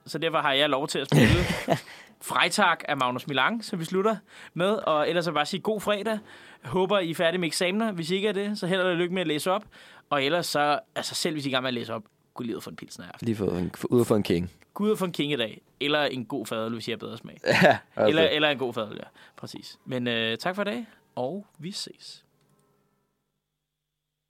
så derfor har jeg lov til at spille Freitag af Magnus Milang, som vi slutter med. Og ellers så bare sige god fredag. Håber, I er færdige med eksamener. Hvis I ikke er det, så held og lykke med at læse op. Og ellers så, altså selv hvis I er i gang med at læse op, gå lige ud for en pilsner i aften. Lige fået en, ud for en king. Gå ud for en king i dag. Eller en god fadøl, hvis I har bedre smag. Ja, Eller, eller en god fadøl, ja. Præcis. Men øh, tak for i dag, og vi ses.